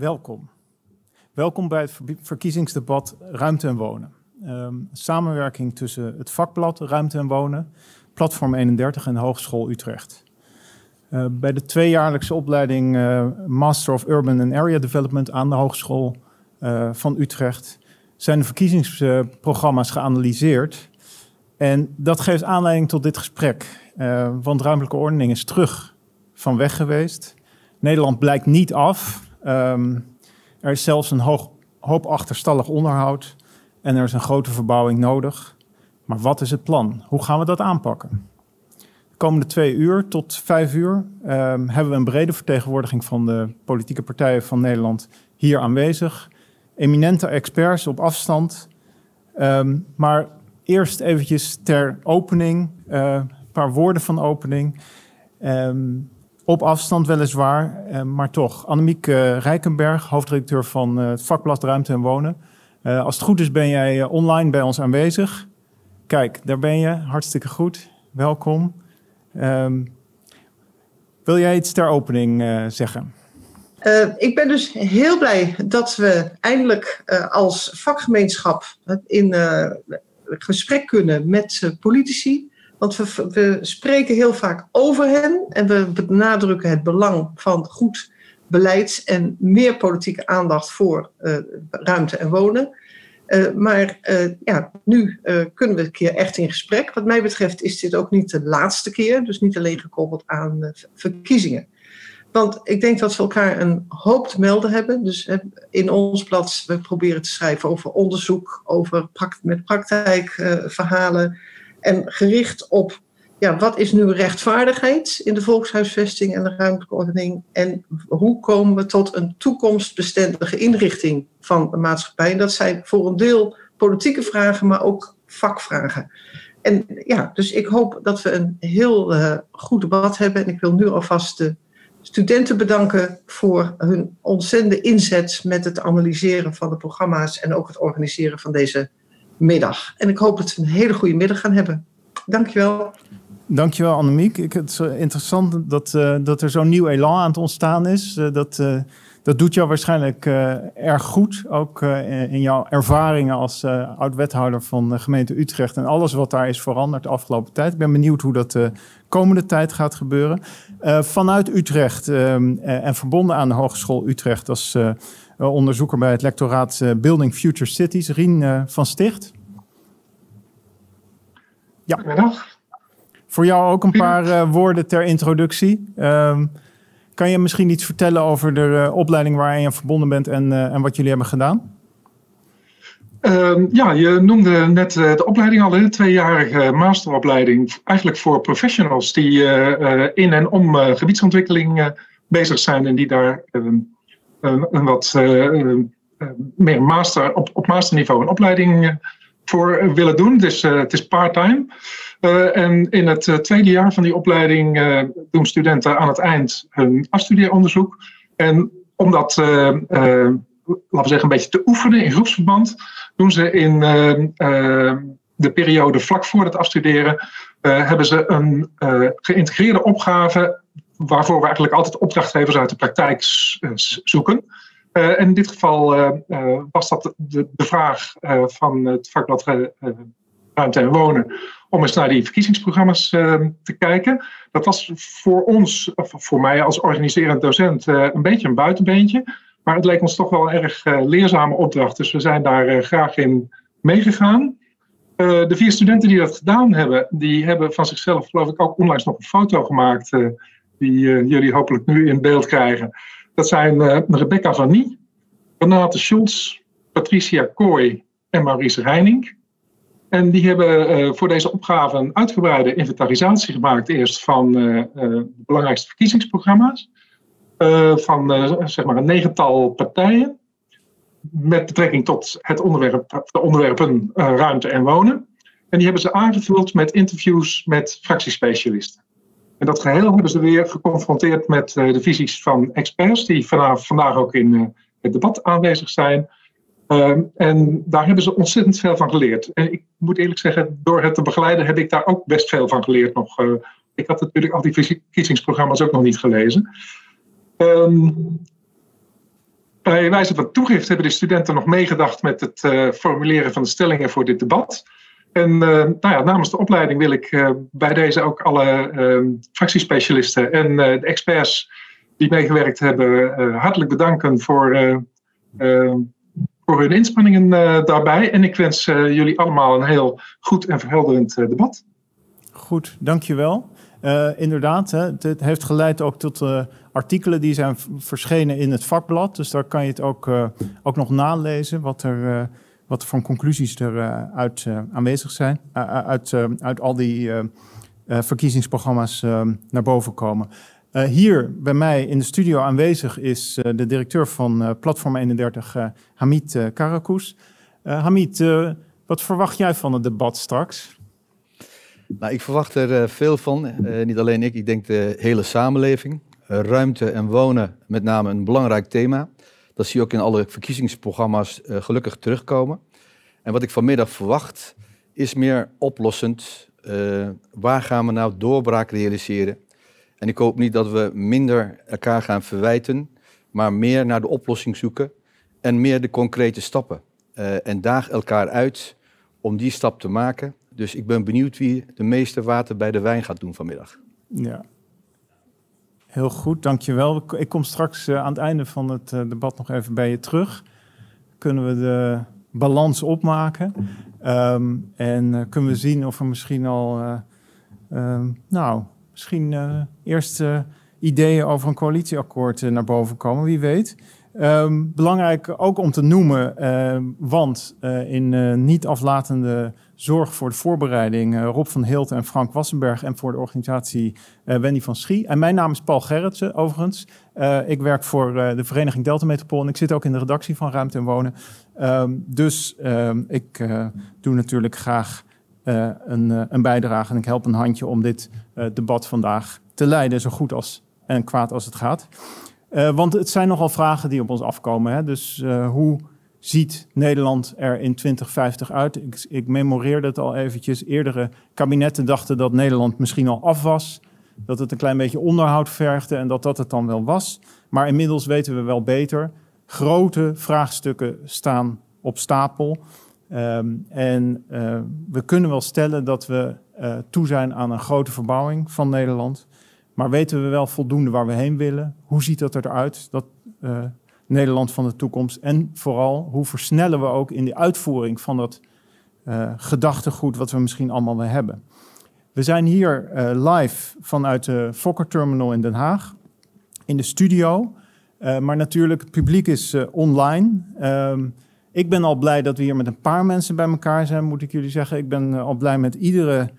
Welkom. Welkom bij het verkiezingsdebat Ruimte en Wonen. Um, samenwerking tussen het vakblad Ruimte en Wonen, Platform 31 en Hogeschool Utrecht. Uh, bij de tweejaarlijkse opleiding uh, Master of Urban and Area Development aan de Hogeschool uh, van Utrecht zijn de verkiezingsprogramma's geanalyseerd. En dat geeft aanleiding tot dit gesprek. want ruimtelijke ordening is terug van weg geweest. Nederland blijkt niet af. Um, er is zelfs een hoog, hoop achterstallig onderhoud en er is een grote verbouwing nodig. Maar wat is het plan? Hoe gaan we dat aanpakken? De komende twee uur tot vijf uur um, hebben we een brede vertegenwoordiging van de politieke partijen van Nederland hier aanwezig. Eminente experts op afstand. Um, maar eerst eventjes ter opening, uh, een paar woorden van opening. Op afstand weliswaar, uh, maar toch. Annemiek uh, Rijkenberg, hoofdredacteur van het vakblad Ruimte en Wonen. als het goed is ben jij online bij ons aanwezig. Kijk, daar ben je. Hartstikke goed. Welkom. Um, wil jij iets ter opening zeggen? Ik ben dus heel blij dat we eindelijk als vakgemeenschap in gesprek kunnen met politici. Want we, we, spreken heel vaak over hen en we benadrukken het belang van goed beleid en meer politieke aandacht voor ruimte en wonen. Uh, maar uh, ja, nu kunnen we een keer echt in gesprek. Wat mij betreft is dit ook niet de laatste keer. Dus niet alleen gekoppeld aan verkiezingen. Want ik denk dat we elkaar een hoop te melden hebben. Dus in ons blad, we proberen te schrijven over onderzoek, over pract met praktijkverhalen. En gericht op ja, wat is nu rechtvaardigheid in de volkshuisvesting en de ruimtelijke ordening? En hoe komen we tot een toekomstbestendige inrichting van de maatschappij? En dat zijn voor een deel politieke vragen, maar ook vakvragen. En ja, dus ik hoop dat we een heel uh, goed debat hebben. En ik wil nu alvast de studenten bedanken voor hun ontzettende inzet met het analyseren van de programma's en ook het organiseren van deze middag. En ik hoop dat we een hele goede middag gaan hebben. Dankjewel. Dankjewel Annemiek. Ik, het is eh, interessant dat, uh, dat er zo'n nieuw elan aan het ontstaan is. Uh, dat, dat doet jou waarschijnlijk erg goed. Ook in jouw ervaringen als oud-wethouder van de gemeente Utrecht. En alles wat daar is veranderd de afgelopen tijd. Ik ben benieuwd hoe dat de komende tijd gaat gebeuren. vanuit Utrecht ehm, en verbonden aan de Hogeschool Utrecht als onderzoeker bij het lectoraat Building Future Cities. Rien van Sticht. Ja. Goedemiddag. Voor jou ook een paar woorden ter introductie. Um, kan je misschien iets vertellen over de opleiding waar je verbonden bent en, en wat jullie hebben gedaan? Uh, ja, je noemde net de opleiding al, een tweejarige masteropleiding. Eigenlijk voor professionals die in en om gebiedsontwikkeling bezig zijn en die daar ehm, een wat meer master, op, op masterniveau een opleiding voor willen doen. Dus het is part-time. En in het tweede jaar van die opleiding doen studenten aan het eind hun afstudeeronderzoek. En om dat, laten we zeggen, een beetje te oefenen in groepsverband, doen ze in de periode vlak voor het afstuderen, hebben ze een geïntegreerde opgave waarvoor we eigenlijk altijd opdrachtgevers uit de praktijk zoeken. en in dit geval was dat de, vraag van het vakblad Ruimte en Wonen om eens naar die verkiezingsprogramma's te kijken. Dat was voor ons, voor mij als organiserend docent, een beetje een buitenbeentje. Maar het leek ons toch wel een erg leerzame opdracht. Dus we zijn daar graag in meegegaan. de vier studenten die dat gedaan hebben, die hebben van zichzelf geloof ik ook onlangs nog een foto gemaakt. Die jullie hopelijk nu in beeld krijgen. Dat zijn Rebecca van Nie, Renate Schulz, Patricia Kooi en Maurice Reining. En die hebben uh, voor deze opgave een uitgebreide inventarisatie gemaakt, eerst van de belangrijkste verkiezingsprogramma's. van zeg maar een negental partijen. Met betrekking tot het onderwerp, de onderwerpen ruimte en wonen. En die hebben ze aangevuld met interviews met fractiespecialisten. En dat geheel hebben ze weer geconfronteerd met de visies van experts, die vanaf, vandaag ook in het debat aanwezig zijn. Ehm, en daar hebben ze ontzettend veel van geleerd. En ik moet eerlijk zeggen, door het te begeleiden heb ik daar ook best veel van geleerd nog. Uh, ik had natuurlijk al die verkiezingsprogramma's ook nog niet gelezen. Um, bij wijze van toegift hebben de studenten nog meegedacht met het formuleren van de stellingen voor dit debat. En nou ja, namens de opleiding wil ik bij deze ook alle fractiespecialisten en de experts die meegewerkt hebben hartelijk bedanken voor voor hun inspanningen eh, daarbij. En ik wens eh, jullie allemaal een heel goed en verhelderend eh, debat. Goed, dankjewel. Uh, inderdaad, hè, het heeft geleid ook tot artikelen die zijn verschenen in het vakblad. Dus daar kan je het ook, ook nog nalezen, wat er, wat voor conclusies er uit aanwezig zijn. uit, uit al die verkiezingsprogramma's naar boven komen. Hier bij mij in de studio aanwezig is de directeur van Platform 31, Hamid Karakous. Hamid, wat verwacht jij van het debat straks? Nou, ik verwacht er veel van. niet alleen ik, ik denk de hele samenleving. ruimte en wonen, met name een belangrijk thema. Dat zie je ook in alle verkiezingsprogramma's gelukkig terugkomen. En wat ik vanmiddag verwacht, is meer oplossend. waar gaan we nou doorbraak realiseren? En ik hoop niet dat we minder elkaar gaan verwijten, maar meer naar de oplossing zoeken en meer de concrete stappen. Uh, en daag elkaar uit om die stap te maken. Dus ik ben benieuwd wie de meeste water bij de wijn gaat doen vanmiddag. Ja, heel goed, dankjewel. Ik kom straks uh, aan het einde van het uh, debat nog even bij je terug. Kunnen we de balans opmaken um, en kunnen we zien of er misschien al, um, nou, misschien eerste ideeën over een coalitieakkoord naar boven komen, wie weet. Um, belangrijk ook om te noemen, uh, want in niet aflatende zorg voor de voorbereiding Rob van Hilt en Frank Wassenberg en voor de organisatie Wendy van Schie. En mijn naam is Paul Gerritsen overigens. ik werk voor de Vereniging Delta Metropool en ik zit ook in de redactie van Ruimte en Wonen. Um, dus ik doe natuurlijk graag een, een, bijdrage en ik help een handje om dit debat vandaag te leiden, zo goed als en kwaad als het gaat. Want het zijn nogal vragen die op ons afkomen. Hè? Dus hoe ziet Nederland er in 2050 uit? Ik, ik memoreerde het al eventjes. Eerdere kabinetten dachten dat Nederland misschien al af was. Dat het een klein beetje onderhoud vergde en dat dat het dan wel was. Maar inmiddels weten we wel beter. Grote vraagstukken staan op stapel. Um, en uh, we kunnen wel stellen dat we toe zijn aan een grote verbouwing van Nederland. Maar weten we wel voldoende waar we heen willen? Hoe ziet dat eruit, dat uh, Nederland van de toekomst? En vooral, hoe versnellen we ook in de uitvoering van dat gedachtegoed wat we misschien allemaal wel hebben? We zijn hier live vanuit de Fokker Terminal in Den Haag, in de studio. maar natuurlijk, het publiek is online. Um, ik ben al blij dat we hier met een paar mensen bij elkaar zijn, moet ik jullie zeggen. Ik ben al blij met iedere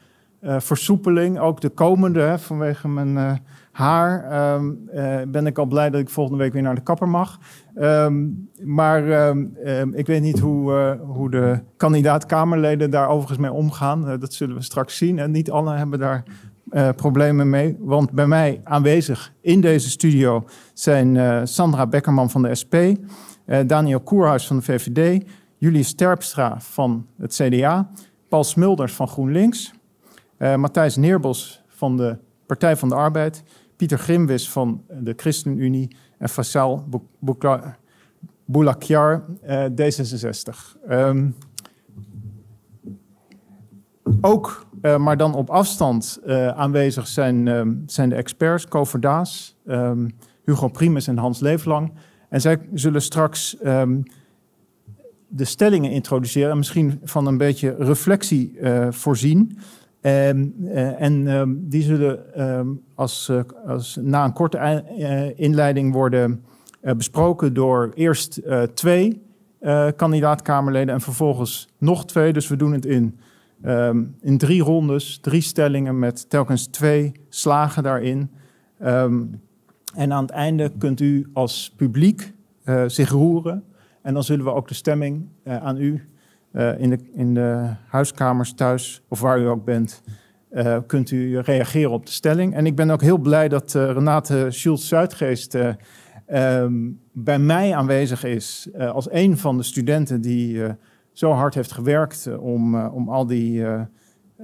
versoepeling, ook de komende, hè, vanwege mijn uh, haar. Um, ben ik al blij dat ik volgende week weer naar de kapper mag. Um, maar um, ik weet niet hoe, hoe de kandidaat-Kamerleden daar overigens mee omgaan. dat zullen we straks zien. En niet alle hebben daar problemen mee. Want bij mij aanwezig in deze studio zijn Sandra Beckerman van de SP. Daniel Koerhuis van de VVD, Julius Terpstra van het CDA, Paul Smulders van GroenLinks, uh, Matthijs Neerbos van de Partij van de Arbeid, Pieter Grimwis van de ChristenUnie en Faisal Boulakjar, uh, D66. Um, ook, uh, maar dan op afstand uh, aanwezig zijn, um, zijn de experts, Co Verdaas, um, Hugo Primus en Hans Leeflang. En zij zullen straks um, de stellingen introduceren en misschien van een beetje reflectie voorzien. Um, uh, en um, die zullen um, als, uh, als, na een korte inleiding worden besproken door eerst twee kandidaat-Kamerleden en vervolgens nog twee. Dus we doen het in, in drie rondes, drie stellingen met telkens twee slagen daarin. En aan het einde kunt u als publiek zich roeren. En dan zullen we ook de stemming aan u uh, in, de, in de huiskamers thuis of waar u ook bent, kunt u reageren op de stelling. En ik ben ook heel blij dat Renate Schultz-Zuidgeest um, bij mij aanwezig is als een van de studenten die zo hard heeft gewerkt om, om al, die,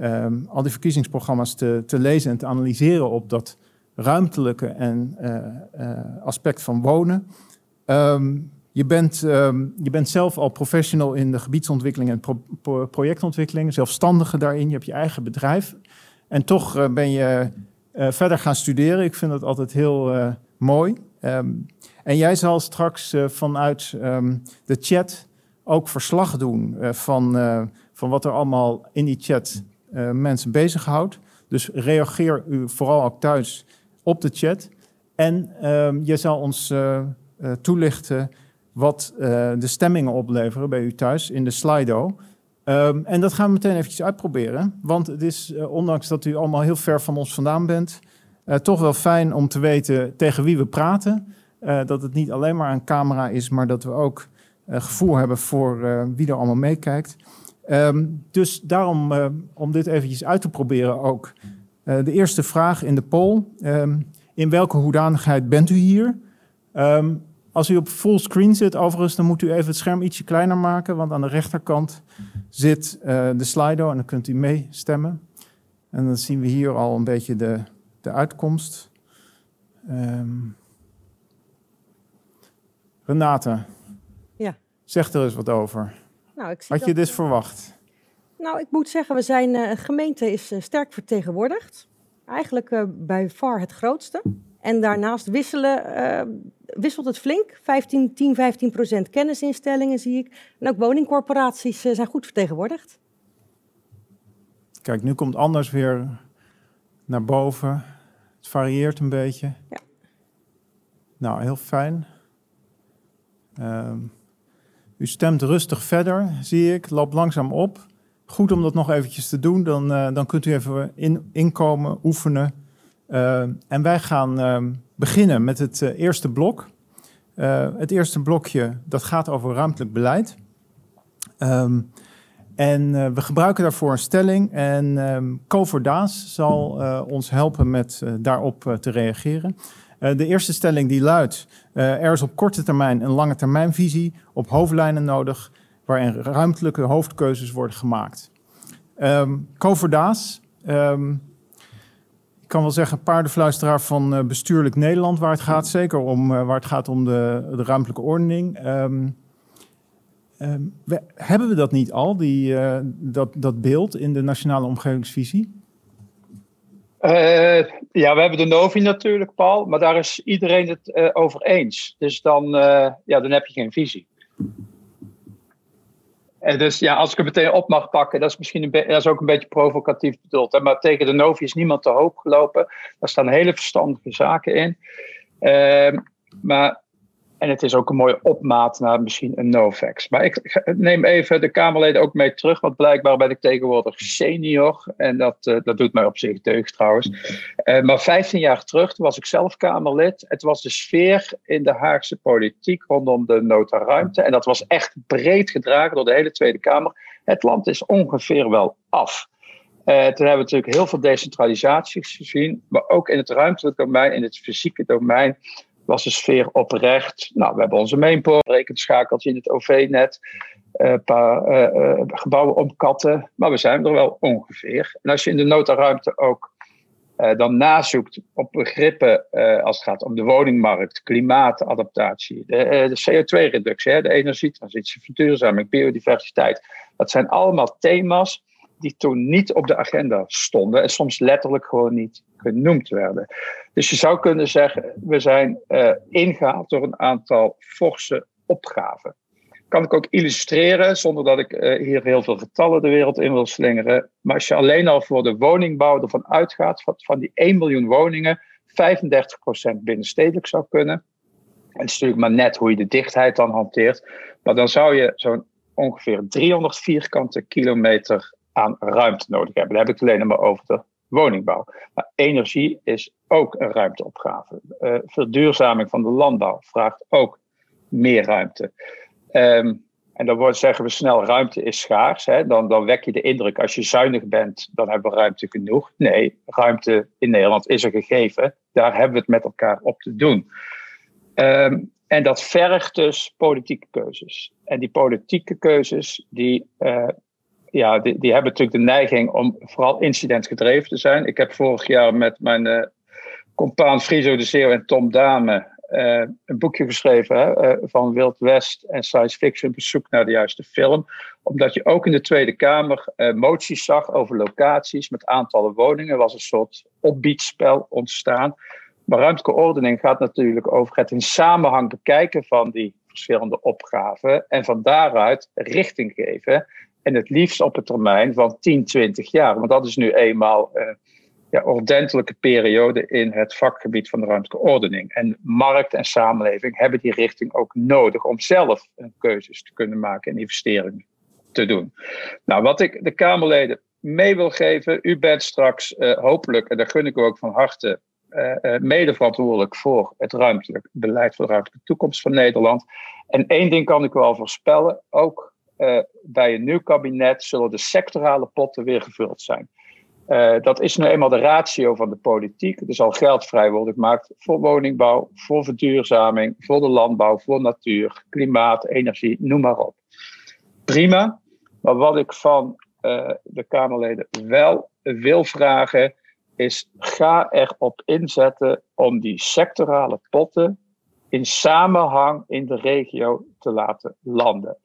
um, al die verkiezingsprogramma's te, te lezen en te analyseren op dat ruimtelijke en aspect van wonen. Um, Je bent, ehm, je bent zelf al professional in de gebiedsontwikkeling en projectontwikkeling, zelfstandige daarin. Je hebt je eigen bedrijf. En toch uh, ben je uh, verder gaan studeren. Ik vind dat altijd heel uh, mooi. Um, en jij zal straks vanuit um, de chat ook verslag doen van, van wat er allemaal in die chat mensen bezighoudt. Dus reageer u vooral ook thuis op de chat. En je zal ons toelichten wat uh, de stemmingen opleveren bij u thuis in de Slido. Um, en dat gaan we meteen eventjes uitproberen. Want het is, uh, ondanks dat u allemaal heel ver van ons vandaan bent, uh, toch wel fijn om te weten tegen wie we praten. dat het niet alleen maar een camera is, maar dat we ook gevoel hebben voor wie er allemaal meekijkt. Um, dus daarom, om dit eventjes uit te proberen ook, de eerste vraag in de poll. Um, in welke hoedanigheid bent u hier? Als u op fullscreen zit, overigens, dan moet u even het scherm ietsje kleiner maken, want aan de rechterkant zit uh, de Slido en dan kunt u meestemmen. En dan zien we hier al een beetje de, de uitkomst. Um, Renate, ja. zeg er eens wat over. Nou, ik zie Had je dit verwacht? Nou, ik moet zeggen, we zijn, uh, gemeente is uh, sterk vertegenwoordigd. Eigenlijk bij far het grootste. En daarnaast wisselen, wisselt het flink. 15, 10, 15 procent kennisinstellingen zie ik. En ook woningcorporaties uh, zijn goed vertegenwoordigd. Kijk, nu komt anders weer naar boven. Het varieert een beetje. Ja. Nou, heel fijn. Uh, u stemt rustig verder, zie ik. Loopt langzaam op. Goed om dat nog eventjes te doen. Dan, uh, dan kunt u even in, inkomen, oefenen. Uh, en wij gaan uh, beginnen met het uh, eerste blok. het eerste blokje dat gaat over ruimtelijk beleid. Um, en we gebruiken daarvoor een stelling. En um, Kover Daas zal ons helpen met daarop te reageren. de eerste stelling die luidt: er is op korte termijn een lange termijnvisie op hoofdlijnen nodig, waarin ruimtelijke hoofdkeuzes worden gemaakt. Um, Kover Daas. Ik kan wel zeggen, paardenfluisteraar van uh, bestuurlijk Nederland, waar het gaat. Zeker om, uh, waar het gaat om de, de ruimtelijke ordening. Um, we, hebben we dat niet al, die, uh, dat, dat beeld in de Nationale Omgevingsvisie? ja, we hebben de NOVI natuurlijk, Paul. Maar daar is iedereen het over eens. Dus dan, ja, dan heb je geen visie. Dus ja, als ik het meteen op mag pakken, dat is misschien een dat is ook een beetje provocatief bedoeld. Hè? Maar tegen de Novi is niemand te hoog gelopen. Daar staan hele verstandige zaken in. Uh, maar, en het is ook een mooie opmaat naar misschien een Novex. Maar ik neem even de Kamerleden ook mee terug, want blijkbaar ben ik tegenwoordig senior. En dat, uh, dat doet mij op zich deugd trouwens. Uh, maar 15 jaar terug was ik zelf Kamerlid. Het was de sfeer in de Haagse politiek rondom de nota ruimte. En dat was echt breed gedragen door de hele Tweede Kamer. Het land is ongeveer wel af. Uh, toen hebben we natuurlijk heel veel decentralisaties gezien, maar ook in het ruimtelijke domein, in het fysieke domein, was de sfeer oprecht. Nou, we hebben onze mainpoort, rekenschakeltje in het OV-net, een uh, paar uh, gebouwen omkatten, maar we zijn er wel ongeveer. En als je in de notaruimte ook dan nazoekt op begrippen als het gaat om de woningmarkt, klimaatadaptatie, de, de CO2-reductie, de energietransitie, verduurzaming, biodiversiteit, dat zijn allemaal thema's die toen niet op de agenda stonden en soms letterlijk gewoon niet genoemd werden. Dus je zou kunnen zeggen, we zijn uh, ingehaald door een aantal forse opgaven. Kan ik ook illustreren, zonder dat ik uh, hier heel veel getallen de wereld in wil slingeren. Maar als je alleen al voor de woningbouw ervan uitgaat, van, van die 1 miljoen woningen, 35% binnenstedelijk zou kunnen. En het is natuurlijk maar net hoe je de dichtheid dan hanteert. Maar dan zou je zo'n ongeveer 300 vierkante kilometer aan ruimte nodig hebben. Dan heb ik het alleen maar over de woningbouw. Maar energie is ook een ruimteopgave. Uh, verduurzaming van de landbouw vraagt ook meer ruimte. Um, en dan zeggen we snel, ruimte is schaars. Hè? Dan, dan wek je de indruk, als je zuinig bent, dan hebben we ruimte genoeg. Nee, ruimte in Nederland is een gegeven. Daar hebben we het met elkaar op te doen. Um, en dat vergt dus politieke keuzes. En die politieke keuzes, die, uh, ja, die, die hebben natuurlijk de neiging om vooral incidentgedreven te zijn. Ik heb vorig jaar met mijn uh, compaan Friso de Zeeuw en Tom Dame eh, een boekje geschreven hè, eh, van Wild West en science fiction op zoek naar de juiste film. Omdat je ook in de Tweede Kamer moties zag over locaties met aantallen woningen. Was een soort opbiedspel ontstaan. Maar ruimtelijke ordening gaat natuurlijk over het in samenhang bekijken van die verschillende opgaven. En van daaruit richting geven. En het liefst op een termijn van 10, 20 jaar. Want dat is nu eenmaal ja, ordentelijke periode in het vakgebied van de ruimtelijke ordening. En markt en samenleving hebben die richting ook nodig om zelf een keuzes te kunnen maken en investeringen te doen. Nou, wat ik de Kamerleden mee wil geven, u bent straks uh, hopelijk, en daar gun ik u ook van harte, uh, uh, mede verantwoordelijk voor het ruimtelijk beleid voor de ruimtelijke toekomst van Nederland. En één ding kan ik wel voorspellen, ook bij een nieuw kabinet zullen de sectorale potten weer gevuld zijn. Uh, dat is nu eenmaal de ratio van de politiek. Er zal geld vrij worden gemaakt voor woningbouw, voor verduurzaming, voor de landbouw, voor natuur, klimaat, energie, noem maar op. Prima. Maar wat ik van uh, de Kamerleden wel wil vragen, is ga erop inzetten om die sectorale potten in samenhang in de regio te laten landen.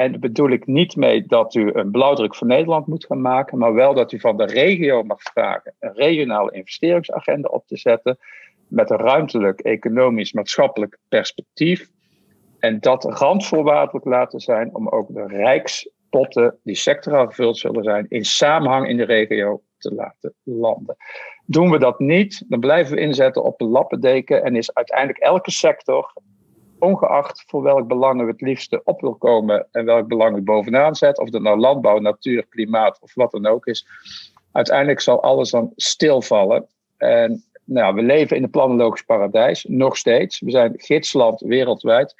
En daar bedoel ik niet mee dat u een blauwdruk voor Nederland moet gaan maken, maar wel dat u van de regio mag vragen een regionale investeringsagenda op te zetten met een ruimtelijk, economisch, maatschappelijk perspectief. En dat randvoorwaardelijk laten zijn om ook de rijkspotten die sectoraal gevuld zullen zijn, in samenhang in de regio te laten landen. Doen we dat niet, dan blijven we inzetten op een lappendeken en is uiteindelijk elke sector ongeacht voor welk belang u het liefste op wil komen en welk belang u bovenaan zet, of dat nou landbouw, natuur, klimaat of wat dan ook is, uiteindelijk zal alles dan stilvallen. En nou, we leven in een planologisch paradijs, nog steeds. We zijn gidsland wereldwijd.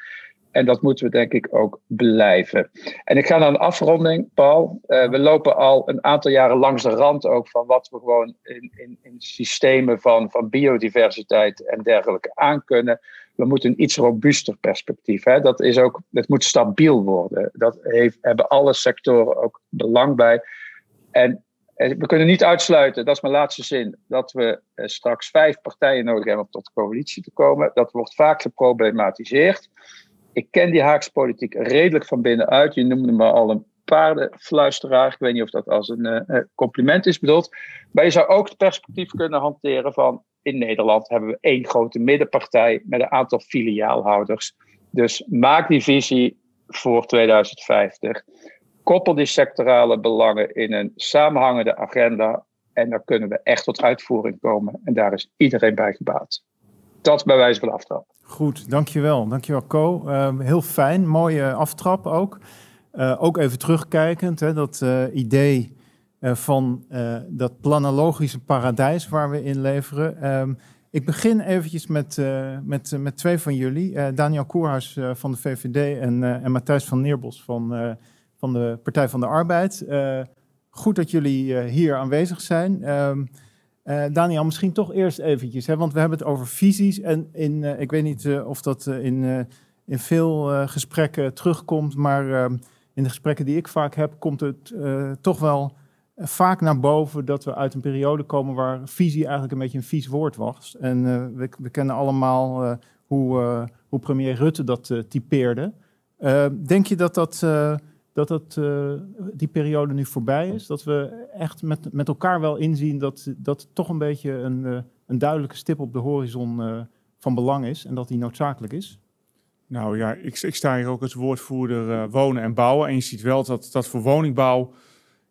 En dat moeten we denk ik ook blijven. En ik ga naar een afronding, Paul. Uh, we lopen al een aantal jaren langs de rand ook van wat we gewoon in, in, in systemen van, van biodiversiteit en dergelijke aan kunnen we moeten een iets robuuster perspectief. Hè? Dat is ook, het moet stabiel worden. Dat heeft, hebben alle sectoren ook belang bij. En we kunnen niet uitsluiten, dat is mijn laatste zin, dat we eh, straks vijf partijen nodig hebben om tot de coalitie te komen. Dat wordt vaak geproblematiseerd. Ik ken die Haagse politiek redelijk van binnenuit. Je noemde me al een paardenfluisteraar. Ik weet niet of dat als een uh, compliment is bedoeld. Maar je zou ook het perspectief kunnen hanteren van in Nederland hebben we één grote middenpartij met een aantal filiaalhouders. Dus maak die visie voor 2050. Koppel die sectorale belangen in een samenhangende agenda. En dan kunnen we echt tot uitvoering komen. En daar is iedereen bij gebaat. Dat bij wijze van aftrap. Goed, dankjewel. Dankjewel, Co. Uh, heel fijn, mooie aftrap ook. Uh, ook even terugkijkend, hè, dat uh, idee van uh, dat planologische paradijs waar we in leveren. Um, ik begin eventjes met, uh, met, met twee van jullie. Daniel Koerhuis van de VVD en, en Matthijs van Neerbos van, van de Partij van de Arbeid. goed dat jullie hier aanwezig zijn. Um, Daniel, misschien toch eerst eventjes, hè, want we hebben het over visies. En in, ik weet niet of dat in, in veel gesprekken terugkomt, maar ehm, in de gesprekken die ik vaak heb, komt het toch wel vaak naar boven dat we uit een periode komen waar visie eigenlijk een beetje een vies woord was. En uh, we, we, kennen allemaal uh, hoe, uh, hoe premier Rutte dat typeerde. denk je dat, dat, dat, dat die periode nu voorbij is? Dat we echt met, met elkaar wel inzien dat dat toch een beetje een, een duidelijke stip op de horizon van belang is en dat die noodzakelijk is? Nou ja, ik, ik sta hier ook als woordvoerder wonen en bouwen. En je ziet wel dat, dat voor woningbouw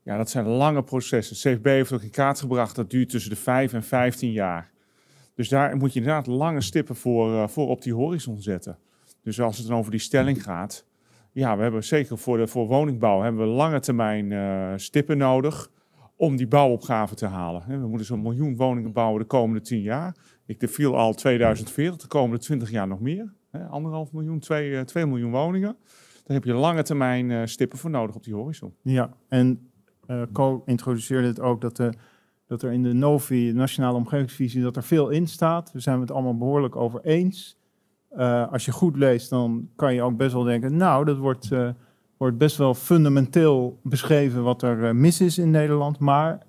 ja, dat zijn lange processen. CFB heeft ook in kaart gebracht dat duurt tussen de 5 en 15 jaar. Dus daar moet je inderdaad lange stippen voor, uh, voor op die horizon zetten. Dus als het dan over die stelling gaat, ja, we hebben zeker voor, de, voor woningbouw hebben we lange termijn uh, stippen nodig om die bouwopgave te halen. We moeten zo'n miljoen woningen bouwen de komende 10 jaar. Ik viel al 2040, de komende 20 jaar nog meer. Anderhalf miljoen, 2, 2 eh, miljoen woningen. Daar heb je lange termijn stippen voor nodig op die horizon. Ja, en Co introduceerde het ook dat, de, dat er in de NOVI, de Nationale Omgevingsvisie, dat er veel in staat. We zijn het allemaal behoorlijk over eens. Uh, als je goed leest, dan kan je ook best wel denken, nou, dat wordt, uh, wordt best wel fundamenteel beschreven wat er mis is in Nederland, maar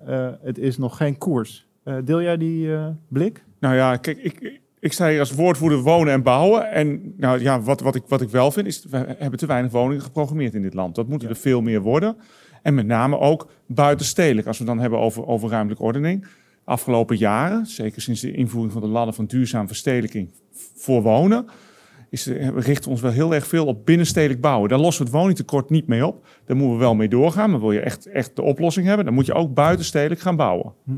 het is nog geen koers. deel jij die blik? Nou ja, kijk, ik, ik sta hier als woordvoerder wonen en bouwen. En nou ja, wat, wat, ik, wat ik wel vind, is we hebben te weinig woningen geprogrammeerd in dit land. Dat moeten er veel meer worden. En met name ook buitenstedelijk. Als we het dan hebben over, over ruimtelijke ordening. Afgelopen jaren, zeker sinds de invoering van de ladder van duurzaam verstedelijking voor wonen, is, we richten ons wel heel erg veel op binnenstedelijk bouwen. Daar lossen we het woningtekort niet mee op. Daar moeten we wel mee doorgaan. Maar wil je echt, echt de oplossing hebben, dan moet je ook buitenstedelijk gaan bouwen. Hm.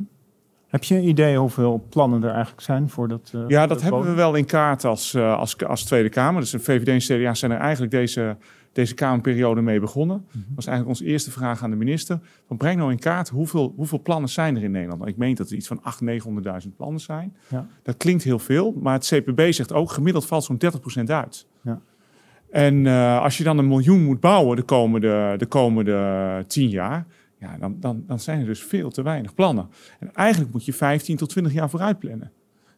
Heb je een idee hoeveel plannen er eigenlijk zijn voor dat? Uh, ja, dat, hebben we wel in kaart als, uh, als, als Tweede Kamer. Dus de VVD en CDA zijn er eigenlijk deze, deze Kamerperiode mee begonnen. Dat mhm. was eigenlijk onze eerste vraag aan de minister. Van breng nou in kaart hoeveel, hoeveel plannen zijn er in Nederland. Ik meen dat er iets van 800.000, 900.000 plannen zijn. Ja. Dat klinkt heel veel, maar het CPB zegt ook gemiddeld valt zo'n 30% uit. Ja. En uh, als je dan een miljoen moet bouwen de komende, de komende tien jaar ja, dan, dan, dan zijn er dus veel te weinig plannen. En eigenlijk moet je 15 tot 20 jaar vooruit plannen.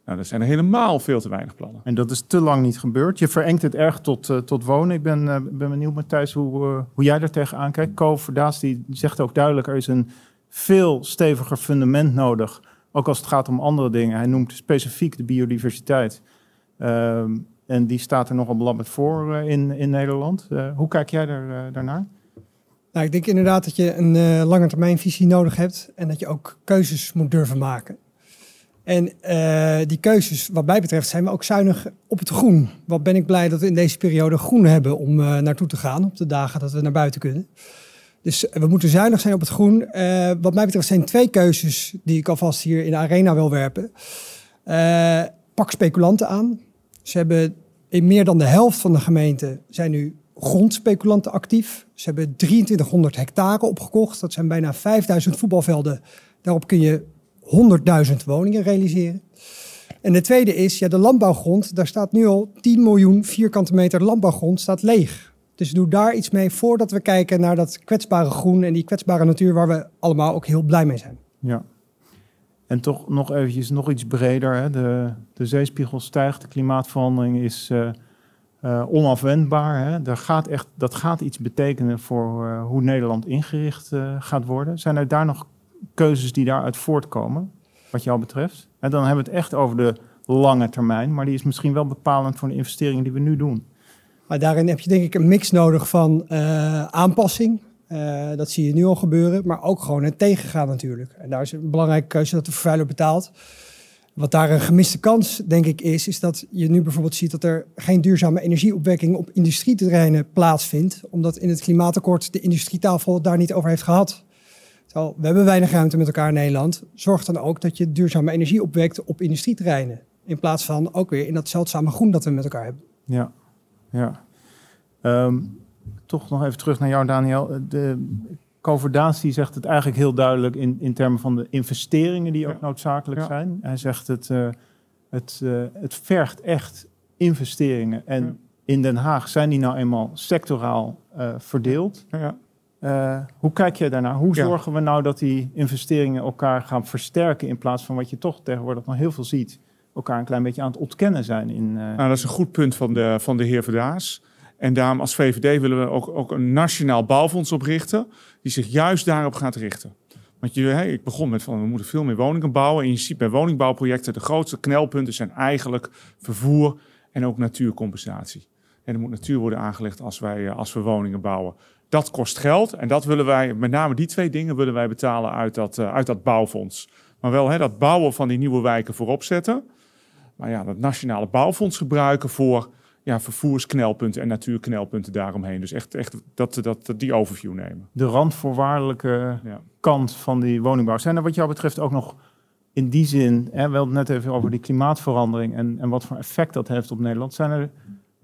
Nou, dat zijn er helemaal veel te weinig plannen. En dat is te lang niet gebeurd. Je verengt het erg tot, uh, tot wonen. Ik ben, uh, ben benieuwd, Matthijs, hoe, uh, hoe jij daar tegenaan kijkt. Ko Verdaas die zegt ook duidelijk, er is een veel steviger fundament nodig. Ook als het gaat om andere dingen. Hij noemt specifiek de biodiversiteit. Ehm, en die staat er nogal belabberd voor in, in Nederland. hoe kijk jij daar, daarnaar? Nou, ik denk inderdaad dat je een uh, lange termijn visie nodig hebt en dat je ook keuzes moet durven maken. En uh, die keuzes, wat mij betreft, zijn we ook zuinig op het groen. Wat ben ik blij dat we in deze periode groen hebben om uh, naartoe te gaan op de dagen dat we naar buiten kunnen. Dus we moeten zuinig zijn op het groen. wat mij betreft zijn twee keuzes die ik alvast hier in de arena wil werpen. pak speculanten aan. Ze hebben in meer dan de helft van de gemeenten zijn nu grondspeculanten actief. Ze hebben 2300 hectare opgekocht. Dat zijn bijna 5000 voetbalvelden. Daarop kun je 100.000 woningen realiseren. En de tweede is, ja, de landbouwgrond, daar staat nu al 10 miljoen vierkante meter landbouwgrond staat leeg. Dus doe daar iets mee voordat we kijken naar dat kwetsbare groen en die kwetsbare natuur waar we allemaal ook heel blij mee zijn. Ja. En toch nog eventjes nog iets breder. Hè? De, de zeespiegel stijgt, de klimaatverandering is uh, uh, onafwendbaar. Hè? Dat, gaat echt, dat gaat iets betekenen voor uh, hoe Nederland ingericht gaat worden. Zijn er daar nog keuzes die daaruit voortkomen, wat jou betreft? En dan hebben we het echt over de lange termijn, maar die is misschien wel bepalend voor de investeringen die we nu doen. Maar daarin heb je denk ik een mix nodig van aanpassing. dat zie je nu al gebeuren, maar ook gewoon het tegengaan natuurlijk. En daar is een belangrijke keuze dat de vervuiler betaalt. Wat daar een gemiste kans, denk ik, is, is dat je nu bijvoorbeeld ziet dat er geen duurzame energieopwekking op industrieterreinen plaatsvindt, omdat in het klimaatakkoord de industrietafel daar niet over heeft gehad. Terwijl we hebben weinig ruimte met elkaar in Nederland. Zorg dan ook dat je duurzame energie opwekt op industrieterreinen. In plaats van ook weer in dat zeldzame groen dat we met elkaar hebben. Ja, ja. Um, toch nog even terug naar jou, Daniel. De, Coverdatie zegt het eigenlijk heel duidelijk in, in termen van de investeringen die ook noodzakelijk zijn. Hij zegt het, uh, het, uh, het vergt echt investeringen. En in Den Haag zijn die nou eenmaal sectoraal uh, verdeeld. Hoe kijk jij daarnaar? Hoe zorgen we nou dat die investeringen elkaar gaan versterken in plaats van wat je toch tegenwoordig nog heel veel ziet, elkaar een klein beetje aan het ontkennen zijn? In, nou, dat is een goed punt van de, van de heer Verdaas. En daarom als VVD willen we ook, ook een nationaal bouwfonds oprichten die zich juist daarop gaat richten. Want je, hey, ik begon met van we moeten veel meer woningen bouwen. En je ziet bij woningbouwprojecten de grootste knelpunten zijn eigenlijk vervoer en ook natuurcompensatie. En er moet natuur worden aangelegd als, wij, eh, als we woningen bouwen. Dat kost geld en dat willen wij, met name die twee dingen willen wij betalen uit dat, uh, uit dat bouwfonds. Maar wel hè, dat bouwen van die nieuwe wijken voorop zetten. Maar ja, dat nationale bouwfonds gebruiken voor ja, vervoersknelpunten en natuurknelpunten daaromheen. Dus echt, echt dat, dat, die overview nemen. De randvoorwaardelijke ja. kant van die woningbouw. Zijn er wat jou betreft ook nog in die zin, hè, we hadden net even over die klimaatverandering en, en wat voor effect dat heeft op Nederland. Zijn er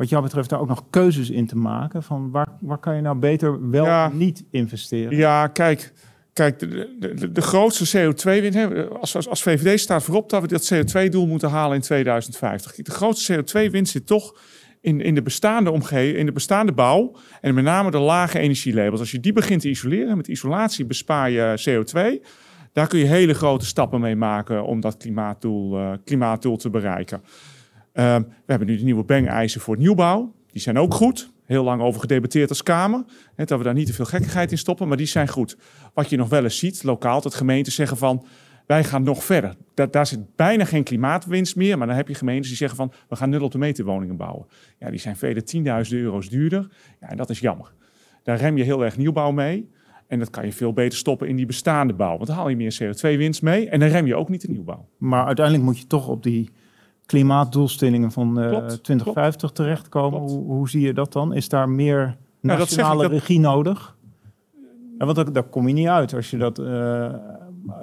wat jou betreft daar ook nog keuzes in te maken? Van waar, waar kan je nou beter wel ja, niet investeren? Ja, kijk, kijk de, de, de grootste CO2-winst, als, als, als VVD staat voorop dat we dat CO2-doel moeten halen in 2050. De grootste CO2-winst zit toch in, in de bestaande omgeving, in de bestaande bouw. En met name de lage energielabels. Als je die begint te isoleren, met isolatie bespaar je CO2. Daar kun je hele grote stappen mee maken om dat klimaatdoel, uh, klimaatdoel te bereiken. Uh, we hebben nu de nieuwe bang-eisen voor nieuwbouw. Die zijn ook goed. Heel lang over gedebatteerd als Kamer. Hè, dat we daar niet te veel gekkigheid in stoppen, maar die zijn goed. Wat je nog wel eens ziet, lokaal, dat gemeenten zeggen van... wij gaan nog verder. Da daar zit bijna geen klimaatwinst meer, maar dan heb je gemeentes die zeggen van, we gaan nul op de meter woningen bouwen. Ja, die zijn vele tienduizenden euro's duurder. Ja, en dat is jammer. Daar rem je heel erg nieuwbouw mee. En dat kan je veel beter stoppen in die bestaande bouw. Want dan haal je meer CO2-winst mee en dan rem je ook niet de nieuwbouw. Maar uiteindelijk moet je toch op die klimaatdoelstellingen van eh, Klopt, 2050 terechtkomen. Klopt. Hoe, hoe zie je dat dan? Is daar meer Nou, zeg nationale dat- regie nodig? Ja, want daar, daar kom je niet uit als je, dat, eh,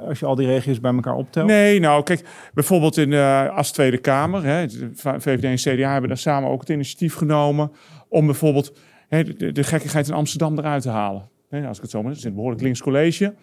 als je al die regio's bij elkaar optelt. Nee, nou kijk, bijvoorbeeld in, eh, als Tweede Kamer, hè, VVD en CDA hebben daar samen ook het initiatief genomen om bijvoorbeeld hè, de, de gekkigheid in Amsterdam eruit te halen. Hè, als ik het zo maar, het is een behoorlijk links college.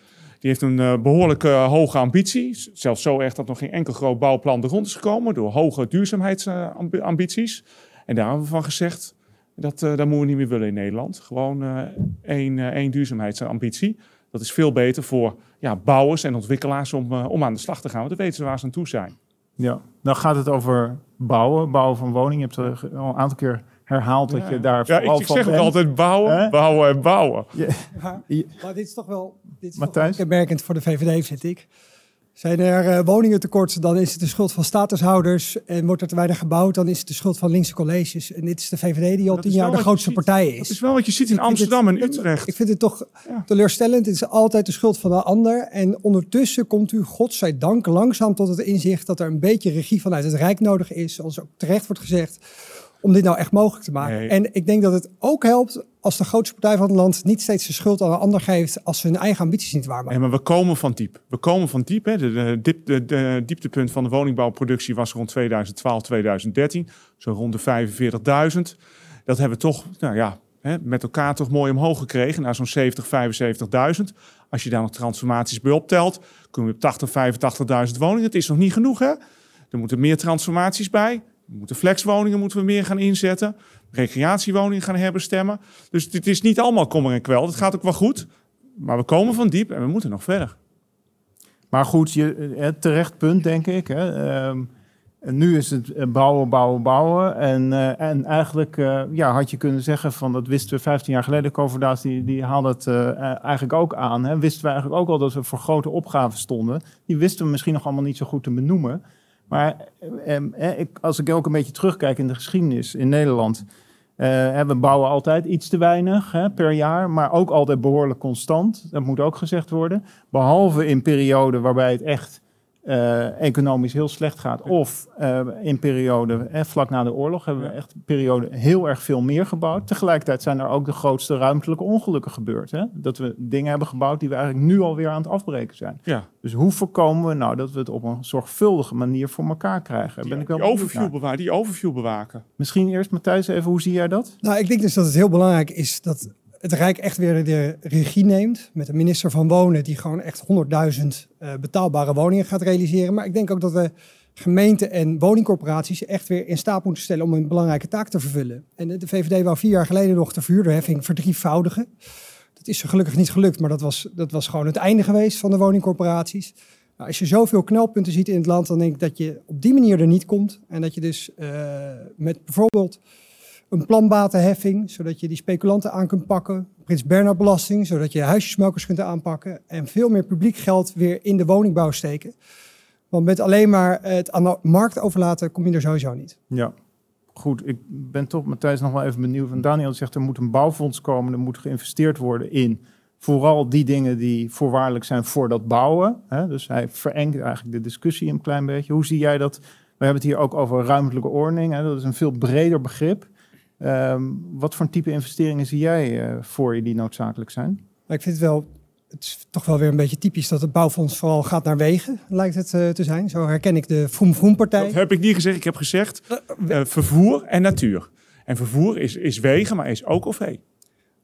Die heeft een eh, behoorlijk eh, hoge ambitie. Zelfs zo erg dat nog geen enkel groot bouwplan de grond is gekomen door hoge duurzaamheidsambities. en daar hebben we van gezegd, dat, eh dat moeten we niet meer willen in Nederland. Gewoon één, één duurzaamheidsambitie. Dat is veel beter voor ja, bouwers en ontwikkelaars om, om aan de slag te gaan. Dan weten ze waar ze aan toe zijn. Ja, dan gaat het over bouwen, bouwen van woningen. Je hebt er al een aantal keer herhaald dat je daar Ja, vooral ik, ik van zeg ook bent. altijd bouwen, bouwen en bouwen. Maar, dit is toch wel, dit is toch wel Matthijs? kenmerkend voor de VVD, vind ik. Zijn er eh, woningen tekort, dan is het de schuld van statushouders. En wordt er te weinig gebouwd, dan is het de schuld van linkse colleges. En dit is de VVD die al tien jaar de grootste ziet. partij is. Dat is wel wat je ziet in Ik Amsterdam het- en Utrecht. Ik vind het toch Ja. teleurstellend. Het is altijd de schuld van de ander. En ondertussen komt u, godzijdank, langzaam tot het inzicht dat er een beetje regie vanuit het Rijk nodig is, zoals ook terecht wordt gezegd, om dit nou echt mogelijk te maken. Nee. En ik denk dat het ook helpt als de grootste partij van het land niet steeds de schuld aan een ander geeft als ze hun eigen ambities niet waarmaken. Nee, maar we komen van diep. We komen van diep. Hè. De, de, diep- de, de dieptepunt van de woningbouwproductie was rond 2012, 2013. Zo rond de 45.000. Dat hebben we toch nou ja, hè, met elkaar toch mooi omhoog gekregen. Naar zo'n 70, 75.000. Als je daar nog transformaties bij optelt, kom je op 80, 85.000 woningen. Het is nog niet genoeg. Hè? Er moeten meer transformaties bij. Er moeten flexwoningen moeten we meer gaan inzetten. Recreatiewoningen gaan herbestemmen. Dus het is niet allemaal kommer en kwel. Het gaat ook wel goed. Maar we komen van diep en we moeten nog verder. Maar goed, je, eh, terecht punt, denk ik. Hè. Ehm, nu is het eh, bouwen, bouwen, bouwen. En, eh, en eigenlijk ja, had je kunnen zeggen van dat wisten we 15 jaar geleden. Coverdaas die, die haalde het eigenlijk ook aan. Hè. Wisten we eigenlijk ook al dat we voor grote opgaven stonden. Die wisten we misschien nog allemaal niet zo goed te benoemen. Maar eh, als ik ook een beetje terugkijk in de geschiedenis in Nederland. eh, we bouwen altijd iets te weinig hè, per jaar, maar ook altijd behoorlijk constant. Dat moet ook gezegd worden. Behalve in perioden waarbij het echt eh, economisch heel slecht gaat. Of eh, in perioden eh, vlak na de oorlog hebben we echt een periode heel erg veel meer gebouwd. Tegelijkertijd zijn er ook de grootste ruimtelijke ongelukken gebeurd. Hè? Dat we dingen hebben gebouwd die we eigenlijk nu alweer aan het afbreken zijn. Ja, Dus hoe voorkomen we nou dat we het op een zorgvuldige manier voor elkaar krijgen? Ben ik wel die, overview bewaken, die overview bewaken. Misschien eerst Matthijs even, hoe zie jij dat? Nou, ik denk dus dat het heel belangrijk is dat het Rijk echt weer de regie neemt. Met een minister van Wonen die gewoon echt 100.000 eh, betaalbare woningen gaat realiseren. Maar ik denk ook dat we gemeenten en woningcorporaties echt weer in staat moeten stellen om een belangrijke taak te vervullen. En de VVD wou vier jaar geleden nog de verhuurderheffing verdrievoudigen. Dat is er gelukkig niet gelukt, maar dat was, dat was gewoon het einde geweest van de woningcorporaties. Nou, als je zoveel knelpunten ziet in het land, dan denk ik dat je op die manier er niet komt. En dat je dus eh, met bijvoorbeeld een planbatenheffing, zodat je die speculanten aan kunt pakken. Prins Bernhard belasting, zodat je huisjesmelkers kunt aanpakken. En veel meer publiek geld weer in de woningbouw steken. Want met alleen maar het aan de markt overlaten, kom je er sowieso niet. Ja, goed. Ik ben toch, Matthijs, nog wel even benieuwd. Van Daniel zegt er moet een bouwfonds komen. Er moet geïnvesteerd worden in vooral die dingen die voorwaardelijk zijn voor dat bouwen. Dus hij verengt eigenlijk de discussie een klein beetje. Hoe zie jij dat? We hebben het hier ook over ruimtelijke ordening. Dat is een veel breder begrip. Ehm, wat voor een type investeringen zie jij eh, voor je die noodzakelijk zijn? Maar ik vind het wel, het is toch wel weer een beetje typisch dat het bouwfonds vooral gaat naar wegen, lijkt het eh, te zijn. Zo herken ik de Vroom Vroom partij. Dat heb ik niet gezegd. Ik heb gezegd eh, vervoer en natuur. En vervoer is, is wegen, maar is ook OV.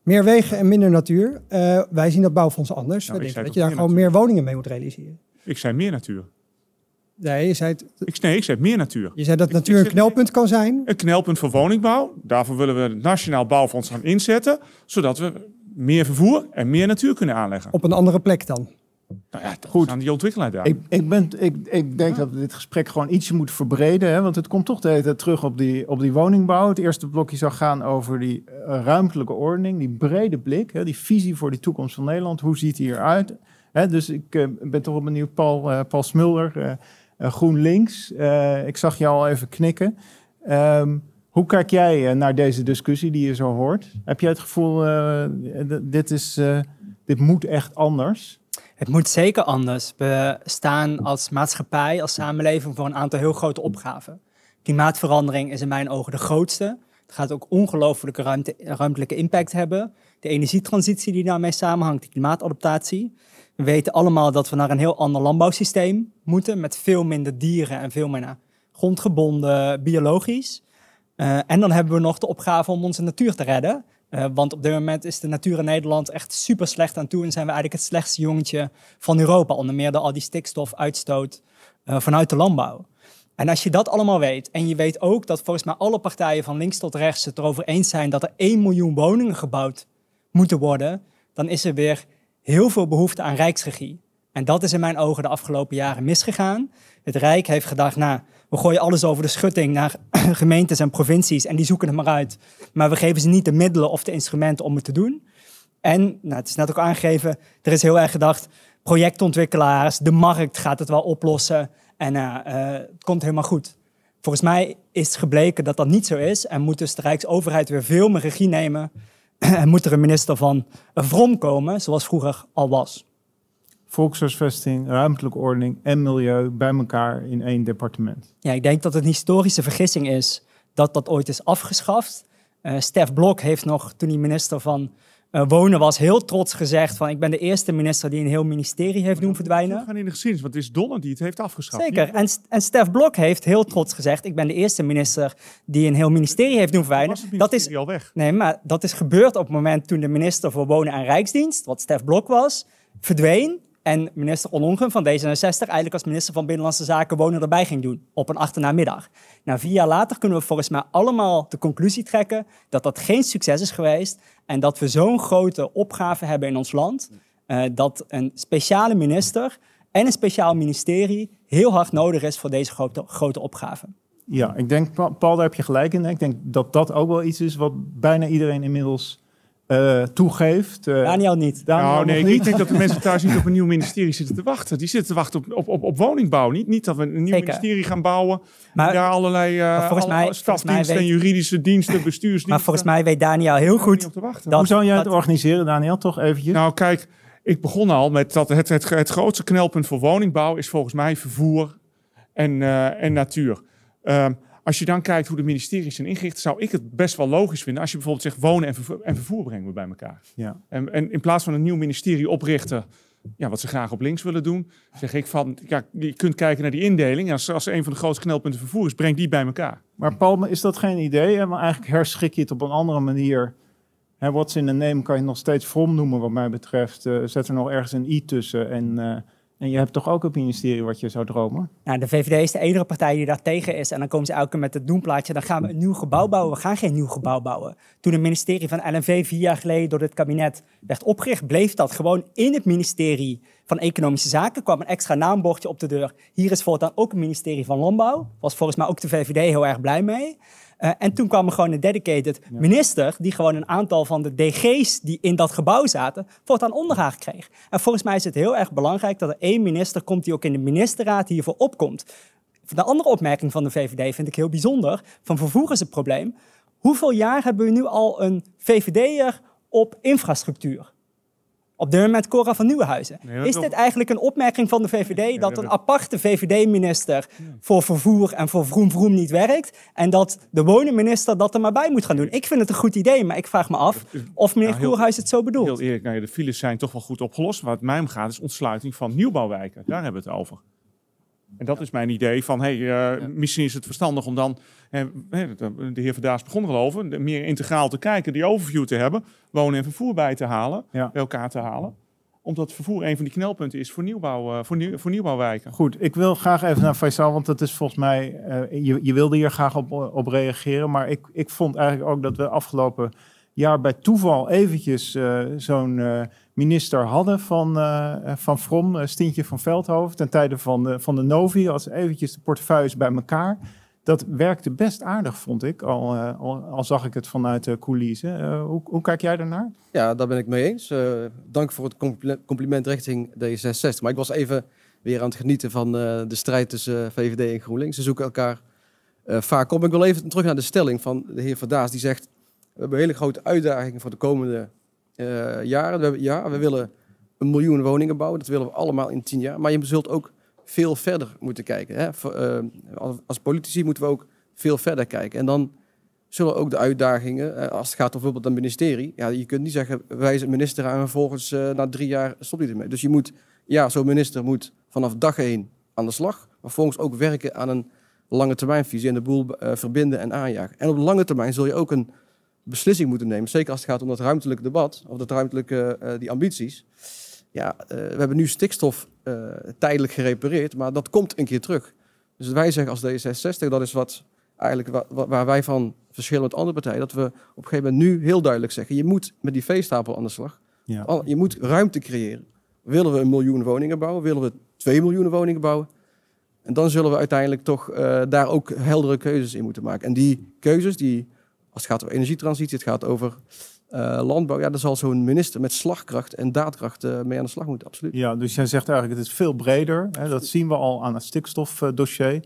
Meer wegen en minder natuur. Eh, wij zien dat bouwfonds anders. Nou, we ik denken dat je daar gewoon meer woningen mee moet realiseren. Ik zei meer natuur. Nee, je zei, het- Ik, nee, ik zei meer natuur. je zei dat Ik- natuur een knelpunt kan zijn. Een knelpunt voor woningbouw. Daarvoor willen we het Nationaal Bouwfonds gaan inzetten. Zodat we meer vervoer en meer natuur kunnen aanleggen. Op een andere plek dan. Nou ja, Goed. aan die ontwikkelaar daar. Ik, ik, ben, ik, ik denk dat we dit gesprek gewoon ietsje moeten verbreden. Hè, want het komt toch de hele tijd terug op die, op die woningbouw. Het eerste blokje zou gaan over die eh, ruimtelijke ordening. Die brede blik. Hè, die visie voor die toekomst van Nederland. Hoe ziet die eruit? Hè, dus ik eh, ben toch wel benieuwd. Paul, eh, Paul Smulder, GroenLinks. Eh, ik zag jou al even knikken. Ehm, hoe kijk jij eh, naar deze discussie die je zo hoort? Heb jij het gevoel, eh, dit, is, eh, dit moet echt anders? Het moet zeker anders. We staan als maatschappij, als samenleving voor een aantal heel grote opgaven. Klimaatverandering is in mijn ogen de grootste. Het gaat ook ongelooflijke ruimte, ruimtelijke impact hebben. De energietransitie die daarmee samenhangt, de klimaatadaptatie. We weten allemaal dat we naar een heel ander landbouwsysteem moeten, met veel minder dieren en veel meer grondgebonden, biologisch. Eh, en dan hebben we nog de opgave om onze natuur te redden. Eh, want op dit moment is de natuur in Nederland echt super slecht aan toe. En zijn we eigenlijk het slechtste jongetje van Europa. Onder meer door al die stikstofuitstoot eh, vanuit de landbouw. En als je dat allemaal weet, en je weet ook dat volgens mij alle partijen van links tot rechts het erover eens zijn dat er 1 miljoen woningen gebouwd moeten worden, dan is er weer heel veel behoefte aan rijksregie. En dat is in mijn ogen de afgelopen jaren misgegaan. Het Rijk heeft gedacht, nou, we gooien alles over de schutting naar gemeentes en provincies en die zoeken het maar uit. Maar we geven ze niet de middelen of de instrumenten om het te doen. En, nou, het is net ook aangegeven, er is heel erg gedacht, projectontwikkelaars, de markt gaat het wel oplossen en eh, het komt helemaal goed. Volgens mij is gebleken dat dat niet zo is en moet dus de Rijksoverheid weer veel meer regie nemen en moet er een minister van Vrom komen, zoals vroeger al was. volkshuisvesting, ruimtelijke ordening en milieu bij elkaar in één departement. Ja, ik denk dat het een historische vergissing is dat dat ooit is afgeschaft. Eh Stef Blok heeft nog, toen hij minister van eh, Wonen was, heel trots gezegd van ik ben de eerste minister die een heel ministerie heeft doen We verdwijnen. gaan in de geschiedenis, want het is Donner die het heeft afgeschaft. Zeker. En, en Stef Blok heeft heel trots gezegd ik ben de eerste minister die een heel ministerie heeft doen verdwijnen. Dat is, al weg. nee, maar dat is gebeurd op het moment toen de minister voor Wonen en Rijksdienst, wat Stef Blok was, verdween. En minister Ollongren van D66 eigenlijk als minister van Binnenlandse Zaken wonen erbij ging doen op een achternaamiddag. Nou, vier jaar later kunnen we volgens mij allemaal de conclusie trekken dat dat geen succes is geweest en dat we zo'n grote opgave hebben in ons land eh, dat een speciale minister en een speciaal ministerie heel hard nodig is voor deze grote, grote opgave. Ja, ik denk, Pa- Paul, daar heb je gelijk in. Ik denk dat dat ook wel iets is wat bijna iedereen inmiddels eh, toegeeft. Eh, Daniel niet. Daniel nou, nog nee, niet? ik denk dat de mensen thuis niet op een nieuw ministerie zitten te wachten. Die zitten te wachten op, op, op, op woningbouw. Niet, niet dat we een nieuw Zeker. ministerie gaan bouwen. Maar- daar allerlei uh, volgens mij- stafdiensten volgens mij en juridische diensten, bestuursdiensten. Maar volgens mij weet Daniel heel goed op te wachten. dat- Hoe zou jij het dat- organiseren, Daniel? Toch eventjes? Nou, kijk, ik begon al met dat het, het, het grootste knelpunt voor woningbouw is volgens mij vervoer en, eh, en natuur. Ehm, als je dan kijkt hoe de ministeries zijn ingericht, zou ik het best wel logisch vinden als je bijvoorbeeld zegt wonen en vervoer, en vervoer brengen we bij elkaar. Ja. En, en in plaats van een nieuw ministerie oprichten, ja, wat ze graag op links willen doen, zeg ik van, ja, je kunt kijken naar die indeling. En als, als een van de grootste knelpunten vervoer is, breng die bij elkaar. Maar Paul, is dat geen idee? hè? Maar eigenlijk herschik je het op een andere manier. Hè, What's in the name kan je nog steeds from noemen wat mij betreft. Eh, zet er nog ergens een i tussen. En, eh, en je hebt toch ook een ministerie wat je zou dromen? Nou, de VVD is de enige partij die daar tegen is. En dan komen ze elke keer met het doemplaatje. Dan gaan we een nieuw gebouw bouwen. We gaan geen nieuw gebouw bouwen. Toen het ministerie van LNV vier jaar geleden door dit kabinet werd opgericht, bleef dat gewoon in het ministerie van Economische Zaken. kwam een extra naambordje op de deur. Hier is voortaan ook een ministerie van Landbouw. Was volgens mij ook de VVD heel erg blij mee. Uh, en toen kwam er gewoon een dedicated minister, die gewoon een aantal van de DG's die in dat gebouw zaten, voortaan onder haar kreeg. En volgens mij is het heel erg belangrijk dat er één minister komt die ook in de ministerraad hiervoor opkomt. De andere opmerking van de VVD vind ik heel bijzonder. Van vervoer is het probleem. Hoeveel jaar hebben we nu al een VVD'er op infrastructuur? Op dit moment Cora van Nieuwenhuizen. Nee, is dit eigenlijk een opmerking van de VVD dat een aparte VVD-minister voor vervoer en voor vroom vroom niet werkt en dat de wonenminister dat er maar bij moet gaan doen? Ik vind het een goed idee, maar ik vraag me af of meneer Nou, Koerhuis het zo bedoelt. Heel eerlijk, nou ja, de files zijn toch wel goed opgelost. Waar het mij om gaat is ontsluiting van nieuwbouwwijken. Daar hebben we het over. En dat is mijn idee van, hey, uh, misschien is het verstandig om dan, eh, de heer Verdaas begon erover, meer integraal te kijken, die overview te hebben, wonen en vervoer bij te halen, Ja. bij elkaar te halen. Omdat vervoer een van die knelpunten is voor, nieuwbouw, uh, voor, nieuw, voor nieuwbouwwijken. Goed, ik wil graag even naar Faisal, want dat is volgens mij, uh, je, je wilde hier graag op, op reageren. Maar ik, ik vond eigenlijk ook dat we afgelopen jaar bij toeval eventjes eh, zo'n eh, minister hadden van, eh, van From, uh, Stientje van Veldhoven, ten tijde van de, van de Novi, als eventjes de portefeuilles bij elkaar. Dat werkte best aardig, vond ik, al, al, zag ik het vanuit de coulissen. hoe, hoe kijk jij daarnaar? Ja, daar ben ik mee eens. dank voor het compliment richting D66. Maar ik was even weer aan het genieten van de strijd tussen VVD en GroenLinks. Ze zoeken elkaar vaak op. Ik wil even terug naar de stelling van de heer Verdaas, die zegt we hebben hele grote uitdagingen voor de komende uh, jaren. We hebben, ja, we willen een miljoen woningen bouwen. Dat willen we allemaal in tien jaar. Maar je zult ook veel verder moeten kijken. Hè? Uh, als, politici moeten we ook veel verder kijken. En dan zullen ook de uitdagingen, uh, als het gaat om bijvoorbeeld een ministerie. Ja, je kunt niet zeggen, wij zijn minister en vervolgens na drie jaar stopt hij ermee. Dus je moet, ja, zo'n minister moet vanaf dag één aan de slag. Maar vervolgens ook werken aan een lange termijnvisie en de boel verbinden en aanjagen. En op lange termijn zul je ook een beslissing moeten nemen. Zeker als het gaat om dat ruimtelijke debat, of dat ruimtelijke, uh, die ambities. Ja, uh, we hebben nu stikstof uh, tijdelijk gerepareerd, maar dat komt een keer terug. Dus wij zeggen als D66, dat is wat eigenlijk wa waar wij van verschillen met andere partijen, dat we op een gegeven moment nu heel duidelijk zeggen, je moet met die veestapel aan de slag. Ja. Je moet ruimte creëren. Willen we een miljoen woningen bouwen? Willen we twee miljoen woningen bouwen? En dan zullen we uiteindelijk toch daar ook heldere keuzes in moeten maken. En die keuzes, die als het gaat over energietransitie, het gaat over uh, landbouw, ja, daar zal zo'n minister met slagkracht en daadkracht uh, mee aan de slag moeten, absoluut. Ja, dus jij zegt eigenlijk het is veel breder. Hè? Dat zien we al aan het stikstofdossier.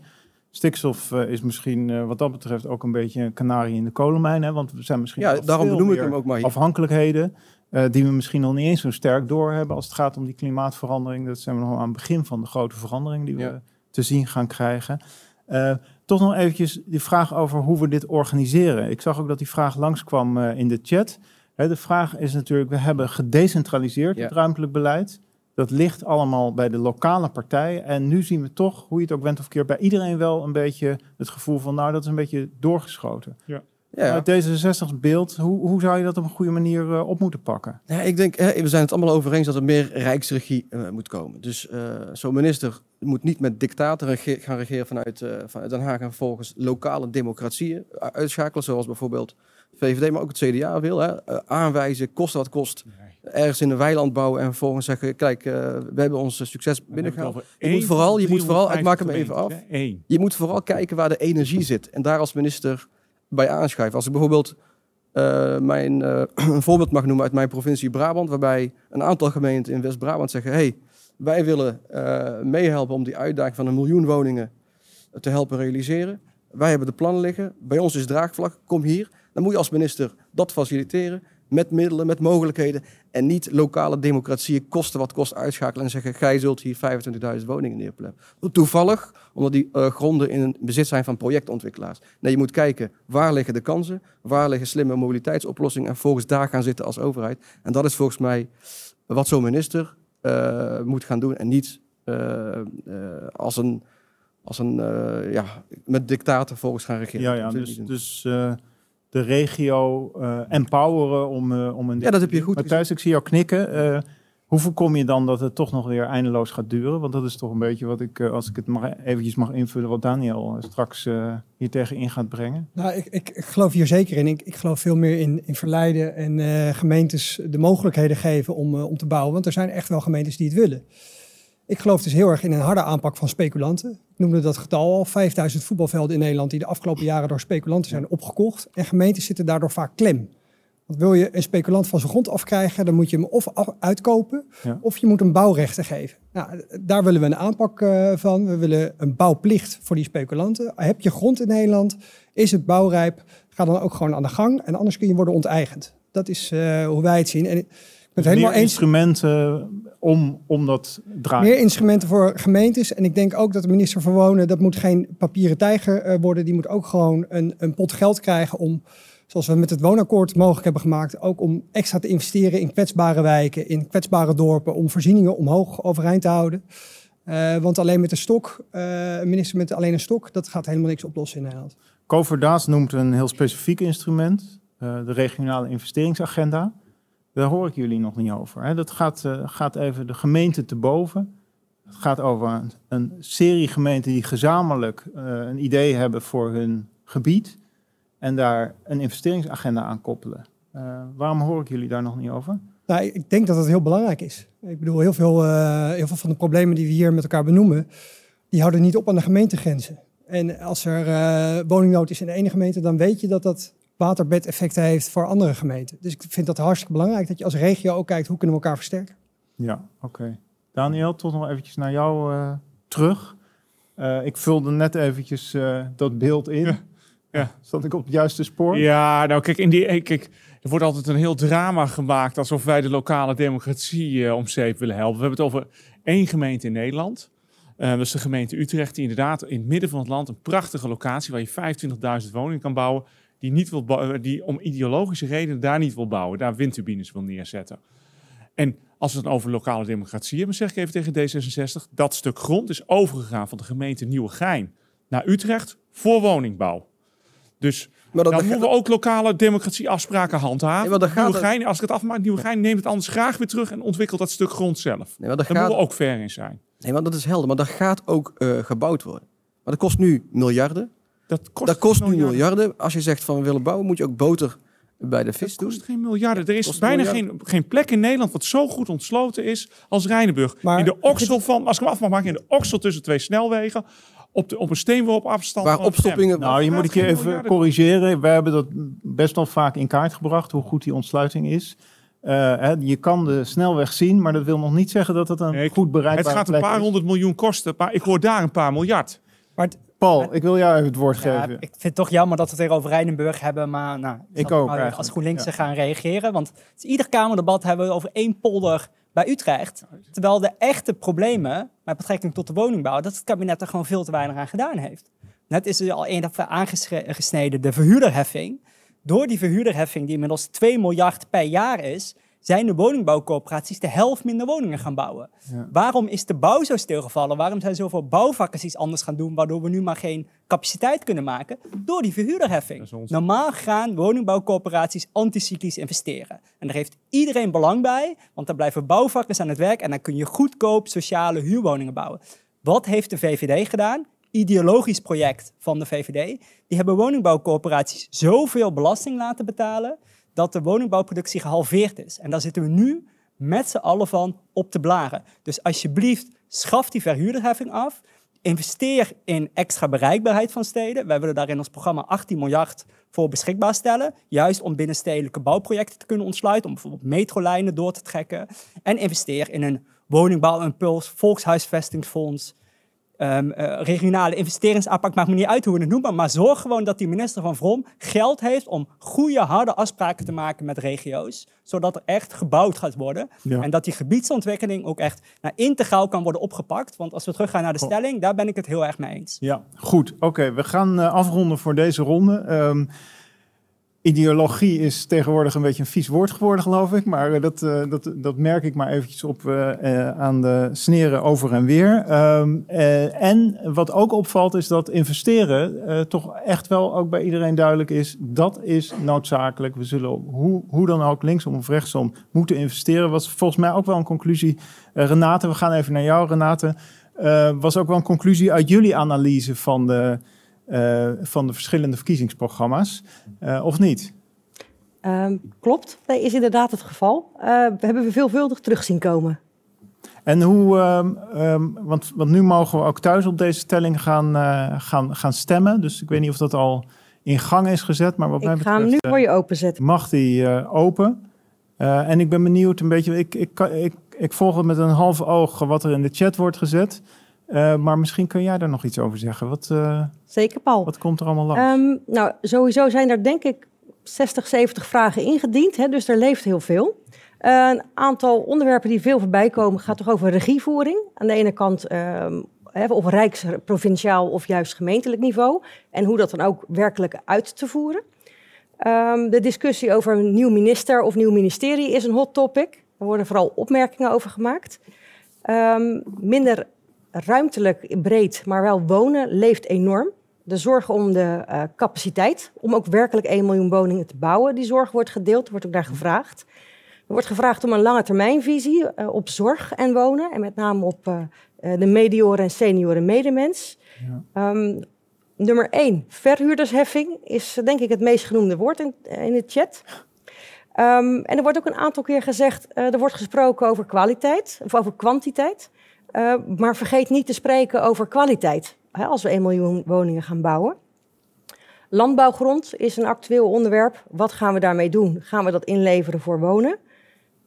Stikstof uh, is misschien wat dat betreft ook een beetje een kanarie in de kolenmijn, hè? want we zijn misschien ja, daarom benoem ik hem ook maar hier. afhankelijkheden die we misschien nog niet eens zo sterk doorhebben als het gaat om die klimaatverandering. Dat zijn we nog aan het begin van de grote verandering die we te zien gaan krijgen. Toch nog eventjes die vraag over hoe we dit organiseren. Ik zag ook dat die vraag langskwam uh, in de chat. de vraag is natuurlijk, we hebben gedecentraliseerd het ruimtelijk beleid. Dat ligt allemaal bij de lokale partijen. En nu zien we toch, hoe je het ook went of keer, bij iedereen wel een beetje het gevoel van, nou, dat is een beetje doorgeschoten. Ja. Ja. Uit deze 60 beeld, hoe, hoe zou je dat op een goede manier uh, op moeten pakken? Ja, ik denk, hè, we zijn het allemaal over eens dat er meer rijksregie uh, moet komen. Dus uh, zo'n minister moet niet met dictaten gaan regeren vanuit, vanuit Den Haag en volgens lokale democratieën uitschakelen, zoals bijvoorbeeld VVD, maar ook het CDA wil. Hè, aanwijzen, kost wat kost, ergens in een weiland bouwen en vervolgens zeggen, kijk, we hebben ons succes binnengehaald. Je moet vooral, je moet vooral, ik maak hem even af, je moet vooral kijken waar de energie zit en daar als minister bij aanschuiven. Als ik bijvoorbeeld uh, mijn, uh, een voorbeeld mag noemen uit mijn provincie Brabant, waarbij een aantal gemeenten in West-Brabant zeggen: hey, wij willen uh, meehelpen om die uitdaging van een miljoen woningen te helpen realiseren. Wij hebben de plannen liggen, bij ons is draagvlak, kom hier. Dan moet je als minister dat faciliteren met middelen, met mogelijkheden. En niet lokale democratieën kosten wat kost uitschakelen en zeggen: gij zult hier 25.000 woningen neerpleppen. Toevallig, omdat die uh, gronden in bezit zijn van projectontwikkelaars. Nee, je moet kijken waar liggen de kansen, waar liggen slimme mobiliteitsoplossingen en volgens daar gaan zitten als overheid. En dat is volgens mij wat zo'n minister uh, moet gaan doen en niet uh, als een. Als een ja, met dictaten volgens gaan regeren. Ja, ja dus, dus de regio uh, empoweren om, uh, om een... Ja, dat heb je goed Matthijs, ik zie jou knikken. Uh, hoe voorkom je dan dat het toch nog weer eindeloos gaat duren? Want dat is toch een beetje wat ik, als ik het mag, eventjes mag invullen, wat Daniel straks hier tegen in gaat brengen. Nou, ik, ik, ik, geloof hier zeker in. Ik, ik geloof veel meer in, in verleiden en gemeentes de mogelijkheden geven om, om te bouwen. Want er zijn echt wel gemeentes die het willen. Ik geloof dus heel erg in een harde aanpak van speculanten. Ik noemde dat getal al. 5000 voetbalvelden in Nederland die de afgelopen jaren door speculanten zijn opgekocht. En gemeentes zitten daardoor vaak klem. Want wil je een speculant van zijn grond afkrijgen, dan moet je hem of uitkopen of je moet hem bouwrechten geven. Nou, daar willen we een aanpak uh, van. We willen een bouwplicht voor die speculanten. Heb je grond in Nederland, is het bouwrijp, ga dan ook gewoon aan de gang en anders kun je worden onteigend. Dat is uh, hoe wij het zien. En het helemaal instrumenten om, om dat draaien. Meer instrumenten voor gemeentes. En ik denk ook dat de minister van Wonen, dat moet geen papieren tijger uh, worden. Die moet ook gewoon een, een pot geld krijgen om, zoals we met het woonakkoord mogelijk hebben gemaakt, ook om extra te investeren in kwetsbare wijken, in kwetsbare dorpen, om voorzieningen omhoog overeind te houden. Uh, want alleen met een stok, uh, een minister met alleen een stok, dat gaat helemaal niks oplossen in Nederland. Kover Daas noemt een heel specifiek instrument, de regionale investeringsagenda. Daar hoor ik jullie nog niet over. Hè. Dat gaat, uh, gaat even de gemeente te boven. Het gaat over een, serie gemeenten die gezamenlijk uh, een idee hebben voor hun gebied. En daar een investeringsagenda aan koppelen. Eh, waarom hoor ik jullie daar nog niet over? Nou, ik denk dat het heel belangrijk is. Ik bedoel, heel veel, eh, heel veel van de problemen die we hier met elkaar benoemen, die houden niet op aan de gemeentegrenzen. En als er eh, woningnood is in de ene gemeente, dan weet je dat dat waterbedeffecten heeft voor andere gemeenten. Dus ik vind dat hartstikke belangrijk dat je als regio ook kijkt hoe kunnen we elkaar versterken. Ja, oké. Daniel, toch nog eventjes naar jou eh, terug. Eh, ik vulde net eventjes eh, dat beeld in. Ja, ja. Zat ik op het juiste spoor? Ja, nou kijk, in die, kijk, er wordt altijd een heel drama gemaakt alsof wij de lokale democratie eh, om zeep willen helpen. We hebben het over één gemeente in Nederland. Eh, dat is de gemeente Utrecht, die inderdaad in het midden van het land een prachtige locatie waar je 25.000 woningen kan bouwen, die, niet wil eh, die om ideologische redenen daar niet wil bouwen, daar windturbines wil neerzetten. En als we het dan over lokale democratie hebben, zeg ik even tegen D66, dat stuk grond is overgegaan van de gemeente Nieuwegein naar Utrecht voor woningbouw. Dus Maar dan moeten we ook lokale democratieafspraken handhaven. Maar het- Nieuwegein, als ik het afmaak, Nieuwegein neemt het anders graag weer terug en ontwikkelt dat stuk grond zelf. nee, maar Daar gaat, moeten we ook fair in zijn. nee, maar dat is helder. Maar dat gaat ook eh, gebouwd worden. Maar dat kost nu miljarden. Dat kost, dat kost nu miljarden. miljarden. Als je zegt van we willen bouwen, moet je ook boter bij de vis Het doen. kost geen miljarden. Er is bijna miljarden. geen, geen plek in Nederland wat zo goed ontsloten is als Rijnenburg. Maar- in de oksel van, als ik hem af mag maken, in de oksel tussen twee snelwegen, op, de, op een steenworp afstand. Waar opstoppingen... Nou, je moet ik je even miljarden. corrigeren. We hebben dat best wel vaak in kaart gebracht, hoe goed die ontsluiting is. Eh, hè, je kan de snelweg zien, maar dat wil nog niet zeggen dat het een Nee, ik- goed bereikbare Het gaat een paar is. honderd miljoen kosten, maar ik hoor daar een paar miljard. Maar het- Paul, ik wil jou even het woord Ja, geven. ik vind het toch jammer dat we het weer over Rijnenburg hebben, maar nou, Ik ook maar als GroenLinks ja. gaan reageren. Want het is ieder Kamerdebat hebben we over één polder bij Utrecht. Terwijl de echte problemen met betrekking tot de woningbouw, dat het kabinet er gewoon veel te weinig aan gedaan heeft. Net is er al één aangesneden, de verhuurderheffing. Door die verhuurderheffing, die inmiddels 2 miljard per jaar is, zijn de woningbouwcoöperaties de helft minder woningen gaan bouwen. Ja. Waarom is de bouw zo stilgevallen? Waarom zijn zoveel bouwvakkers iets anders gaan doen, waardoor we nu maar geen capaciteit kunnen maken? Door die verhuurderheffing. Ons- Normaal gaan woningbouwcoöperaties anticyclisch investeren. En daar heeft iedereen belang bij, want dan blijven bouwvakkers aan het werk en dan kun je goedkoop sociale huurwoningen bouwen. Wat heeft de VVD gedaan? Ideologisch project van de VVD. Die hebben woningbouwcoöperaties zoveel belasting laten betalen dat de woningbouwproductie gehalveerd is. En daar zitten we nu met z'n allen van op te blaren. Dus alsjeblieft, schaf die verhuurderheffing af. Investeer in extra bereikbaarheid van steden. Wij willen daar in ons programma 18 miljard voor beschikbaar stellen. Juist om binnenstedelijke bouwprojecten te kunnen ontsluiten. Om bijvoorbeeld metrolijnen door te trekken. En investeer in een woningbouwimpuls, volkshuisvestingsfonds. Ehm, eh, regionale investeringsaanpak, maakt me niet uit hoe we het noemen, maar zorg gewoon dat die minister van Vrom geld heeft om goede, harde afspraken te maken met regio's, zodat er echt gebouwd gaat worden. Ja. En dat die gebiedsontwikkeling ook echt nou, integraal kan worden opgepakt. Want als we teruggaan naar de Oh. stelling, daar ben ik het heel erg mee eens. Ja, goed. Oké, we gaan eh, afronden voor deze ronde. Ehm, ideologie is tegenwoordig een beetje een vies woord geworden, geloof ik. Maar eh, dat, eh, dat, dat merk ik maar eventjes op eh, aan de sneren over en weer. Ehm, eh, en wat ook opvalt is dat investeren toch echt wel ook bij iedereen duidelijk is. Dat is noodzakelijk. We zullen hoe, hoe dan ook linksom of rechtsom moeten investeren. Was volgens mij ook wel een conclusie. Renate, we gaan even naar jou, Renate. Was ook wel een conclusie uit jullie analyse van de, eh, van de verschillende verkiezingsprogramma's, Eh, of niet? Ehm, klopt, dat is inderdaad het geval. Eh, we hebben we veelvuldig terug zien komen. En hoe, ehm, ehm, want, want nu mogen we ook thuis op deze stelling gaan, gaan, gaan stemmen. Dus ik weet niet of dat al in gang is gezet, maar wat mij Ik ga hem betreft nu voor je openzetten. mag die open. En ik ben benieuwd een beetje, ik, ik, ik, ik volg het met een half oog wat er in de chat wordt gezet. Eh, maar misschien kun jij daar nog iets over zeggen. Wat, eh, Zeker, Paul. wat komt er allemaal langs? Ehm, nou, sowieso zijn er denk ik 60, 70 vragen ingediend. Hè, dus er leeft heel veel. Eh, een aantal onderwerpen die veel voorbij komen gaat toch over regievoering. Aan de ene kant ehm, hè, op rijks, provinciaal of juist gemeentelijk niveau. En hoe dat dan ook werkelijk uit te voeren. Ehm, de discussie over een nieuw minister of nieuw ministerie is een hot topic. Er worden vooral opmerkingen over gemaakt. Ehm, minder ruimtelijk breed, maar wel wonen leeft enorm. De zorg om de eh, capaciteit, om ook werkelijk 1 miljoen woningen te bouwen, die zorg wordt gedeeld, wordt ook daar gevraagd. Er wordt gevraagd om een lange termijnvisie eh, op zorg en wonen, en met name op eh, de medioren en senioren medemens. Ehm, nummer 1, verhuurdersheffing, is denk ik het meest genoemde woord in, in de chat. Ehm, en er wordt ook een aantal keer gezegd, er wordt gesproken over kwaliteit of over kwantiteit. Uh, maar vergeet niet te spreken over kwaliteit hè, als we 1 miljoen woningen gaan bouwen. Landbouwgrond is een actueel onderwerp. Wat gaan we daarmee doen? Gaan we dat inleveren voor wonen?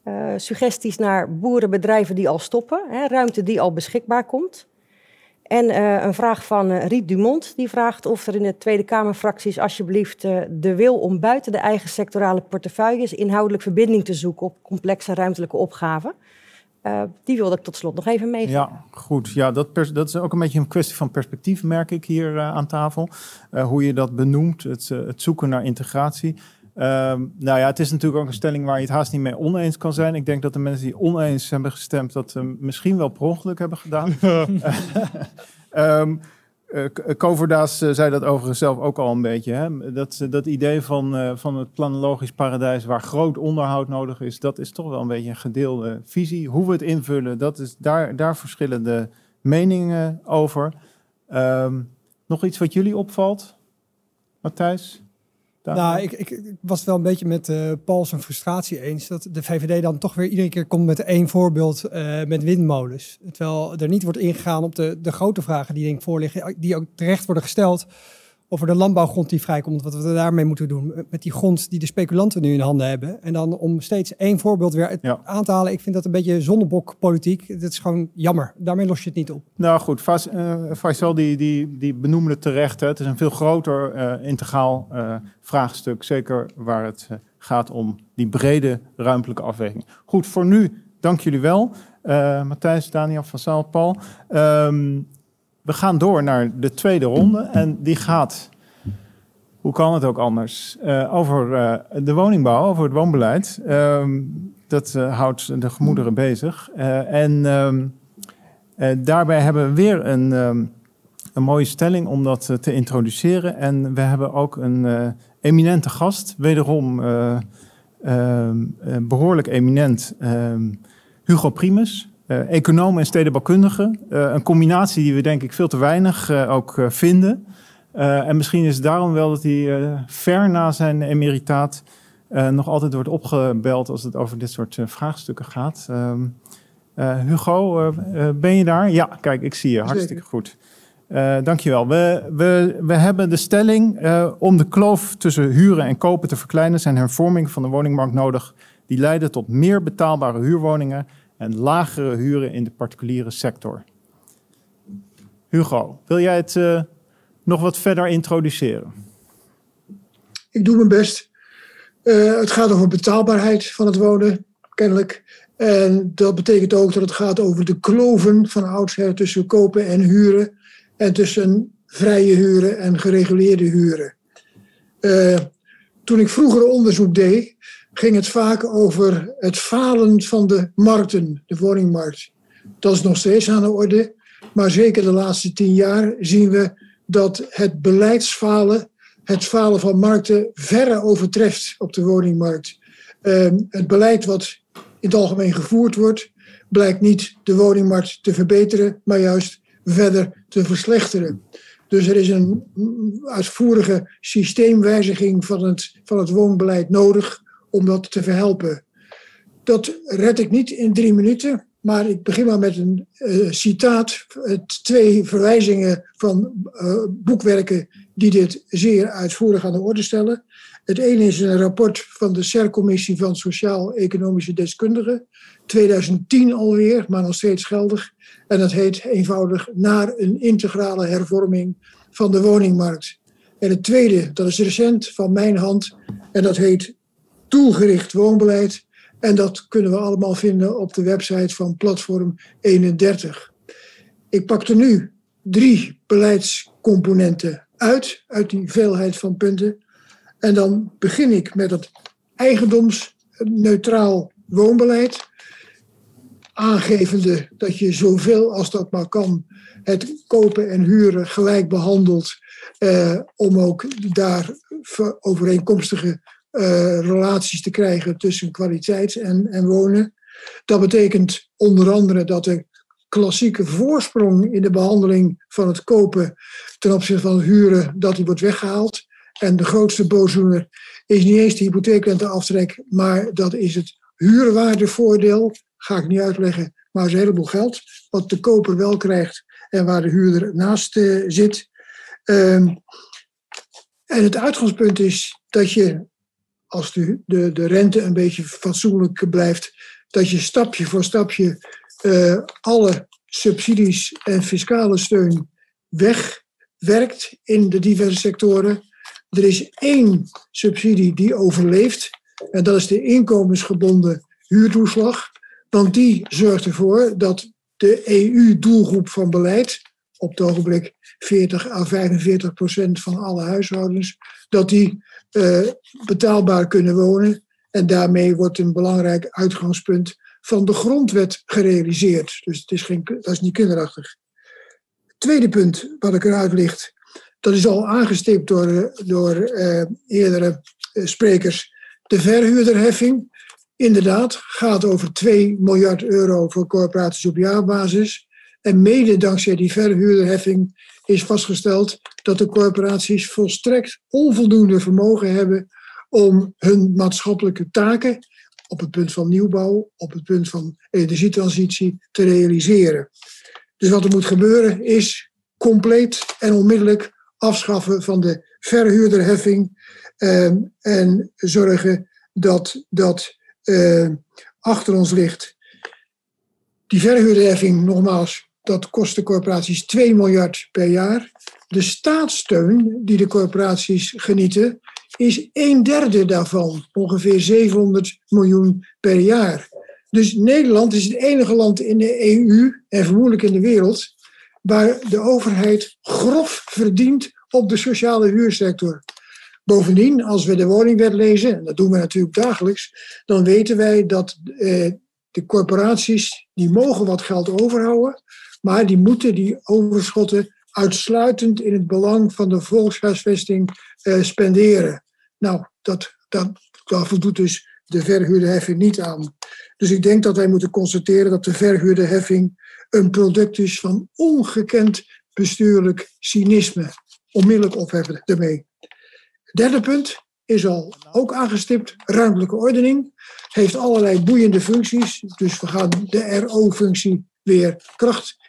Uh, suggesties naar boerenbedrijven die al stoppen, hè, ruimte die al beschikbaar komt. En uh, een vraag van Riet Dumont, die vraagt of er in de Tweede Kamerfracties alsjeblieft uh, de wil om buiten de eigen sectorale portefeuilles inhoudelijk verbinding te zoeken op complexe ruimtelijke opgaven. Die wilde ik tot slot nog even meegeven. Ja, goed. Ja, dat, dat, is ook een beetje een kwestie van perspectief, merk ik hier aan tafel. hoe je dat benoemt, het, het zoeken naar integratie. Um, nou ja, het is natuurlijk ook een stelling waar je het haast niet mee oneens kan zijn. Ik denk dat de mensen die oneens hebben gestemd, dat uh, misschien wel per ongeluk hebben gedaan. um, uh, Koverdaas uh, zei dat overigens zelf ook al een beetje. Hè? Dat, dat idee van, van het planologisch paradijs waar groot onderhoud nodig is, dat is toch wel een beetje een gedeelde visie. Hoe we het invullen, dat is, daar, daar verschillende meningen over. Um, nog iets wat jullie opvalt, Matthijs? Nou, ik, ik, ik, was wel een beetje met uh, Paul zijn frustratie eens dat de VVD dan toch weer iedere keer komt met één voorbeeld uh, met windmolens. Terwijl er niet wordt ingegaan op de, de grote vragen die denk ik voorliggen, die ook terecht worden gesteld over de landbouwgrond die vrijkomt, wat we daarmee moeten doen. Met die grond die de speculanten nu in handen hebben. En dan om steeds één voorbeeld weer ja. aan te halen. Ik vind dat een beetje zonnebokpolitiek. Dat is gewoon jammer. Daarmee los je het niet op. Nou goed, Faisal die, die, die benoemde het terecht. Hè. Het is een veel groter uh, integraal uh, vraagstuk. Zeker waar het uh, gaat om die brede ruimtelijke afweging. Goed, voor nu dank jullie wel. Matthijs, Daniel, Faisal, Paul. Um, we gaan door naar de tweede ronde en die gaat, hoe kan het ook anders, uh, over uh, de woningbouw, over het woonbeleid. Uh, dat uh, houdt de gemoederen bezig. en um, daarbij hebben we weer een, um, een mooie stelling om dat te introduceren. En we hebben ook een eminente gast, wederom ehm, behoorlijk eminent, Hugo Primus. Uh, econoom en stedenbouwkundige. Uh, een combinatie die we denk ik veel te weinig uh, ook vinden. en misschien is het daarom wel dat hij ver na zijn emeritaat nog altijd wordt opgebeld als het over dit soort vraagstukken gaat. Ehm, Hugo, ben je daar? Ja, kijk, ik zie je. Hartstikke goed. dankjewel. We, we, we hebben de stelling om de kloof tussen huren en kopen te verkleinen zijn hervorming van de woningmarkt nodig die leiden tot meer betaalbare huurwoningen en lagere huren in de particuliere sector. Hugo, wil jij het uh, nog wat verder introduceren? Ik doe mijn best. Uh, het gaat over betaalbaarheid van het wonen, kennelijk. En dat betekent ook dat het gaat over de kloven van oudsher tussen kopen en huren. En tussen vrije huren en gereguleerde huren. Uh, toen ik vroeger onderzoek deed, ging het vaak over het falen van de markten, de woningmarkt. Dat is nog steeds aan de orde, maar zeker de laatste tien jaar zien we dat het beleidsfalen, het falen van markten, verre overtreft op de woningmarkt. Uh, het beleid wat in het algemeen gevoerd wordt, blijkt niet de woningmarkt te verbeteren, maar juist verder te verslechteren. Dus er is een uitvoerige systeemwijziging van het, van het woonbeleid nodig om dat te verhelpen. Dat red ik niet in drie minuten, maar ik begin maar met een uh, citaat. twee verwijzingen van uh, boekwerken die dit zeer uitvoerig aan de orde stellen. Het ene is een rapport van de CER-commissie van Sociaal-Economische Deskundigen. 2010 alweer, maar nog steeds geldig. En dat heet eenvoudig naar een integrale hervorming van de woningmarkt. En het tweede, dat is recent van mijn hand, en dat heet doelgericht woonbeleid. En dat kunnen we allemaal vinden op de website van Platform 31. Ik pak er nu drie beleidscomponenten uit, uit die veelheid van punten. En dan begin ik met het eigendomsneutraal woonbeleid. Aangevende dat je zoveel als dat maar kan het kopen en huren gelijk behandelt. Eh, om ook daar overeenkomstige uh, relaties te krijgen tussen kwaliteit en, en wonen. Dat betekent onder andere dat de klassieke voorsprong in de behandeling van het kopen ten opzichte van het huren, dat die wordt weggehaald. En de grootste boosdoener is niet eens de hypotheekrenteaftrek, maar dat is het huurwaardevoordeel. Ga ik niet uitleggen, maar is een heleboel geld. Wat de koper wel krijgt en waar de huurder naast uh, zit. Um, en het uitgangspunt is dat je, als de, de, rente een beetje fatsoenlijk blijft, dat je stapje voor stapje uh, alle subsidies en fiscale steun wegwerkt in de diverse sectoren. Er is één subsidie die overleeft, en dat is de inkomensgebonden huurtoeslag. Want die zorgt ervoor dat de EU-doelgroep van beleid, op het ogenblik 40 à 45 procent van alle huishoudens, dat die betaalbaar kunnen wonen. En daarmee wordt een belangrijk uitgangspunt van de grondwet gerealiseerd. Dus het is geen, dat is niet kinderachtig. Tweede punt wat ik eruit licht, dat is al aangestipt door, door uh, eerdere uh, sprekers. De verhuurderheffing, inderdaad, gaat over 2 miljard euro voor corporaties op jaarbasis. En mede dankzij die verhuurderheffing is vastgesteld dat de corporaties volstrekt onvoldoende vermogen hebben om hun maatschappelijke taken op het punt van nieuwbouw, op het punt van energietransitie te realiseren. Dus wat er moet gebeuren is compleet en onmiddellijk afschaffen van de verhuurderheffing eh, en zorgen dat dat eh, achter ons ligt. Die verhuurderheffing, nogmaals, dat kost de corporaties 2 miljard per jaar. De staatssteun die de corporaties genieten, is een derde daarvan, ongeveer 700 miljoen per jaar. Dus Nederland is het enige land in de EU en vermoedelijk in de wereld waar de overheid grof verdient op de sociale huursector. Bovendien, als we de woningwet lezen, en dat doen we natuurlijk dagelijks, dan weten wij dat eh, de corporaties die mogen wat geld overhouden, maar die moeten die overschotten uitsluitend in het belang van de volkshuisvesting eh, spenderen. Nou, dat, dat, daar voldoet dus de verhuurderheffing niet aan. Dus ik denk dat wij moeten constateren dat de verhuurderheffing een product is van ongekend bestuurlijk cynisme. Onmiddellijk opheffen ermee. Derde punt is al ook aangestipt. Ruimtelijke ordening heeft allerlei boeiende functies. Dus we gaan de RO-functie weer kracht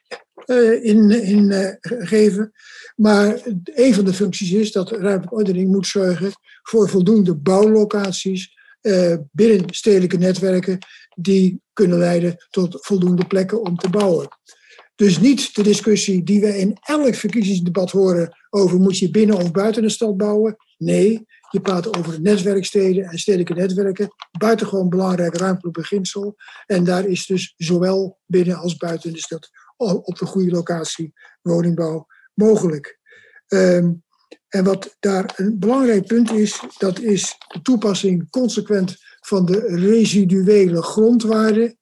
in, in uh, geven. Maar een van de functies is dat ruimtelijke ordening moet zorgen voor voldoende bouwlocaties uh, binnen stedelijke netwerken die kunnen leiden tot voldoende plekken om te bouwen. Dus niet de discussie die we in elk verkiezingsdebat horen over moet je binnen of buiten de stad bouwen. Nee, je praat over netwerksteden en stedelijke netwerken. Buitengewoon belangrijk ruimtelijk beginsel. En daar is dus zowel binnen als buiten de stad op de goede locatie woningbouw mogelijk. Um, en wat daar een belangrijk punt is, dat is de toepassing consequent van de residuele grondwaarde.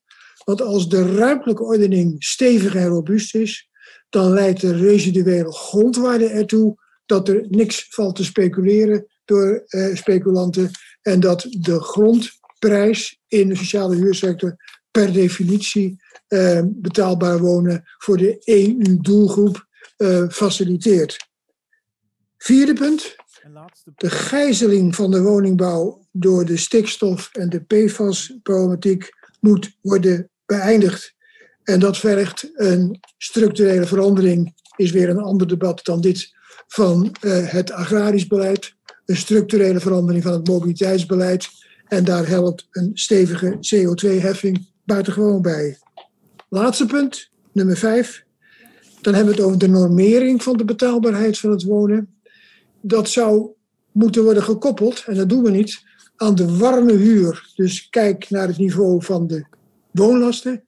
Want als de ruimtelijke ordening stevig en robuust is, dan leidt de residuele grondwaarde ertoe dat er niks valt te speculeren door eh, speculanten en dat de grondprijs in de sociale huursector per definitie eh, betaalbaar wonen voor de EU-doelgroep uh, faciliteert. Vierde punt. De gijzeling van de woningbouw door de stikstof en de PFAS-problematiek moet worden beëindigd. En dat vergt een structurele verandering, is weer een ander debat dan dit, van uh, het agrarisch beleid. Een structurele verandering van het mobiliteitsbeleid. En daar helpt een stevige CO2-heffing buitengewoon bij. Laatste punt, nummer vijf. Dan hebben we het over de normering van de betaalbaarheid van het wonen. Dat zou moeten worden gekoppeld, en dat doen we niet, aan de warme huur. Dus kijk naar het niveau van de woonlasten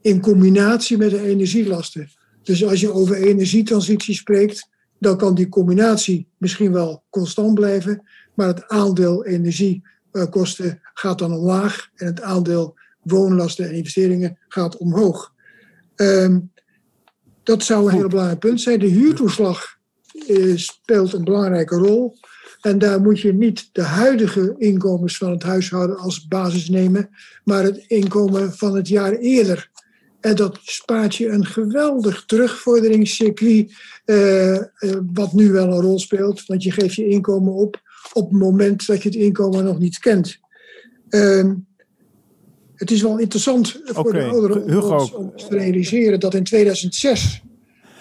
in combinatie met de energielasten. Dus als je over energietransitie spreekt, dan kan die combinatie misschien wel constant blijven, maar het aandeel energiekosten gaat dan omlaag en het aandeel woonlasten en investeringen gaat omhoog. Um, dat zou een heel belangrijk punt zijn. De huurtoeslag uh, speelt een belangrijke rol. En daar moet je niet de huidige inkomens van het huishouden als basis nemen, maar het inkomen van het jaar eerder. En dat spaart je een geweldig terugvorderingscircuit, eh, eh, wat nu wel een rol speelt. Want je geeft je inkomen op op het moment dat je het inkomen nog niet kent. Ehm, het is wel interessant voor de ouderen om, Hugo. te realiseren dat in 2006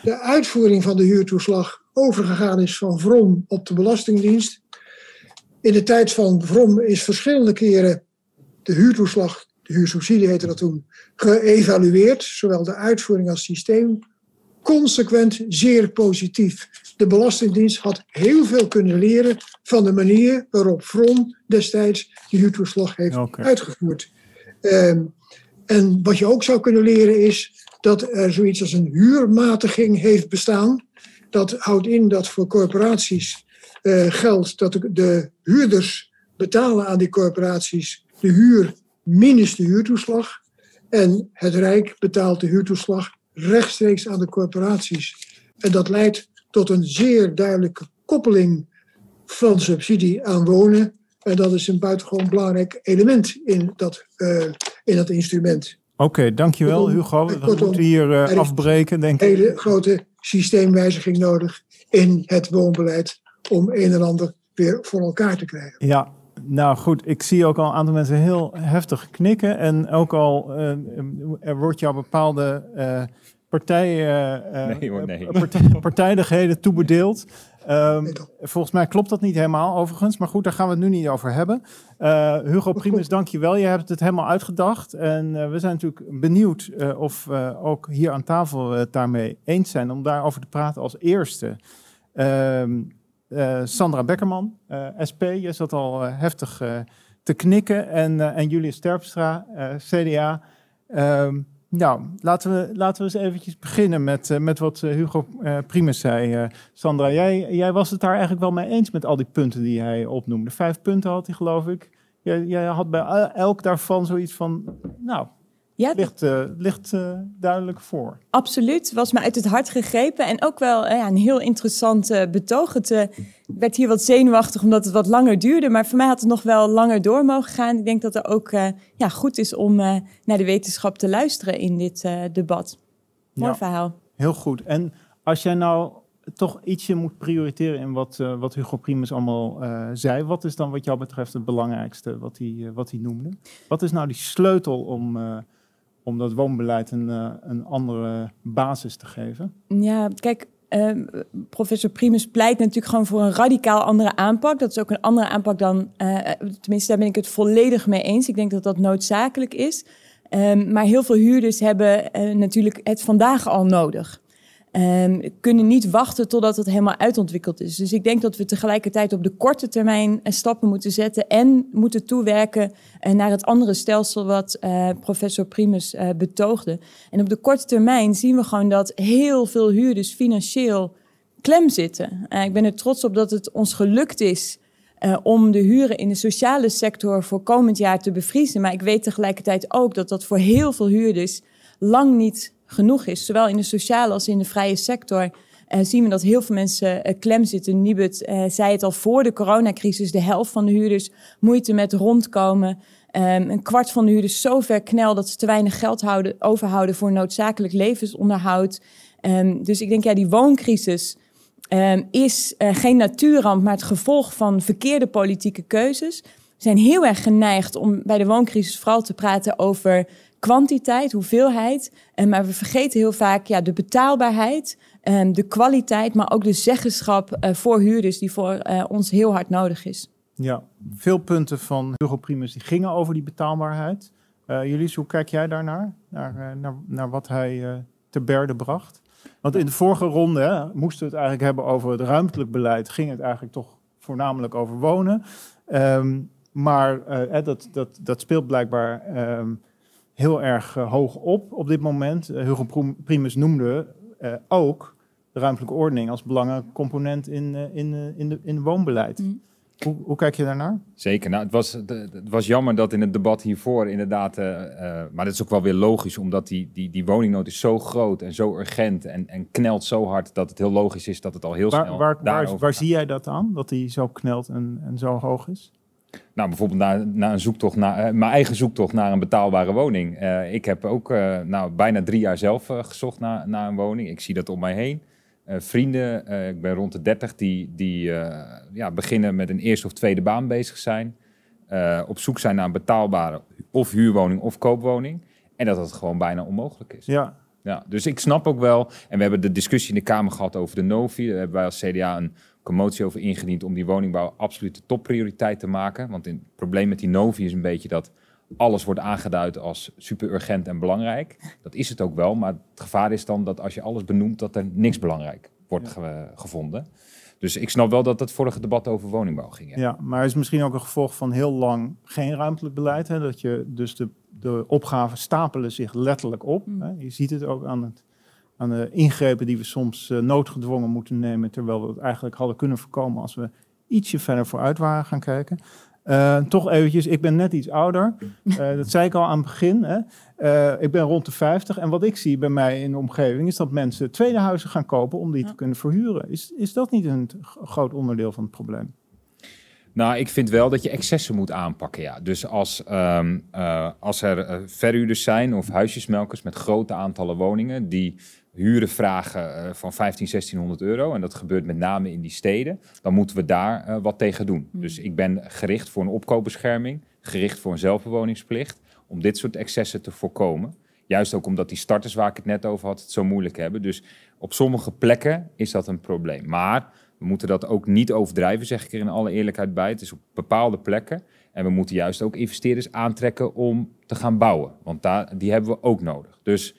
de uitvoering van de huurtoeslag overgegaan is van VROM op de Belastingdienst. In de tijd van VROM is verschillende keren de huurtoeslag, de huursubsidie heette dat toen, geëvalueerd. Zowel de uitvoering als systeem. Consequent zeer positief. De Belastingdienst had heel veel kunnen leren van de manier waarop VROM destijds de huurtoeslag heeft uitgevoerd. Ehm, en wat je ook zou kunnen leren is dat er zoiets als een huurmatiging heeft bestaan. Dat houdt in dat voor corporaties eh, geldt dat de, de huurders betalen aan die corporaties de huur minus de huurtoeslag. En het Rijk betaalt de huurtoeslag rechtstreeks aan de corporaties. En dat leidt tot een zeer duidelijke koppeling van subsidie aan wonen. En dat is een buitengewoon belangrijk element in dat, eh, in dat instrument. Oké, dankjewel Hugo. We kortom, moeten hier eh, afbreken, denk Een ik. hele grote systeemwijziging nodig in het woonbeleid om een en ander weer voor elkaar te krijgen. Ja, nou goed. Ik zie ook al een aantal mensen heel heftig knikken. En ook al eh, er wordt jou bepaalde eh partij, eh, eh, Nee hoor, nee. partij- partijdigheden toebedeeld. Ehm, volgens mij klopt dat niet helemaal overigens. Maar goed, daar gaan we het nu niet over hebben. Eh, Hugo Primus, dank je wel. Je hebt het helemaal uitgedacht. En eh, we zijn natuurlijk benieuwd eh, of we ook hier aan tafel het daarmee eens zijn. Om daarover te praten als eerste. Ehm, eh, Sandra Beckerman, SP. Je zat al heftig te knikken. En, en Julius Terpstra, CDA. Ehm, nou, laten we, laten we eens eventjes beginnen met, eh, met wat eh, Hugo Primus zei. Sandra, jij, jij was het daar eigenlijk wel mee eens met al die punten die hij opnoemde. Vijf punten had hij, geloof ik. Jij, jij had bij el- elk daarvan zoiets van, nou, Ja. ligt, eh, ligt eh, duidelijk voor. Absoluut, was me uit het hart gegrepen. En ook wel eh, ja, een heel interessant eh, betoog. Het ik werd hier wat zenuwachtig omdat het wat langer duurde. Maar voor mij had het nog wel langer door mogen gaan. Ik denk dat het ook ja, goed is om naar de wetenschap te luisteren in dit debat. Mooi Ja. verhaal. Heel goed. En als jij nou toch ietsje moet prioriteren in wat, wat Hugo Primus allemaal zei, wat is dan wat jou betreft het belangrijkste wat hij, wat hij noemde? Wat is nou die sleutel om, om dat woonbeleid een, eh, een andere basis te geven? Ja, kijk, ehm, professor Primus pleit natuurlijk gewoon voor een radicaal andere aanpak. Dat is ook een andere aanpak dan, eh, tenminste daar ben ik het volledig mee eens. Ik denk dat dat noodzakelijk is. Ehm, maar heel veel huurders hebben eh, natuurlijk het vandaag al nodig. Ehm, kunnen niet wachten totdat het helemaal uitontwikkeld is. Dus ik denk dat we tegelijkertijd op de korte termijn eh, stappen moeten zetten en moeten toewerken eh, naar het andere stelsel wat eh, professor Primus betoogde. En op de korte termijn zien we gewoon dat heel veel huurders financieel klem zitten. Ik ben er trots op dat het ons gelukt is om de huren in de sociale sector voor komend jaar te bevriezen. Maar ik weet tegelijkertijd ook dat dat voor heel veel huurders lang niet genoeg is. Zowel in de sociale als in de vrije sector eh, zien we dat heel veel mensen eh, klem zitten. Nibud eh, zei het al voor de coronacrisis. De helft van de huurders moeite met rondkomen. Ehm, een kwart van de huurders zo ver knel dat ze te weinig geld houden, overhouden voor noodzakelijk levensonderhoud. Ehm, dus ik denk, ja, die wooncrisis ehm, is geen natuurramp, maar het gevolg van verkeerde politieke keuzes. We zijn heel erg geneigd om bij de wooncrisis vooral te praten over kwantiteit, hoeveelheid. Eh, maar we vergeten heel vaak ja, de betaalbaarheid, ehm, de kwaliteit, maar ook de zeggenschap eh, voor huurders die voor eh, ons heel hard nodig is. Ja, veel punten van Hugo Primus die gingen over die betaalbaarheid. Eh Julius, hoe kijk jij daarnaar? Naar, naar, naar wat hij te berde bracht? Want in de vorige ronde hè, moesten we het eigenlijk hebben over het ruimtelijk beleid. Ging het eigenlijk toch voornamelijk over wonen. Ehm, maar dat, dat, dat speelt blijkbaar ehm, heel erg eh, hoog op op dit moment. Eh, Hugo Primus noemde eh, ook de ruimtelijke ordening als belangrijke component in, eh, in, in, de, in het woonbeleid. Hoe, hoe kijk je daarnaar? Zeker. Nou, het, was, het was jammer dat in het debat hiervoor inderdaad... maar dat is ook wel weer logisch, omdat die, die, die woningnood is zo groot en zo urgent... En, en knelt zo hard dat het heel logisch is dat het al heel Waar, snel waar, waar, waar zie jij dat aan? Dat die zo knelt en, en zo hoog is? Nou, bijvoorbeeld naar, naar een zoektocht naar, eh, mijn eigen zoektocht naar een betaalbare woning. Eh, ik heb ook eh, nou, bijna drie jaar zelf gezocht naar, naar een woning. Ik zie dat om mij heen. Vrienden, ik ben rond de 30, die, die ja, beginnen met een eerste of tweede baan bezig zijn. Op zoek zijn naar een betaalbare of huurwoning of koopwoning. En dat het gewoon bijna onmogelijk is. Ja. Ja, dus ik snap ook wel, en we hebben de discussie in de Kamer gehad over de Novi. Daar hebben wij als CDA een commotie over ingediend om die woningbouw absoluut de topprioriteit te maken. Want het probleem met die Novi is een beetje dat alles wordt aangeduid als super urgent en belangrijk. Dat is het ook wel, maar het gevaar is dan dat als je alles benoemt, dat er niks belangrijk wordt ge- gevonden. Dus ik snap wel dat het vorige debat over woningbouw ging. ja. Ja, maar het is misschien ook een gevolg van heel lang geen ruimtelijk beleid. Hè? Dat je dus de, de opgaven stapelen zich letterlijk op. Hè? Je ziet het ook aan, het, aan de ingrepen die we soms eh, noodgedwongen moeten nemen. Terwijl we het eigenlijk hadden kunnen voorkomen als we ietsje verder vooruit waren gaan kijken. Eh, toch eventjes, ik ben net iets ouder. Eh, dat zei ik al aan het begin. Hè. Eh, ik ben rond de 50 en wat ik zie bij mij in de omgeving is dat mensen tweede huizen gaan kopen om die te kunnen verhuren. Is, is dat niet een groot onderdeel van het probleem? Nou, ik vind wel dat je excessen moet aanpakken, ja. Dus als, ehm, eh, als er verhuurders zijn of huisjesmelkers met grote aantallen woningen die huren vragen eh, van 15, 1600 euro, en dat gebeurt met name in die steden, dan moeten we daar eh, wat tegen doen. Dus ik ben gericht voor een opkoopbescherming, gericht voor een zelfbewoningsplicht, om dit soort excessen te voorkomen. Juist ook omdat die starters waar ik het net over had het zo moeilijk hebben. Dus op sommige plekken is dat een probleem. Maar we moeten dat ook niet overdrijven, zeg ik er in alle eerlijkheid bij. Het is op bepaalde plekken. En we moeten juist ook investeerders aantrekken om te gaan bouwen. Want daar, die hebben we ook nodig. Dus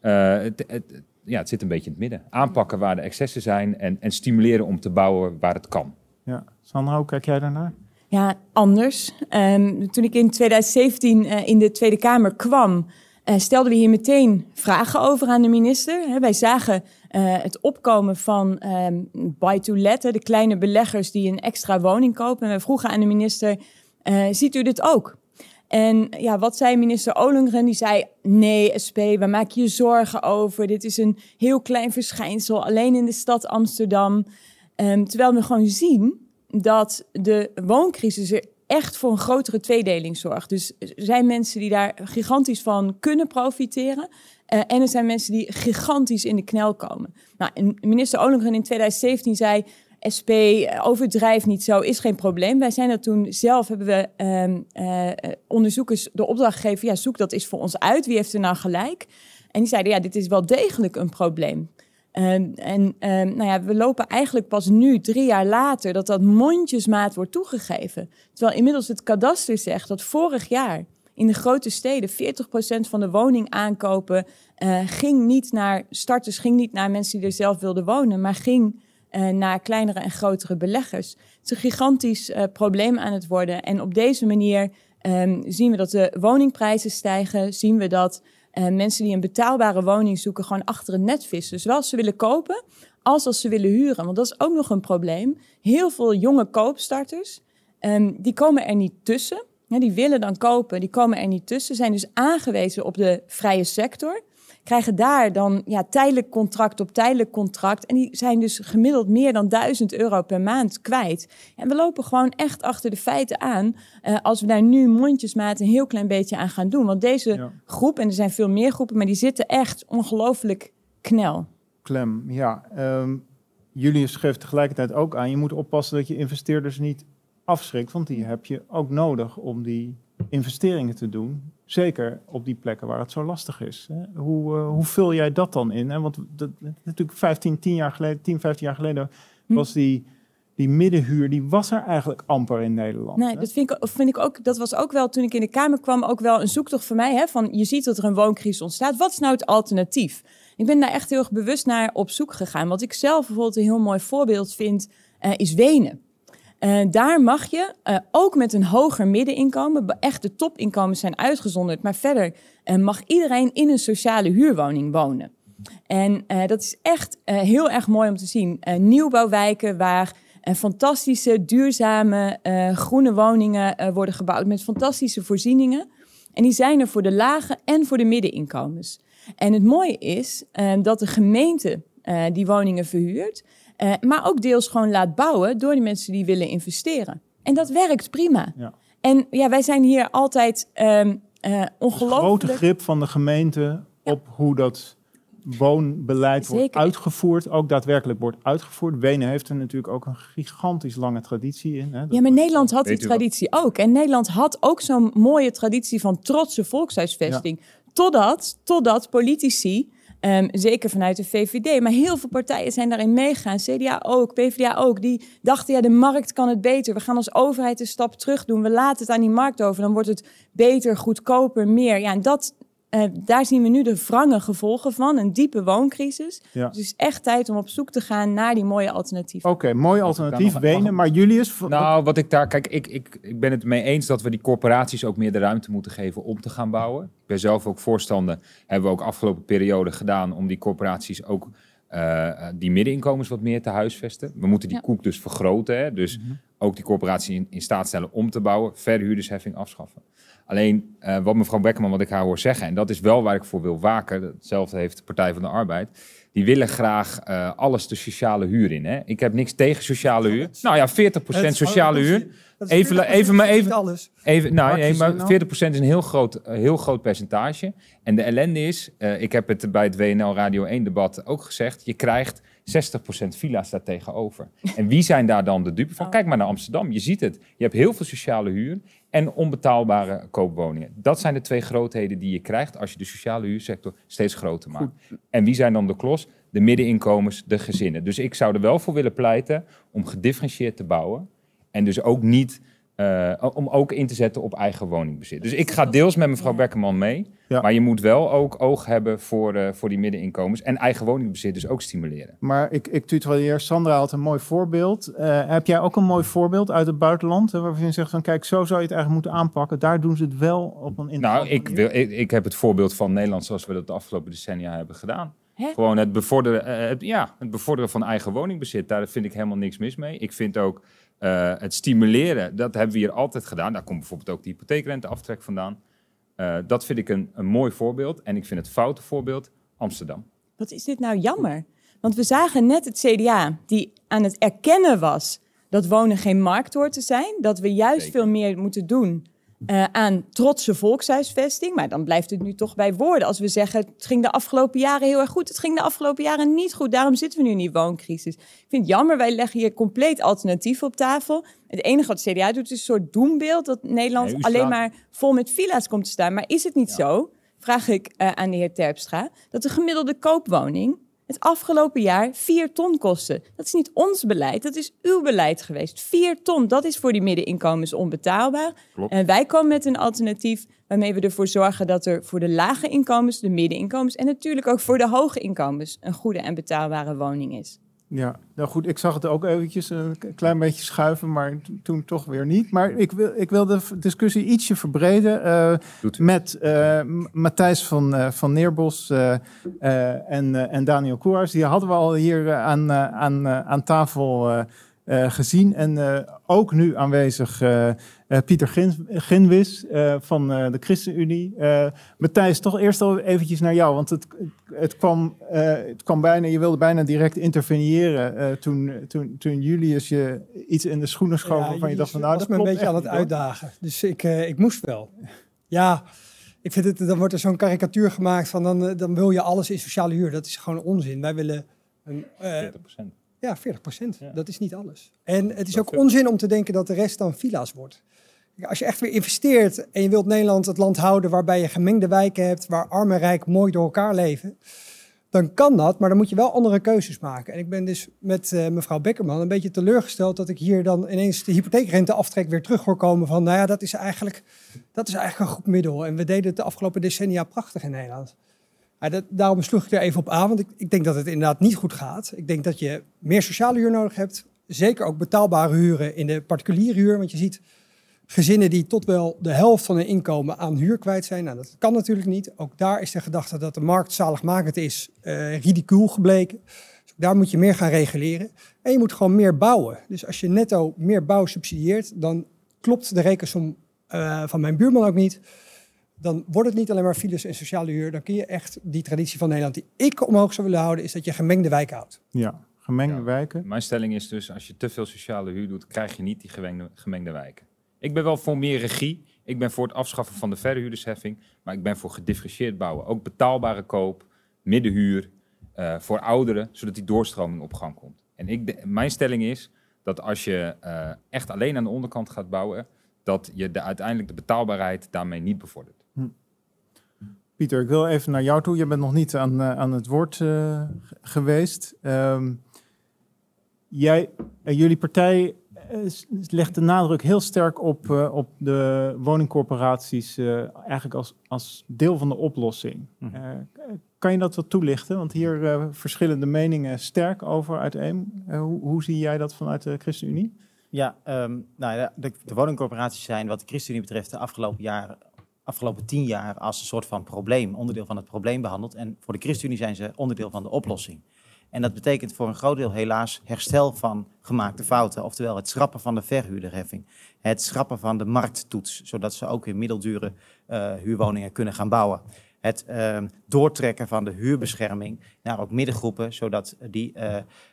eh, het, het, ja, het zit een beetje in het midden. Aanpakken waar de excessen zijn en, en stimuleren om te bouwen waar het kan. Ja. Sandra, hoe kijk jij daarnaar? Ja, anders. Ehm, toen ik in 2017 eh, in de Tweede Kamer kwam, eh, stelden we hier meteen vragen over aan de minister. Hè, wij zagen eh, het opkomen van ehm buy-to-let, de kleine beleggers die een extra woning kopen. En we vroegen aan de minister, eh, ziet u dit ook? En ja, wat zei minister Olengren? Die zei, nee SP, waar maak je zorgen over? Dit is een heel klein verschijnsel, alleen in de stad Amsterdam. Ehm, terwijl we gewoon zien dat de wooncrisis er echt voor een grotere tweedeling zorgt. Dus er zijn mensen die daar gigantisch van kunnen profiteren. eh, en er zijn mensen die gigantisch in de knel komen. Nou, en minister Olengren in 2017 zei... SP, eh, overdrijf niet zo, is geen probleem. Wij zijn dat toen zelf, hebben we ehm, eh, onderzoekers de opdracht gegeven... ja, zoek dat eens voor ons uit, wie heeft er nou gelijk? En die zeiden, ja, dit is wel degelijk een probleem. Ehm, en ehm, nou ja, we lopen eigenlijk pas nu, drie jaar later, dat dat mondjesmaat wordt toegegeven. Terwijl inmiddels het kadaster zegt dat vorig jaar in de grote steden 40% van de woning aankopen eh, ging niet naar starters, ging niet naar mensen die er zelf wilden wonen, maar ging eh, naar kleinere en grotere beleggers. Het is een gigantisch eh, probleem aan het worden. En op deze manier ehm, zien we dat de woningprijzen stijgen, zien we dat eh, mensen die een betaalbare woning zoeken gewoon achter het net vissen. Zowel als ze willen kopen als als ze willen huren. Want dat is ook nog een probleem. Heel veel jonge koopstarters, ehm, die komen er niet tussen. Die willen dan kopen, die komen er niet tussen. Zijn dus aangewezen op de vrije sector. Krijgen daar dan ja, tijdelijk contract op tijdelijk contract. En die zijn dus gemiddeld meer dan 1000 euro per maand kwijt. En we lopen gewoon echt achter de feiten aan. eh, als we daar nu mondjesmaat een heel klein beetje aan gaan doen. Want deze Ja. groep, en er zijn veel meer groepen, maar die zitten echt ongelooflijk knel. Klem, ja. Ehm Julius geeft tegelijkertijd ook aan, je moet oppassen dat je investeerders niet afschrikt, want die heb je ook nodig om die investeringen te doen. Zeker op die plekken waar het zo lastig is. Hè. Hoe, eh, hoe vul jij dat dan in? Hè? Want dat, natuurlijk 15, 10 jaar geleden, 10, 15 jaar geleden Hm. was die, die middenhuur, die was er eigenlijk amper in Nederland. Nee, hè. dat vind ik, vind ik ook, dat was ook wel toen ik in de Kamer kwam, ook wel een zoektocht voor mij. Hè, van je ziet dat er een wooncrisis ontstaat. Wat is nou het alternatief? Ik ben daar echt heel erg bewust naar op zoek gegaan. Wat ik zelf bijvoorbeeld een heel mooi voorbeeld vind, eh, is Wenen. Eh, daar mag je, eh, ook met een hoger middeninkomen, echt de topinkomens zijn uitgezonderd, maar verder eh, mag iedereen in een sociale huurwoning wonen. En dat is echt heel erg mooi om te zien. Nieuwbouwwijken waar fantastische, duurzame, groene woningen worden gebouwd met fantastische voorzieningen. En die zijn er voor de lage en voor de middeninkomens. En het mooie is dat de gemeente die woningen verhuurt, eh, maar ook deels gewoon laat bouwen door de mensen die willen investeren. En dat werkt prima. Ja. En ja, wij zijn hier altijd ehm eh ongelooflijk... Grote grip van de gemeente op hoe dat woonbeleid wordt uitgevoerd, ook daadwerkelijk wordt uitgevoerd. Wenen heeft er natuurlijk ook een gigantisch lange traditie in. Hè. Ja, maar Nederland had die wat? traditie ook. En Nederland had ook zo'n mooie traditie van trotse volkshuisvesting. Totdat, totdat politici, ehm, zeker vanuit de VVD, maar heel veel partijen zijn daarin meegegaan. CDA ook, PvdA ook. Die dachten, ja, de markt kan het beter. We gaan als overheid een stap terug doen. We laten het aan die markt over. Dan wordt het beter, goedkoper, meer. Ja, en dat, eh, daar zien we nu de wrange gevolgen van. Een diepe wooncrisis. Ja. Dus het is echt tijd om op zoek te gaan naar die mooie alternatieven. Oké, mooi alternatief, nog- Wenen. Maar Julius, Nou, wat ik daar, kijk, ik, ik, ik ben het mee eens dat we die corporaties ook meer de ruimte moeten geven om te gaan bouwen. Ik ben zelf ook voorstander, hebben we ook afgelopen periode gedaan om die corporaties ook eh, die middeninkomens wat meer te huisvesten. We moeten die Ja. koek dus vergroten, hè? dus ook die corporatie in, in staat stellen om te bouwen, verhuurdersheffing afschaffen. Alleen eh, wat mevrouw Beckerman, wat ik haar hoor zeggen, en dat is wel waar ik voor wil waken, hetzelfde heeft de Partij van de Arbeid, die willen graag eh, alles de sociale huur in. Hè? Ik heb niks tegen sociale huur. Nou ja, 40% sociale huur. Even, even, maar even, alles. Even, nou, nee, is maar het 40% is een heel groot, eh, heel groot percentage. En de ellende is, eh, ik heb het bij het WNL Radio 1 debat ook gezegd, je krijgt 60% villa's daar tegenover. En wie zijn daar dan de dupe van? Kijk maar naar Amsterdam, je ziet het. Je hebt heel veel sociale huur en onbetaalbare koopwoningen. Dat zijn de twee grootheden die je krijgt als je de sociale huursector steeds groter maakt. En wie zijn dan de klos? De middeninkomens, de gezinnen. Dus ik zou er wel voor willen pleiten om gedifferentieerd te bouwen. En dus ook niet, eh, om ook in te zetten op eigen woningbezit. Dus ik ga deels met mevrouw Beckerman mee. Ja. Maar je moet wel ook oog hebben voor, eh, voor die middeninkomens. En eigen woningbezit dus ook stimuleren. Maar ik, ik tutoieer. Sandra had een mooi voorbeeld. Eh, heb jij ook een mooi voorbeeld uit het buitenland? Waarvan je zegt van kijk, zo zou je het eigenlijk moeten aanpakken. Daar doen ze het wel op een Nou, ik, wil, ik, ik heb het voorbeeld van Nederland zoals we dat de afgelopen decennia hebben gedaan. Hè? Gewoon het bevorderen, eh, het, ja, het bevorderen van eigen woningbezit. Daar vind ik helemaal niks mis mee. Ik vind ook eh, het stimuleren, dat hebben we hier altijd gedaan. Daar komt bijvoorbeeld ook de hypotheekrenteaftrek vandaan. Eh, dat vind ik een, een mooi voorbeeld. En ik vind het foute voorbeeld Amsterdam. Wat is dit nou jammer? Want we zagen net het CDA die aan het erkennen was dat wonen geen markt hoort te zijn. Dat we juist Zeker. veel meer moeten doen eh, aan trotse volkshuisvesting. Maar dan blijft het nu toch bij woorden. Als we zeggen, het ging de afgelopen jaren heel erg goed. Het ging de afgelopen jaren niet goed. Daarom zitten we nu in die wooncrisis. Ik vind het jammer, wij leggen hier compleet alternatieven op tafel. Het enige wat het CDA doet is een soort doembeeld... dat Nederland Nee, alleen maar vol met villa's komt te staan. Maar is het niet zo, vraag ik eh, aan de heer Terpstra... dat de gemiddelde koopwoning het afgelopen jaar 4 ton kostte. Dat is niet ons beleid, dat is uw beleid geweest. 4 ton, dat is voor die middeninkomens onbetaalbaar. Klopt. En wij komen met een alternatief waarmee we ervoor zorgen dat er voor de lage inkomens, de middeninkomens en natuurlijk ook voor de hoge inkomens een goede en betaalbare woning is. Ja, nou goed, ik zag het ook eventjes een k- klein beetje schuiven, maar toen toch weer niet. Maar ik wil, ik wil de discussie ietsje verbreden eh, met eh, M- Matthijs van, eh, van Neerbos eh, eh, en, eh, en Daniel Koers. Die hadden we al hier eh, aan, eh, aan, eh, aan tafel eh, eh, gezien. En eh, ook nu aanwezig eh, eh, Pieter Gin, Ginwis eh, van eh, de ChristenUnie. Eh Matthijs, toch eerst al eventjes naar jou, want het, het, kwam, eh, het kwam bijna, je wilde bijna direct interveneren eh, toen, toen, toen Julius je iets in de schoenen schoof Ja, waarvan je dacht van nou, dat me een beetje aan het uitdagen. Dus ik, eh, ik moest wel. Ja, ik vind het, dan wordt er zo'n karikatuur gemaakt van dan, eh, dan wil je alles in sociale huur. Dat is gewoon onzin. Wij willen een, eh, 40%. Ja, 40 procent. Ja. Dat is niet alles. En het is Dat ook onzin om te denken dat de rest dan villa's wordt. Als je echt weer investeert en je wilt Nederland het land houden waarbij je gemengde wijken hebt, waar arm en rijk mooi door elkaar leven, dan kan dat, maar dan moet je wel andere keuzes maken. En ik ben dus met eh, mevrouw Beckerman een beetje teleurgesteld dat ik hier dan ineens de hypotheekrenteaftrek weer terug hoor komen van, nou ja, dat is eigenlijk, dat is eigenlijk een goed middel. En we deden het de afgelopen decennia prachtig in Nederland. Daarom sloeg ik er even op aan, want ik, ik denk dat het inderdaad niet goed gaat. Ik denk dat je meer sociale huur nodig hebt. Zeker ook betaalbare huren in de particuliere huur. Want je ziet gezinnen die tot wel de helft van hun inkomen aan huur kwijt zijn. Nou, dat kan natuurlijk niet. Ook daar is de gedachte dat de markt zaligmakend is, eh ridicuul gebleken. Dus daar moet je meer gaan reguleren. En je moet gewoon meer bouwen. Dus als je netto meer bouw subsidieert, dan klopt de rekensom eh, van mijn buurman ook niet. Dan wordt het niet alleen maar files en sociale huur. Dan kun je echt die traditie van Nederland die ik omhoog zou willen houden, is dat je gemengde wijken houdt. Ja, Gemengde wijken? Mijn stelling is dus, als je te veel sociale huur doet, krijg je niet die gemengde, gemengde wijken. Ik ben wel voor meer regie. Ik ben voor het afschaffen van de verhuurdersheffing. Maar ik ben voor gedifferentieerd bouwen. Ook betaalbare koop, middenhuur, eh, voor ouderen, zodat die doorstroming op gang komt. En ik, de- mijn stelling is dat als je eh, echt alleen aan de onderkant gaat bouwen, dat je de, uiteindelijk de betaalbaarheid daarmee niet bevordert. Pieter, ik wil even naar jou toe. Je bent nog niet aan, eh, aan het woord eh, geweest. Ehm, jij, eh, jullie partij legt de nadruk heel sterk op, eh, op de woningcorporaties, eh, eigenlijk als, als deel van de oplossing. Eh, k- kan je dat wat toelichten? Want hier eh, verschillen de meningen sterk over uiteen. Hoe, hoe zie jij dat vanuit de ChristenUnie? Ja, ehm, nou ja, de, de woningcorporaties zijn wat de ChristenUnie betreft de afgelopen jaren, afgelopen tien jaar als een soort van probleem, onderdeel van het probleem behandeld. En voor de ChristenUnie zijn ze onderdeel van de oplossing. En dat betekent voor een groot deel helaas herstel van gemaakte fouten, oftewel het schrappen van de verhuurderheffing, het schrappen van de markttoets, zodat ze ook weer middeldure eh, huurwoningen kunnen gaan bouwen. Het ehm, doortrekken van de huurbescherming naar ook middengroepen, zodat die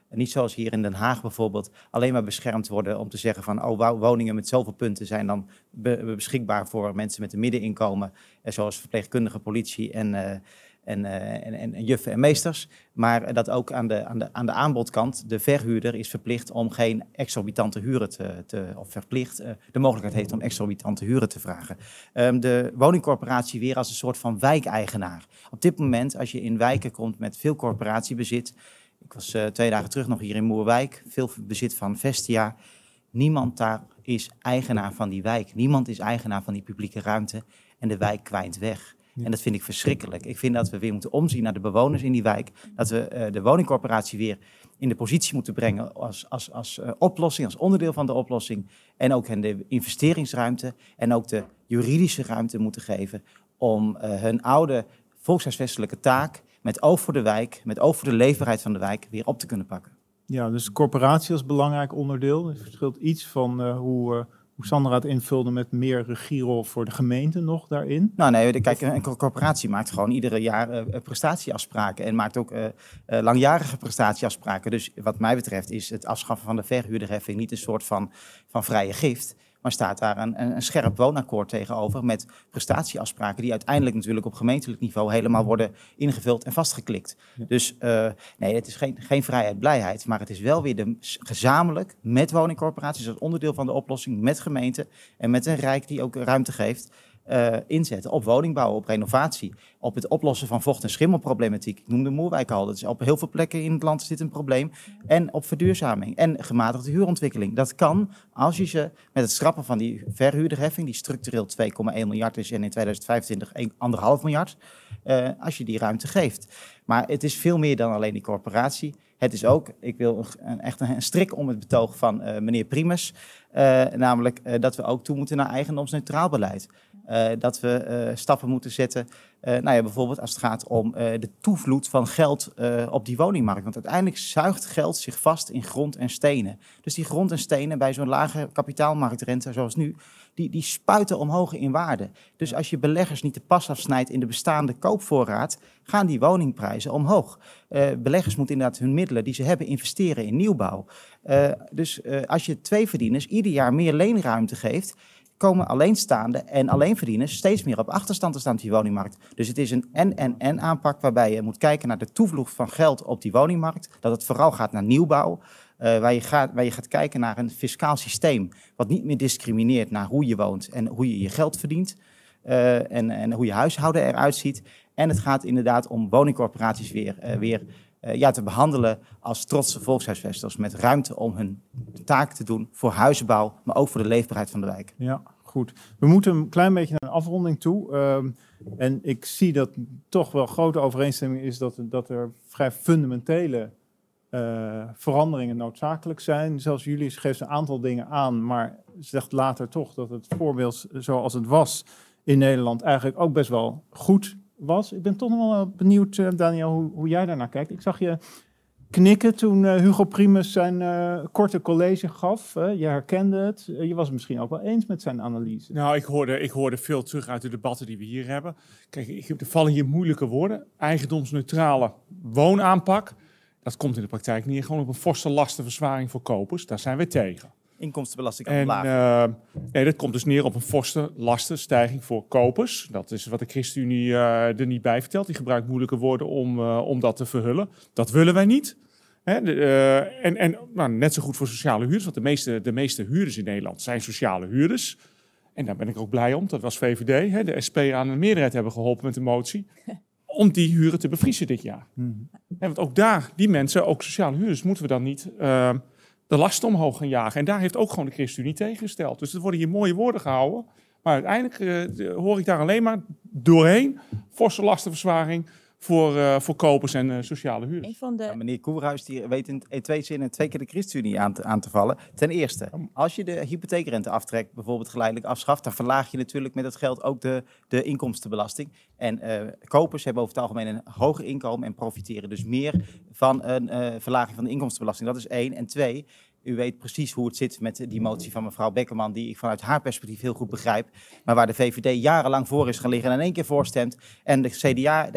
niet zoals hier in Den Haag bijvoorbeeld alleen maar beschermd worden om te zeggen van oh, wo- woningen met zoveel punten zijn dan be- beschikbaar voor mensen met een middeninkomen, zoals verpleegkundige, politie en, eh, en, eh, en, en, en juffen en meesters. Maar dat ook aan de, aan, de, aan de aanbodkant de verhuurder is verplicht om geen exorbitante huren te, te of verplicht eh, de mogelijkheid heeft om exorbitante huren te vragen. Ehm, de woningcorporatie weer als een soort van wijkeigenaar. Op dit moment, als je in wijken komt met veel corporatiebezit, ik was eh, twee dagen terug nog hier in Moerwijk, veel bezit van Vestia. Niemand daar is eigenaar van die wijk. Niemand is eigenaar van die publieke ruimte. En de wijk kwijnt weg. En dat vind ik verschrikkelijk. Ik vind dat we weer moeten omzien naar de bewoners in die wijk. Dat we eh, de woningcorporatie weer in de positie moeten brengen als, als, als eh, oplossing, als onderdeel van de oplossing. En ook hen de investeringsruimte en ook de juridische ruimte moeten geven om hun oude volkshuisvestelijke taak met oog voor de wijk, met oog voor de leefbaarheid van de wijk, weer op te kunnen pakken. Ja, dus de corporatie als belangrijk onderdeel. Het verschilt iets van eh, hoe, eh, hoe Sandra het invulde met meer regierol voor de gemeente nog daarin. Nou nee, kijk, een co- corporatie maakt gewoon iedere jaar eh, prestatieafspraken en maakt ook langjarige prestatieafspraken. Dus wat mij betreft is het afschaffen van de verhuurderheffing niet een soort van, van vrije gift. Maar staat daar een, een, scherp woonakkoord tegenover met prestatieafspraken die uiteindelijk natuurlijk op gemeentelijk niveau helemaal worden ingevuld en vastgeklikt. Dus eh, nee, het is geen, geen vrijheid, blijheid, maar het is wel weer de, gezamenlijk met woningcorporaties als onderdeel van de oplossing, met gemeenten en met een Rijk die ook ruimte geeft, eh, inzetten op woningbouw, op renovatie, op het oplossen van vocht- en schimmelproblematiek. Ik noemde Moerwijk al, dat is op heel veel plekken in het land dit een probleem. En op verduurzaming en gematigde huurontwikkeling. Dat kan als je ze met het schrappen van die verhuurderheffing, die structureel 2,1 miljard is en in 2025 1,5 miljard, eh, als je die ruimte geeft. Maar het is veel meer dan alleen die corporatie. Het is ook, ik wil een, echt een, strik om het betoog van eh, meneer Primus, namelijk dat we ook toe moeten naar eigendomsneutraal beleid. Eh, dat we eh, stappen moeten zetten, eh, nou ja, bijvoorbeeld als het gaat om de toevloed van geld op die woningmarkt. Want uiteindelijk zuigt geld zich vast in grond en stenen. Dus die grond en stenen bij zo'n lage kapitaalmarktrente zoals nu, die, die spuiten omhoog in waarde. Dus als je beleggers niet de pas afsnijdt in de bestaande koopvoorraad, gaan die woningprijzen omhoog. Beleggers moeten inderdaad hun middelen die ze hebben investeren in nieuwbouw. Dus als je twee verdieners ieder jaar meer leenruimte geeft, komen alleenstaande en alleenverdieners steeds meer op achterstand te staan op die woningmarkt. Dus het is een en-en-en aanpak waarbij je moet kijken naar de toevloeg van geld op die woningmarkt. Dat het vooral gaat naar nieuwbouw. eh, waar, je gaat, waar je gaat kijken naar een fiscaal systeem wat niet meer discrimineert naar hoe je woont en hoe je je geld verdient. eh, en, en hoe je huishouden eruit ziet. En het gaat inderdaad om woningcorporaties weer, eh, weer ja, te behandelen als trotse volkshuisvesters. Met ruimte om hun taak te doen voor huizenbouw, maar ook voor de leefbaarheid van de wijk. Ja, goed. We moeten een klein beetje naar een afronding toe. Ehm, en ik zie dat toch wel grote overeenstemming is dat, dat er vrij fundamentele eh, veranderingen noodzakelijk zijn. Zelfs jullie geeft een aantal dingen aan, maar zegt later toch dat het voorbeeld zoals het was in Nederland eigenlijk ook best wel goed was. Ik ben toch nog wel benieuwd, eh, Daniel, hoe, hoe jij daarnaar kijkt. Ik zag je knikken toen eh, Hugo Primus zijn eh, korte college gaf. Eh, je herkende het. Eh, je was het misschien ook wel eens met zijn analyse. Nou, ik hoorde, ik hoorde veel terug uit de debatten die we hier hebben. Kijk, ik, er vallen hier moeilijke woorden. Eigendomsneutrale woonaanpak. dat komt in de praktijk neer gewoon op een forse lastenverzwaring voor kopers. Daar zijn we tegen. Inkomstenbelasting En omlaag. eh, nee, dat komt dus neer op een forse lastenstijging voor kopers. Dat is wat de ChristenUnie eh, er niet bij vertelt. Die gebruikt moeilijke woorden om, eh, om dat te verhullen. Dat willen wij niet. Hè, de, eh, en en nou, net zo goed voor sociale huurders, want de meeste, de meeste huurders in Nederland zijn sociale huurders. En daar ben ik ook blij om. Dat was VVD, hè, de SP aan een meerderheid hebben geholpen met de motie. Om die huren te bevriezen dit jaar. En want ook daar, die mensen, ook sociale huurders, moeten we dan niet de lasten omhoog gaan jagen. En daar heeft ook gewoon de ChristenUnie tegengesteld. Dus er worden hier mooie woorden gehouden. Maar uiteindelijk eh, hoor ik daar alleen maar doorheen forse lastenverzwaring voor, eh, voor kopers en eh, sociale huurders. Een van de... Ja, meneer Koerhuis die weet in, in twee zinnen twee keer de ChristenUnie aan te, aan te vallen. Ten eerste, als je de hypotheekrente aftrekt, bijvoorbeeld geleidelijk afschaft, dan verlaag je natuurlijk met dat geld ook de, de inkomstenbelasting. En eh, kopers hebben over het algemeen een hoger inkomen en profiteren dus meer van een eh, verlaging van de inkomstenbelasting. Dat is één. En twee, u weet precies hoe het zit met die motie van mevrouw Bekkerman, die ik vanuit haar perspectief heel goed begrijp. Maar waar de VVD jarenlang voor is gaan liggen en in één keer voorstemt. En de CDA, D66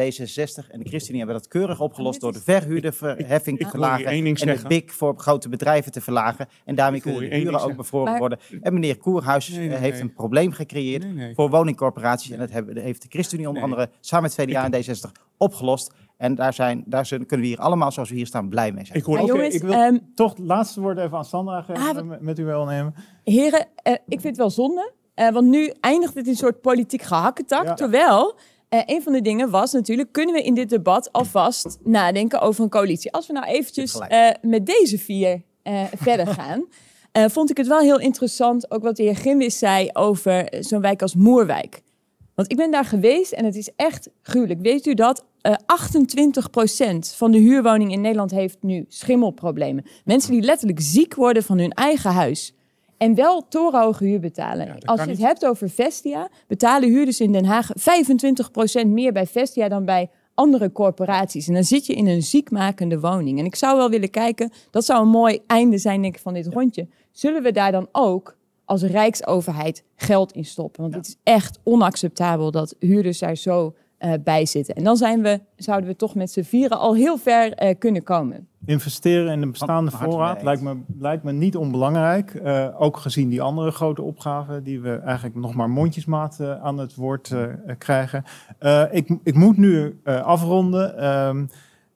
en de ChristenUnie hebben dat keurig opgelost door de verhuurderverheffing te verlagen. En de. BIC voor grote bedrijven te verlagen. En daarmee kunnen de huren ook bevroren worden. En meneer Koerhuis Nee, nee, eh, heeft nee. een probleem gecreëerd voor woningcorporaties. En dat heeft de ChristenUnie onder andere samen met CDA en D66 opgelost. En daar, zijn, daar zijn- kunnen we hier allemaal, zoals we hier staan, blij mee zijn. Ik hoor jongens, ik wil ehm, toch het laatste woord even aan Sandra geven, Ah, met, met u wel nemen. Heren, eh, ik vind het wel zonde. eh, want nu eindigt het in een soort politiek gehakketak. Ja. Terwijl eh, een van de dingen was natuurlijk... kunnen we in dit debat alvast nadenken over een coalitie? Als we nou eventjes eh, met deze vier eh, verder gaan... eh, vond ik het wel heel interessant, ook wat de heer Grimwis zei... over zo'n wijk als Moerwijk. Want ik ben daar geweest en het is echt gruwelijk. Weet u dat eh 28% van de huurwoningen in Nederland heeft nu schimmelproblemen? Mensen die letterlijk ziek worden van hun eigen huis. En wel torenhoge huur betalen. Ja, Als je het niet. hebt over Vestia, betalen huurders in Den Haag 25% meer bij Vestia dan bij andere corporaties. En dan zit je in een ziekmakende woning. En ik zou wel willen kijken, dat zou een mooi einde zijn denk ik, van dit rondje. Zullen we daar dan ook als Rijksoverheid geld in stoppen? Want het is echt onacceptabel dat huurders daar zo eh, bij zitten. En dan zijn we, zouden we toch met z'n vieren al heel ver eh, kunnen komen. Investeren in de bestaande voorraad lijkt me, lijkt me niet onbelangrijk. Eh, ook gezien die andere grote opgaven die we eigenlijk nog maar mondjesmaat aan het woord eh, krijgen. Eh, ik, ik moet nu eh, afronden.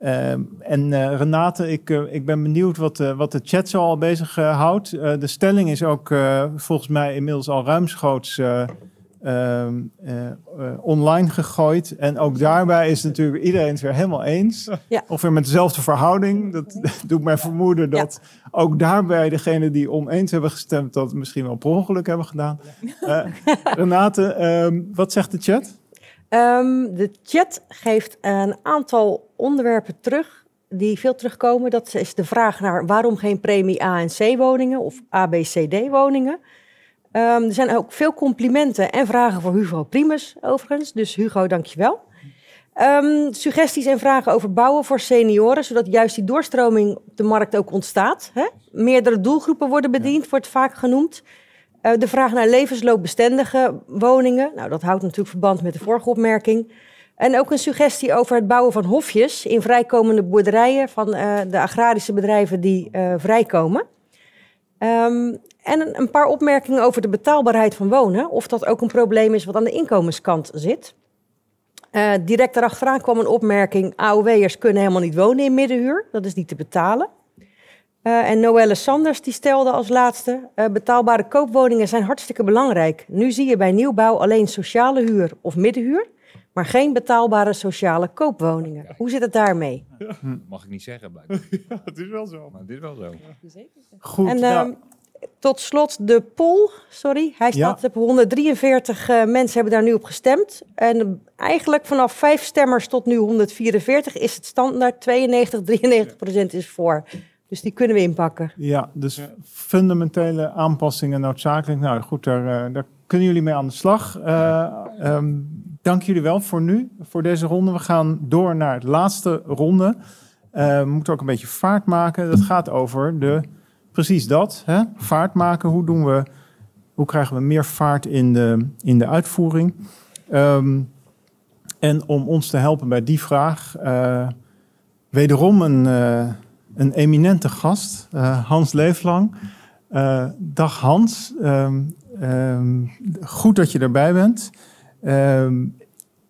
Ehm, en eh, Renate, ik, eh, ik ben benieuwd wat, eh, wat de chat zo al bezig houdt. De stelling is ook volgens mij inmiddels al ruimschoots eh, ehm, eh, eh, online gegooid. En ook daarbij is natuurlijk iedereen het weer helemaal eens. Ja. Of weer met dezelfde verhouding. Dat doet mij vermoeden dat ook daarbij degenen die oneens hebben gestemd... dat misschien wel per ongeluk hebben gedaan. Renate, ehm, wat zegt de chat? De chat geeft een aantal onderwerpen terug die veel terugkomen. Dat is de vraag naar waarom geen premie A en C woningen of A, B, C, D woningen. Ehm, er zijn ook veel complimenten en vragen voor Hugo Primus overigens. Dus Hugo, dankjewel. Ehm suggesties en vragen over bouwen voor senioren, zodat juist die doorstroming op de markt ook ontstaat. Hè? Meerdere doelgroepen worden bediend, wordt vaak genoemd. Eh, de vraag naar levensloopbestendige woningen. Nou, dat houdt natuurlijk verband met de vorige opmerking. En ook een suggestie over het bouwen van hofjes in vrijkomende boerderijen van eh, de agrarische bedrijven die eh, vrijkomen. Ehm, en een, paar opmerkingen over de betaalbaarheid van wonen. Of dat ook een probleem is wat aan de inkomenskant zit. Eh, direct daarachteraan kwam een opmerking: AOW'ers kunnen helemaal niet wonen in middenhuur. Dat is niet te betalen. En Noelle Sanders die stelde als laatste: betaalbare koopwoningen zijn hartstikke belangrijk. Nu zie je bij nieuwbouw alleen sociale huur of middenhuur, maar geen betaalbare sociale koopwoningen. Hoe zit het daarmee? Mag ik niet zeggen, blijkbaar. Ja, het is wel zo. Maar is wel zo. Goed, en nou, ehm, tot slot de poll, sorry, hij Ja. staat op 143 eh, mensen hebben daar nu op gestemd. En eh, eigenlijk vanaf vijf stemmers tot nu 144 is het standaard 92, 93 procent is voor. Dus die kunnen we inpakken. Ja, dus fundamentele aanpassingen noodzakelijk. Nou goed, daar, eh, daar kunnen jullie mee aan de slag. Eh, ehm, dank jullie wel voor nu, voor deze ronde. We gaan door naar de laatste ronde. Eh, we moeten ook een beetje vaart maken. Dat gaat over de, precies dat, hè? vaart maken. Hoe, doen we, hoe krijgen we meer vaart in de, in de uitvoering? Ehm, en om ons te helpen bij die vraag... eh, wederom een, uh, een eminente gast, Hans Leeflang. Dag Hans, um, um, goed dat je erbij bent. Um,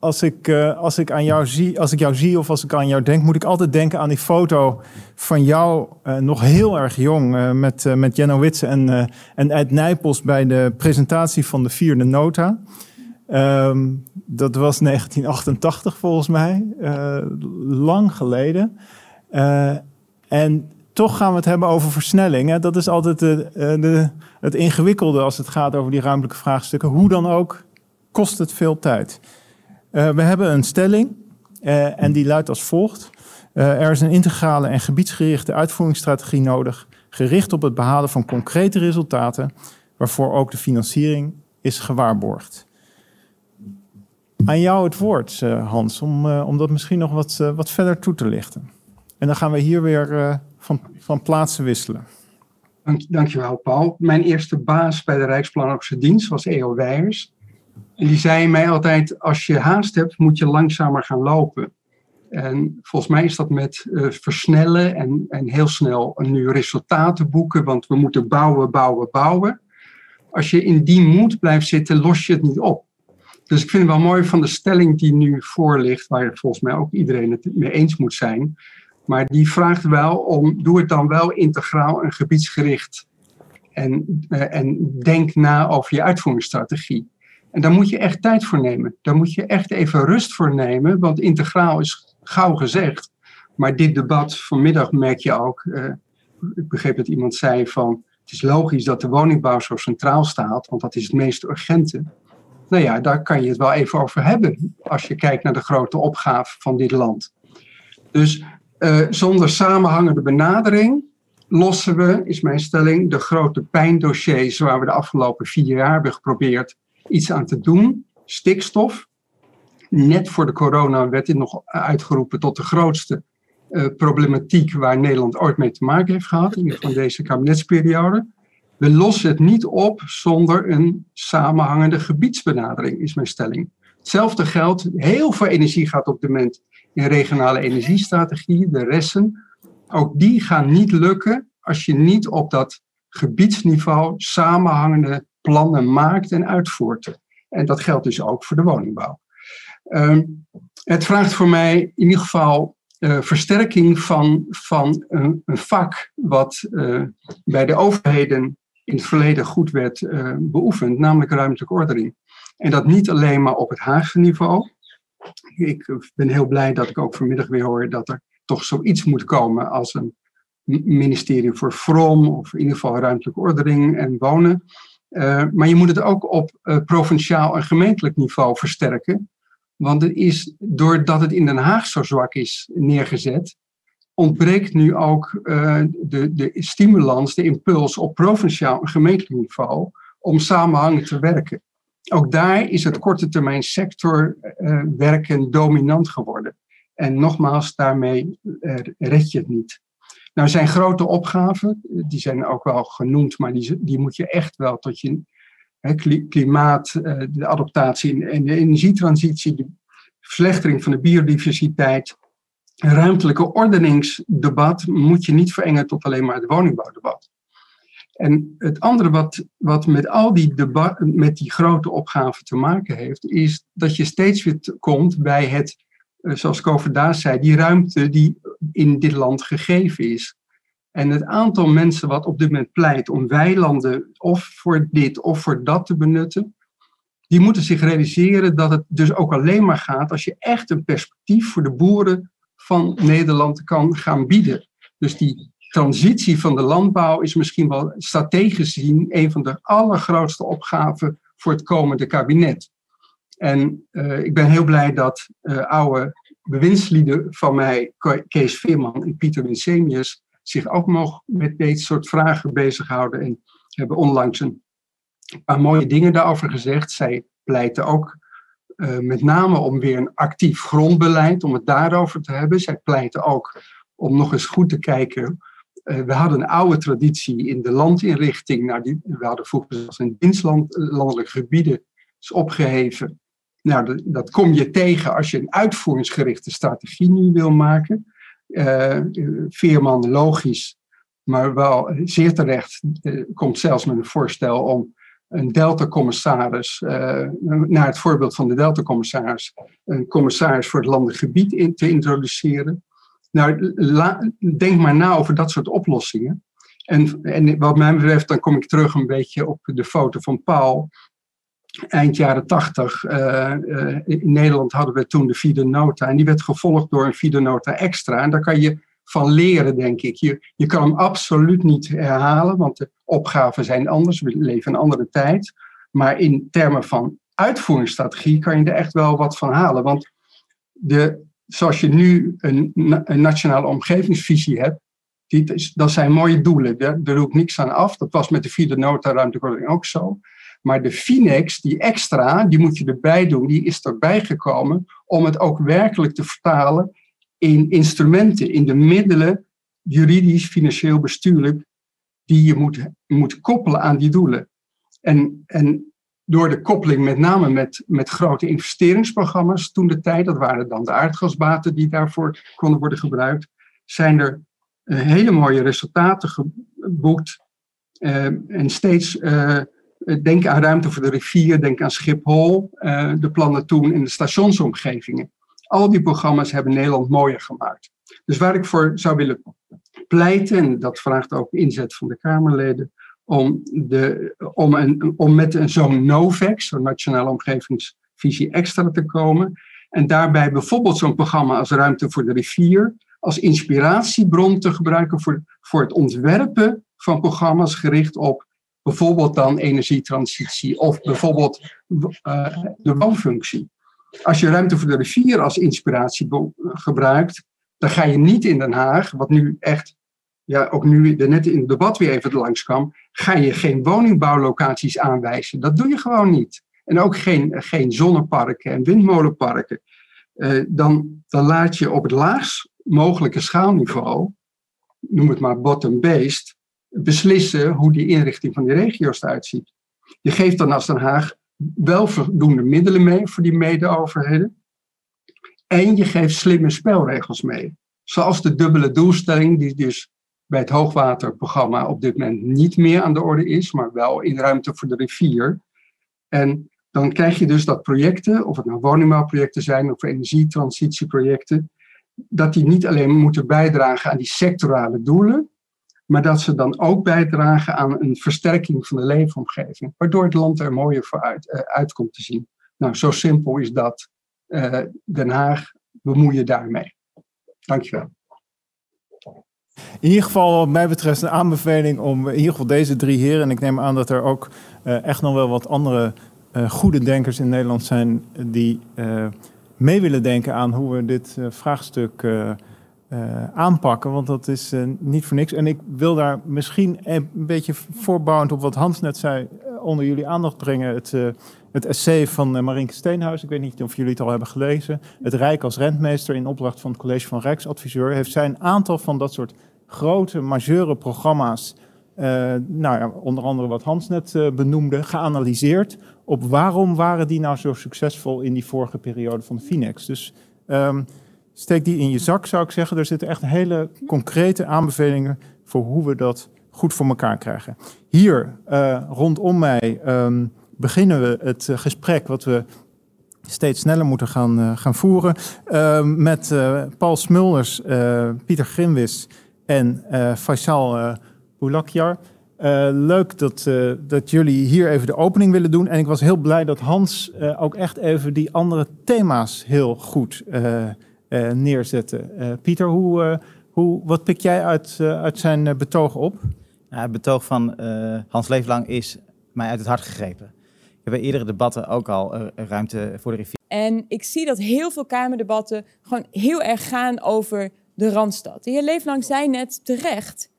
als ik, uh, als, ik aan jou zie, als ik jou zie of als ik aan jou denk, moet ik altijd denken aan die foto van jou uh, nog heel erg jong uh, met, met Jenno Witsen en, en Ed Nijpels bij de presentatie van de vierde nota. Um, dat was 1988 volgens mij, lang geleden. en toch gaan we het hebben over versnelling. Dat is altijd de, het ingewikkelde als het gaat over die ruimtelijke vraagstukken. Hoe dan ook, kost het veel tijd. Uh, we hebben een stelling uh, en die luidt als volgt. Uh, er is een integrale en gebiedsgerichte uitvoeringsstrategie nodig, gericht op het behalen van concrete resultaten, waarvoor ook de financiering is gewaarborgd. Aan jou het woord, Hans, om, om dat misschien nog wat, wat verder toe te lichten. En dan gaan we hier weer van, van plaatsen wisselen. Dank, dankjewel, Paul. Mijn eerste baas bij de Rijksplanologische Dienst was E.O. Weijers. Die zei mij altijd, als je haast hebt, moet je langzamer gaan lopen. En volgens mij is dat met uh, versnellen en, en heel snel nu resultaten boeken, want we moeten bouwen, bouwen, bouwen. Als je in die moed blijft zitten, los je het niet op. Dus ik vind het wel mooi van de stelling die nu voor ligt, waar volgens mij ook iedereen het mee eens moet zijn. Maar die vraagt wel om, doe het dan wel integraal en gebiedsgericht. En, uh, en denk na over je uitvoeringsstrategie. En daar moet je echt tijd voor nemen. Daar moet je echt even rust voor nemen, want integraal is gauw gezegd. Maar dit debat vanmiddag merk je ook. Uh, ik begreep dat iemand zei van. Het is logisch dat de woningbouw zo centraal staat, want dat is het meest urgente. Nou ja, daar kan je het wel even over hebben als je kijkt naar de grote opgave van dit land. Dus uh, zonder samenhangende benadering lossen we, is mijn stelling, de grote pijndossiers waar we de afgelopen vier jaar hebben geprobeerd iets aan te doen. Stikstof. Net voor de corona werd dit nog uitgeroepen tot de grootste uh, problematiek waar Nederland ooit mee te maken heeft gehad, in deze kabinetsperiode. We lossen het niet op zonder een samenhangende gebiedsbenadering, is mijn stelling. Hetzelfde geldt, heel veel energie gaat op dit moment in regionale energiestrategie, de resten. Ook die gaan niet lukken als je niet op dat gebiedsniveau samenhangende plannen maakt en uitvoert. En dat geldt dus ook voor de woningbouw. Um, het vraagt voor mij in ieder geval uh, versterking van, van een, een vak wat uh, bij de overheden in het verleden goed werd uh, beoefend, namelijk ruimtelijke ordening. En dat niet alleen maar op het Haagse niveau. Ik ben heel blij dat ik ook vanmiddag weer hoor dat er toch zoiets moet komen als een ministerie voor VROM, of in ieder geval ruimtelijke ordening en wonen. Uh, maar je moet het ook op uh, provinciaal en gemeentelijk niveau versterken. Want het is, doordat het in Den Haag zo zwak is neergezet, ontbreekt nu ook uh, de, de stimulans, de impuls op provinciaal en gemeentelijk niveau om samenhangend te werken. Ook daar is het korte termijn sector werken dominant geworden. En nogmaals, daarmee red je het niet. Nou zijn grote opgaven, die zijn ook wel genoemd, maar die, die moet je echt wel tot je hè, klimaat, eh, de adaptatie en de energietransitie, de verslechtering van de biodiversiteit, ruimtelijke ordeningsdebat moet je niet verengen tot alleen maar het woningbouwdebat. En het andere wat, wat met al die, debat, met die grote opgaven te maken heeft, is dat je steeds weer komt bij het eh, zoals Koverdaas zei, die ruimte die in dit land gegeven is. En het aantal mensen wat op dit moment pleit om weilanden of voor dit of voor dat te benutten, die moeten zich realiseren dat het dus ook alleen maar gaat als je echt een perspectief voor de boeren van Nederland kan gaan bieden. Dus die transitie van de landbouw is misschien wel strategisch gezien een van de allergrootste opgaven voor het komende kabinet. En uh, ik ben heel blij dat uh, oude bewindslieden van mij, Kees Veerman en Pieter Winsemius, zich ook nog met deze soort vragen bezighouden. En hebben onlangs een paar mooie dingen daarover gezegd. Zij pleiten ook uh, met name om weer een actief grondbeleid, om het daarover te hebben. Zij pleiten ook om nog eens goed te kijken. We hadden een oude traditie in de landinrichting. Nou, die, we hadden vroeger zelfs een dienstlandelijke gebieden is opgeheven. Nou, dat, dat, kom je tegen als je een uitvoeringsgerichte strategie nu wil maken. Uh, Veerman, logisch, maar wel zeer terecht, uh, komt zelfs met een voorstel om een Delta-commissaris, naar het voorbeeld van de Delta-commissaris, een commissaris voor het landelijk gebied in te introduceren. Nou, denk maar na over dat soort oplossingen. En, en wat mij betreft, dan kom ik terug een beetje op de foto van Paul. Eind jaren tachtig, uh, uh, in Nederland hadden we toen de Fide Nota. En die werd gevolgd door een Fide Nota Extra. En daar kan je van leren, denk ik. Je, je kan hem absoluut niet herhalen, want de opgaven zijn anders. We leven een andere tijd. Maar in termen van uitvoeringsstrategie kan je er echt wel wat van halen. Want de, zoals je nu een, een nationale omgevingsvisie hebt, die, dat zijn mooie doelen. Daar, doe ik niks aan af. Dat was met de vierde nota ruimteordening ook zo. Maar de Finex, die extra, die moet je erbij doen, die is erbij gekomen om het ook werkelijk te vertalen in instrumenten, in de middelen, juridisch, financieel, bestuurlijk, die je moet, moet koppelen aan die doelen. En, en door de koppeling met name met, met grote investeringsprogramma's toen de tijd, dat waren dan de aardgasbaten die daarvoor konden worden gebruikt, zijn er uh, hele mooie resultaten geboekt. Uh, en steeds uh, denk aan ruimte voor de rivier, denk aan Schiphol, de plannen toen in de stationsomgevingen. Al die programma's hebben Nederland mooier gemaakt. Dus waar ik voor zou willen pleiten, en dat vraagt ook inzet van de Kamerleden, om, de, om, een, om met zo'n NOVEX, zo'n Nationale Omgevingsvisie Extra te komen. En daarbij bijvoorbeeld zo'n programma als Ruimte voor de Rivier als inspiratiebron te gebruiken voor, voor het ontwerpen van programma's gericht op bijvoorbeeld dan energietransitie of bijvoorbeeld uh, de woonfunctie. Als je ruimte voor de rivier als inspiratie gebruikt, dan ga je niet in Den Haag, wat nu echt, ja, ook nu net in het debat weer even langs kwam, ga je geen woningbouwlocaties aanwijzen. Dat doe je gewoon niet. En ook geen, geen zonneparken en windmolenparken. Uh, dan, dan laat je op het laagst mogelijke schaalniveau, noem het maar bottom-based, beslissen hoe die inrichting van die regio's eruit ziet. Je geeft dan als Den Haag wel voldoende middelen mee voor die mede-overheden. En je geeft slimme spelregels mee. Zoals de dubbele doelstelling, die dus bij het hoogwaterprogramma op dit moment niet meer aan de orde is, maar wel in ruimte voor de rivier. En dan krijg je dus dat projecten, of het nou woningbouwprojecten zijn of energietransitieprojecten, dat die niet alleen moeten bijdragen aan die sectorale doelen, maar dat ze dan ook bijdragen aan een versterking van de leefomgeving, waardoor het land er mooier voor uit, uit komt te zien. Nou, zo simpel is dat. Uh, Den Haag, bemoei je daarmee. Dankjewel. In ieder geval, wat mij betreft, een aanbeveling om in ieder geval deze drie heren, en ik neem aan dat er ook uh, echt nog wel wat andere goede denkers in Nederland zijn die mee willen denken aan hoe we dit vraagstuk uh, aanpakken, want dat is uh, niet voor niks. En ik wil daar misschien een beetje voorbouwend op wat Hans net zei, uh, onder jullie aandacht brengen. Het, het essay van Marinke Steenhuis, ik weet niet of jullie het al hebben gelezen. Het Rijk als rentmeester in opdracht van het College van Rijksadviseur heeft zij een aantal van dat soort grote, majeure programma's, nou ja, onder andere wat Hans net benoemde, geanalyseerd op waarom waren die nou zo succesvol in die vorige periode van Finex. Dus um, steek die in je zak, zou ik zeggen. Er zitten echt hele concrete aanbevelingen voor hoe we dat goed voor elkaar krijgen. Hier uh, rondom mij um, beginnen we het uh, gesprek wat we steeds sneller moeten gaan, uh, gaan voeren. met Paul Smulders, Pieter Grimwis en Faisal Boulakjar. leuk dat, dat jullie hier even de opening willen doen. En ik was heel blij dat Hans ook echt even die andere thema's heel goed neerzetten. Uh, Pieter, hoe, uh, hoe, wat pik jij uit, uit zijn betoog op? Ja, het betoog van Hans Leeflang is mij uit het hart gegrepen. We hebben eerdere debatten ook al ruimte voor de rivier. En ik zie dat heel veel Kamerdebatten gewoon heel erg gaan over de Randstad. De heer Leeflang zei net terecht,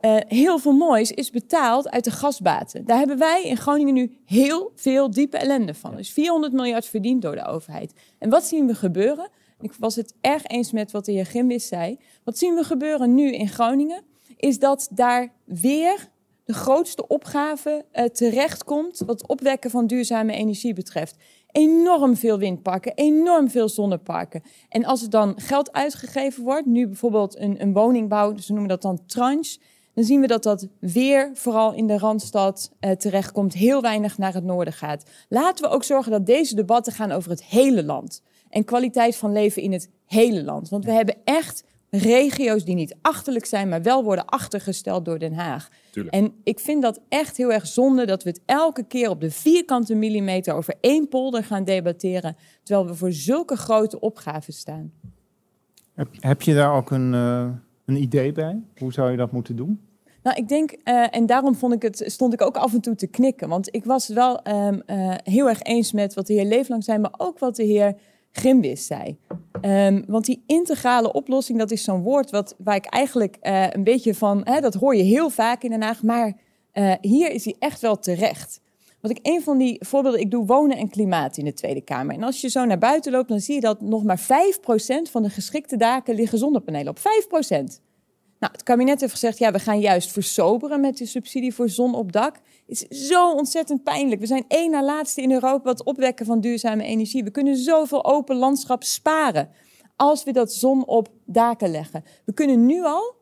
uh, heel veel moois is betaald uit de gasbaten. Daar hebben wij in Groningen nu heel veel diepe ellende van. Dus 400 miljard verdiend door de overheid. En wat zien we gebeuren? Ik was het erg eens met wat de heer Gimbis zei. Wat zien we gebeuren nu in Groningen? Is dat daar weer de grootste opgave uh, terechtkomt wat opwekken van duurzame energie betreft. enorm veel windparken, enorm veel zonneparken. En als er dan geld uitgegeven wordt, nu bijvoorbeeld een, een woningbouw, ze noemen dat dan tranche, dan zien we dat dat weer vooral in de Randstad uh, terechtkomt, heel weinig naar het noorden gaat. Laten we ook zorgen dat deze debatten gaan over het hele land. En kwaliteit van leven in het hele land. Want we hebben echt regio's die niet achterlijk zijn, maar wel worden achtergesteld door Den Haag. Tuurlijk. En ik vind dat echt heel erg zonde dat we het elke keer op de vierkante millimeter over één polder gaan debatteren, terwijl we voor zulke grote opgaven staan. Heb, heb je daar ook een, uh, een idee bij? Hoe zou je dat moeten doen? Nou, ik denk, uh, en daarom vond ik het, stond ik ook af en toe te knikken. Want ik was wel um, uh, heel erg eens met wat de heer Leeflang zei, maar ook wat de heer Grimbis zei. Um, want die integrale oplossing, dat is zo'n woord wat, waar ik eigenlijk uh, een beetje van, hè, dat hoor je heel vaak in Den Haag, maar uh, hier is hij echt wel terecht. Want ik een van die voorbeelden, ik doe wonen en klimaat in de Tweede Kamer. En als je zo naar buiten loopt, dan zie je dat nog maar 5% van de geschikte daken liggen zonnepanelen op. 5%. Nou, het kabinet heeft gezegd, ja, we gaan juist versoberen met de subsidie voor zon op dak. Is zo ontzettend pijnlijk. We zijn één na laatste in Europa wat opwekken van duurzame energie. We kunnen zoveel open landschap sparen als we dat zon op daken leggen. We kunnen nu al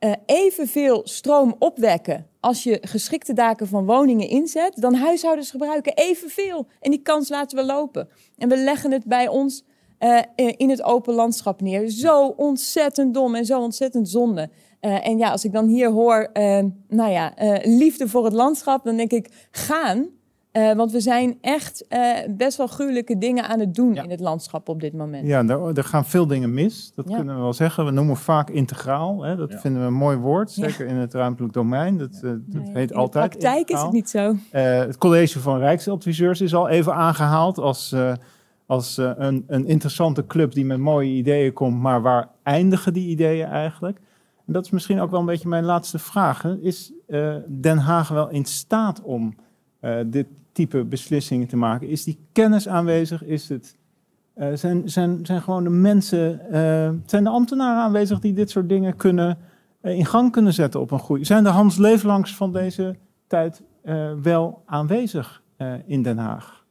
uh, evenveel stroom opwekken als je geschikte daken van woningen inzet, dan huishoudens gebruiken evenveel. En die kans laten we lopen. En we leggen het bij ons uh, in het open landschap neer. Zo ontzettend dom en zo ontzettend zonde. Uh, en ja, als ik dan hier hoor, uh, nou ja, liefde voor het landschap, dan denk ik, gaan. want we zijn echt best wel gruwelijke dingen aan het doen ja. in het landschap op dit moment. Ja, er, er gaan veel dingen mis. Dat ja. kunnen we wel zeggen. We noemen vaak integraal. Hè? Dat ja. vinden we een mooi woord, zeker in het ruimtelijk domein. Dat, dat heet in altijd. In de praktijk integraal. is het niet zo. het college van Rijksadviseurs is al even aangehaald als als uh, een, een, interessante club die met mooie ideeën komt, maar waar eindigen die ideeën eigenlijk? Dat is misschien ook wel een beetje mijn laatste vraag. Hè. Is uh, Den Haag wel in staat om uh, dit type beslissingen te maken? Is die kennis aanwezig? Is het, zijn, zijn, zijn gewoon de mensen, zijn de ambtenaren aanwezig die dit soort dingen kunnen, in gang kunnen zetten op een goede... Zijn de Hans Leeflangs van deze tijd wel aanwezig in Den Haag?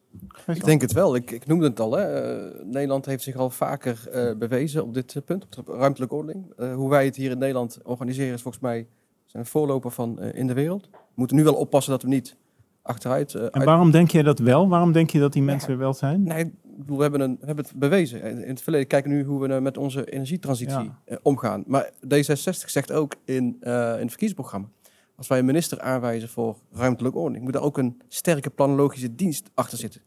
Ik denk het wel. Ik, ik noemde het al. Hè. Uh, Nederland heeft zich al vaker uh, bewezen op dit uh, punt, op de ruimtelijke ordening. hoe wij het hier in Nederland organiseren is volgens mij zijn voorloper van in de wereld. We moeten nu wel oppassen dat we niet achteruit... en waarom denk je dat wel? Waarom denk je dat die mensen ja, er wel zijn? Nee, we hebben, een, we hebben het bewezen. In het verleden kijken nu hoe we met onze energietransitie ja. omgaan. Maar D66 zegt ook in, in het verkiezingsprogramma als wij een minister aanwijzen voor ruimtelijke ordening, moet er ook een sterke planologische dienst achter zitten.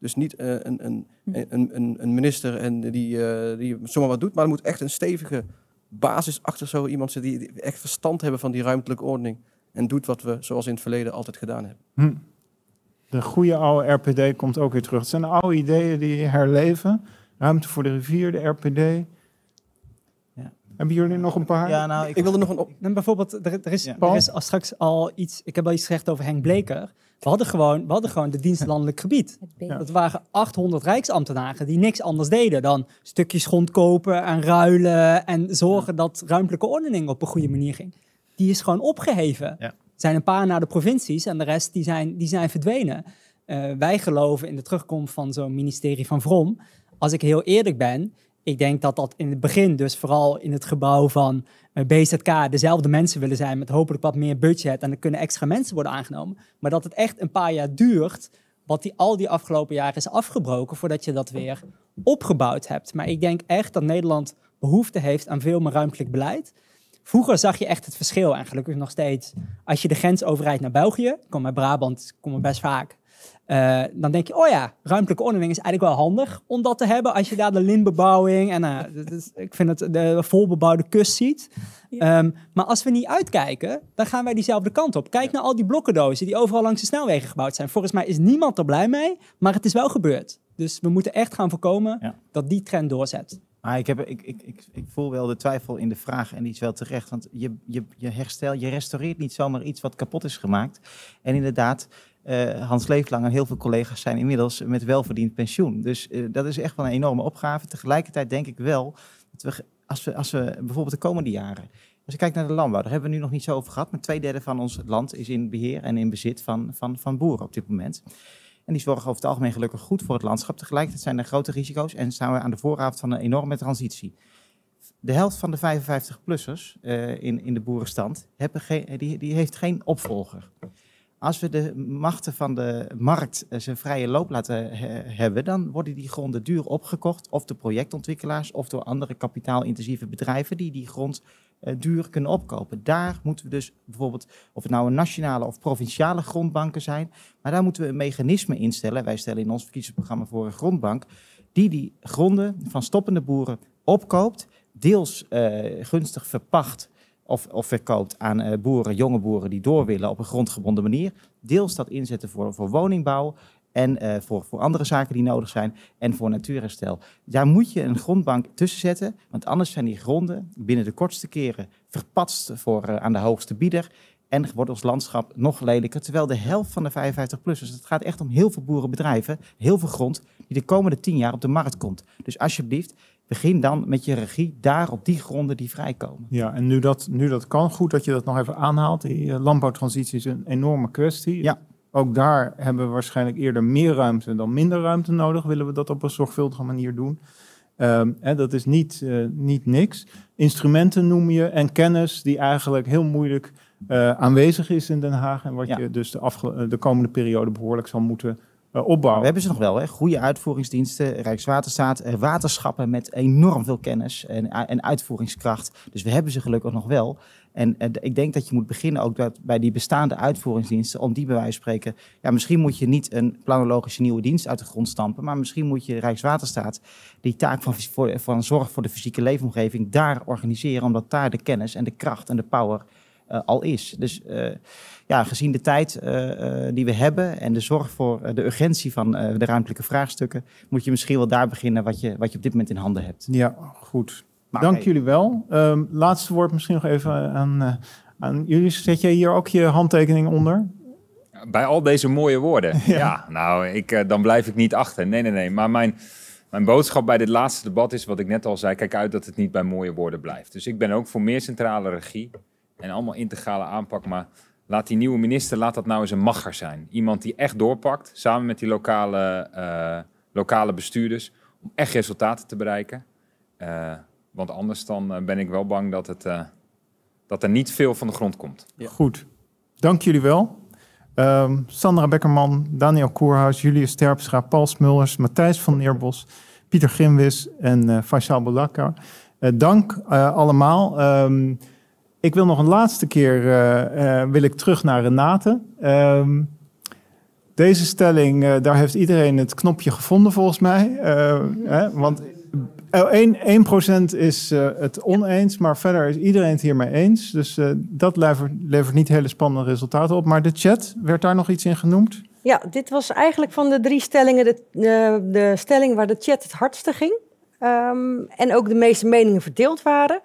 Dus niet uh, een, een, een, een, een minister en die, uh, die zomaar wat doet, maar er moet echt een stevige basis achter zo iemand zitten die echt verstand hebben van die ruimtelijke ordening en doet wat we zoals in het verleden altijd gedaan hebben. Hm. De goede oude RPD komt ook weer terug. Het zijn oude ideeën die herleven. Ruimte voor de rivier, de RPD. Hebben jullie nog een paar? Ja, nou, ik, ik wilde nog een op. Dan bijvoorbeeld, er, er is, ja. er is al straks al iets. Ik heb al iets gezegd over Henk Bleker. We hadden gewoon, we hadden gewoon de dienst landelijk gebied. Ja. Dat waren 800 rijksambtenaren die niks anders deden dan stukjes grond kopen en ruilen en zorgen dat ruimtelijke ordening op een goede manier ging. Die is gewoon opgeheven. Ja. Er zijn een paar naar de provincies en de rest die zijn, die zijn verdwenen. Uh, wij geloven in de terugkomst van zo'n ministerie van Vrom. Als ik heel eerlijk ben, ik denk dat dat in het begin, dus vooral in het gebouw van uh, BZK, dezelfde mensen willen zijn met hopelijk wat meer budget en er kunnen extra mensen worden aangenomen. Maar dat het echt een paar jaar duurt, wat die al die afgelopen jaren is afgebroken, voordat je dat weer opgebouwd hebt. Maar ik denk echt dat Nederland behoefte heeft aan veel meer ruimtelijk beleid. Vroeger zag je echt het verschil, en gelukkig nog steeds, als je de grens overrijdt naar België, kom uit Brabant, kom er best vaak, uh, dan denk je, oh ja, ruimtelijke ordening is eigenlijk wel handig om dat te hebben als je daar de lintbebouwing en uh, is, ik vind het de volbebouwde kust ziet. Ja. Um, maar als we niet uitkijken, dan gaan wij diezelfde kant op. Kijk naar al die blokkendozen die overal langs de snelwegen gebouwd zijn. Volgens mij is niemand er blij mee, maar het is wel gebeurd. Dus we moeten echt gaan voorkomen ja. dat die trend doorzet. Maar ik, heb, ik, ik, ik, ik, voel wel de twijfel in de vraag en die is wel terecht. Want je, je, je herstel, je restaureert niet zomaar iets wat kapot is gemaakt. En inderdaad, uh, Hans Leeflang en heel veel collega's zijn inmiddels met welverdiend pensioen. Dus uh, dat is echt wel een enorme opgave. Tegelijkertijd denk ik wel dat we, als we, als we bijvoorbeeld de komende jaren. Als je kijkt naar de landbouw, daar hebben we nu nog niet zo over gehad. Maar twee derde van ons land is in beheer en in bezit van, van, van boeren op dit moment. En die zorgen over het algemeen gelukkig goed voor het landschap. Tegelijkertijd zijn er grote risico's en staan we aan de vooravond van een enorme transitie. De helft van de 55-plussers in, in de boerenstand hebben geen, die, die heeft geen opvolger. Als we de machten van de markt eh, zijn vrije loop laten hebben, dan worden die gronden duur opgekocht, of door projectontwikkelaars of door andere kapitaalintensieve bedrijven die die grond uh, duur kunnen opkopen. Daar moeten we dus bijvoorbeeld, of het nou een nationale of provinciale grondbanken zijn, maar daar moeten we een mechanisme instellen. Wij stellen in ons verkiezingsprogramma voor een grondbank, die die gronden van stoppende boeren opkoopt, deels uh, gunstig verpacht of, verkoopt aan uh, boeren, jonge boeren die door willen op een grondgebonden manier. Deels dat inzetten voor, voor woningbouw en uh, voor, voor andere zaken die nodig zijn en voor natuurherstel. Daar moet je een grondbank tussen zetten, want anders zijn die gronden binnen de kortste keren verpatst voor, uh, aan de hoogste bieder. En wordt ons landschap nog lelijker. Terwijl de helft van de 55-plussers, het gaat echt om heel veel boerenbedrijven, heel veel grond, die de komende tien jaar op de markt komt. Dus alsjeblieft, begin dan met je regie daar op die gronden die vrijkomen. Ja, en nu dat, nu dat kan, goed dat je dat nog even aanhaalt. Die uh, landbouwtransitie is een enorme kwestie. Ja. Ook daar hebben we waarschijnlijk eerder meer ruimte dan minder ruimte nodig. Willen we dat op een zorgvuldige manier doen? Um, hè, dat is niet, uh, niet niks. Instrumenten noem je en kennis die eigenlijk heel moeilijk uh, aanwezig is in Den Haag. En wat ja. je dus de, de komende periode behoorlijk zal moeten opbouwen. We hebben ze nog wel, hè? goede uitvoeringsdiensten, Rijkswaterstaat, uh, waterschappen met enorm veel kennis en, en uitvoeringskracht. Dus we hebben ze gelukkig nog wel. En ik denk dat je moet beginnen ook dat, bij die bestaande uitvoeringsdiensten, om die bij wijze van spreken, ja, misschien moet je niet een planologische nieuwe dienst uit de grond stampen, maar misschien moet je Rijkswaterstaat die taak van, voor, van zorg voor de fysieke leefomgeving daar organiseren, omdat daar de kennis en de kracht en de power al is. Dus uh, ja, gezien de tijd uh, die we hebben en de zorg voor de urgentie van de ruimtelijke vraagstukken, moet je misschien wel daar beginnen wat je, wat je op dit moment in handen hebt. Ja, goed. Maar Dank hey. jullie wel. Um, laatste woord misschien nog even aan, aan jullie. Zet jij hier ook je handtekening onder? Bij al deze mooie woorden. ja, ja nou, ik, dan blijf ik niet achter. Nee, nee, nee. Maar mijn, mijn boodschap bij dit laatste debat is wat ik net al zei. Kijk uit dat het niet bij mooie woorden blijft. Dus ik ben ook voor meer centrale regie en allemaal integrale aanpak. Maar laat die nieuwe minister, laat dat nou eens een magger zijn. Iemand die echt doorpakt, samen met die lokale, uh, lokale bestuurders, om echt resultaten te bereiken. Uh, want anders dan uh, ben ik wel bang dat, het, dat er niet veel van de grond komt. Ja. Goed, dank jullie wel. Um, Sandra Bekkerman, Daniel Koerhuis, Julius Terpstra, Paul Smulders, Matthijs van Neerbos, Pieter Grimwis en uh, Faisal Bolakka. dank allemaal. Um, ik wil nog een laatste keer uh, uh, wil ik terug naar Renate. Um, deze stelling, uh, daar heeft iedereen het knopje gevonden volgens mij. Want 1%, 1% is het oneens, maar verder is iedereen het hiermee eens. Dus dat levert, levert niet hele spannende resultaten op. Maar de chat, werd daar nog iets in genoemd? Ja, dit was eigenlijk van de drie stellingen de, de stelling waar de chat het hardste ging. Um, en ook de meeste meningen verdeeld waren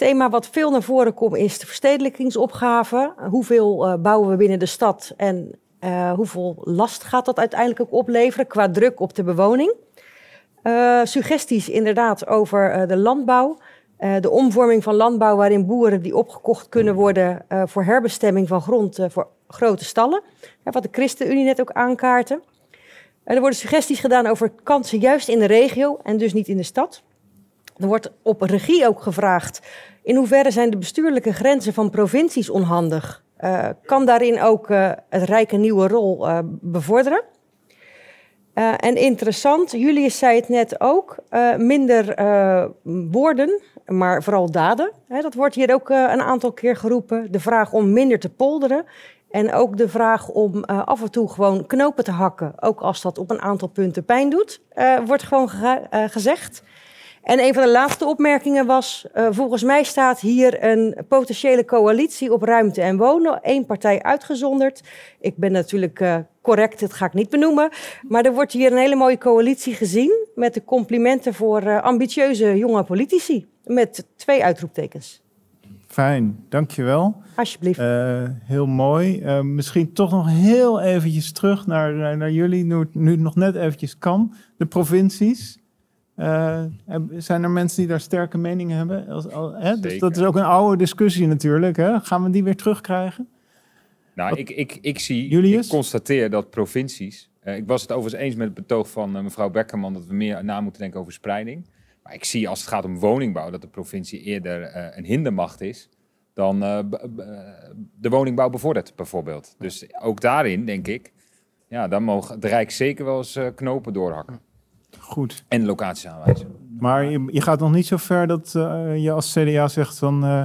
thema wat veel naar voren komt is de verstedelijkingsopgave. Hoeveel uh, bouwen we binnen de stad en uh, hoeveel last gaat dat uiteindelijk ook opleveren qua druk op de bewoning? Uh, suggesties inderdaad over de landbouw. de omvorming van landbouw waarin boeren die opgekocht kunnen worden voor herbestemming van grond voor grote stallen. wat de ChristenUnie net ook aankaarten. er worden suggesties gedaan over kansen juist in de regio en dus niet in de stad. Er wordt op regie ook gevraagd in hoeverre zijn de bestuurlijke grenzen van provincies onhandig? Uh, kan daarin ook uh, het Rijk een nieuwe rol uh, bevorderen? en interessant, Julius zei het net ook, minder woorden, maar vooral daden. Hè, dat wordt hier ook een aantal keer geroepen. De vraag om minder te polderen. En ook de vraag om af en toe gewoon knopen te hakken, ook als dat op een aantal punten pijn doet, wordt gewoon ge gezegd. En een van de laatste opmerkingen was, uh, volgens mij staat hier een potentiële coalitie op ruimte en wonen, één partij uitgezonderd. Ik ben natuurlijk uh, correct, dat ga ik niet benoemen, maar er wordt hier een hele mooie coalitie gezien met de complimenten voor uh, ambitieuze jonge politici, met twee uitroeptekens. Fijn, dankjewel. Alsjeblieft. Uh, heel mooi. Uh, misschien toch nog heel eventjes terug naar, naar jullie, nu, nu het nog net eventjes kan. De provincies. Uh, zijn er mensen die daar sterke meningen hebben? Als, al, hè? Dus dat is ook een oude discussie natuurlijk. Hè? Gaan we die weer terugkrijgen? Nou, ik, ik, ik zie, Julius? ik constateer dat provincies Eh, ik was het overigens eens met het betoog van eh, mevrouw Beckerman dat we meer na moeten denken over spreiding. Maar ik zie als het gaat om woningbouw dat de provincie eerder eh, een hindermacht is dan eh, eh, de woningbouw bevordert, bijvoorbeeld. Dus ook daarin denk ik, ja, dan mogen de Rijk zeker wel eens eh, knopen doorhakken. Goed. En locaties aanwijzen. Maar je, je gaat nog niet zo ver dat eh, je als CDA zegt van eh,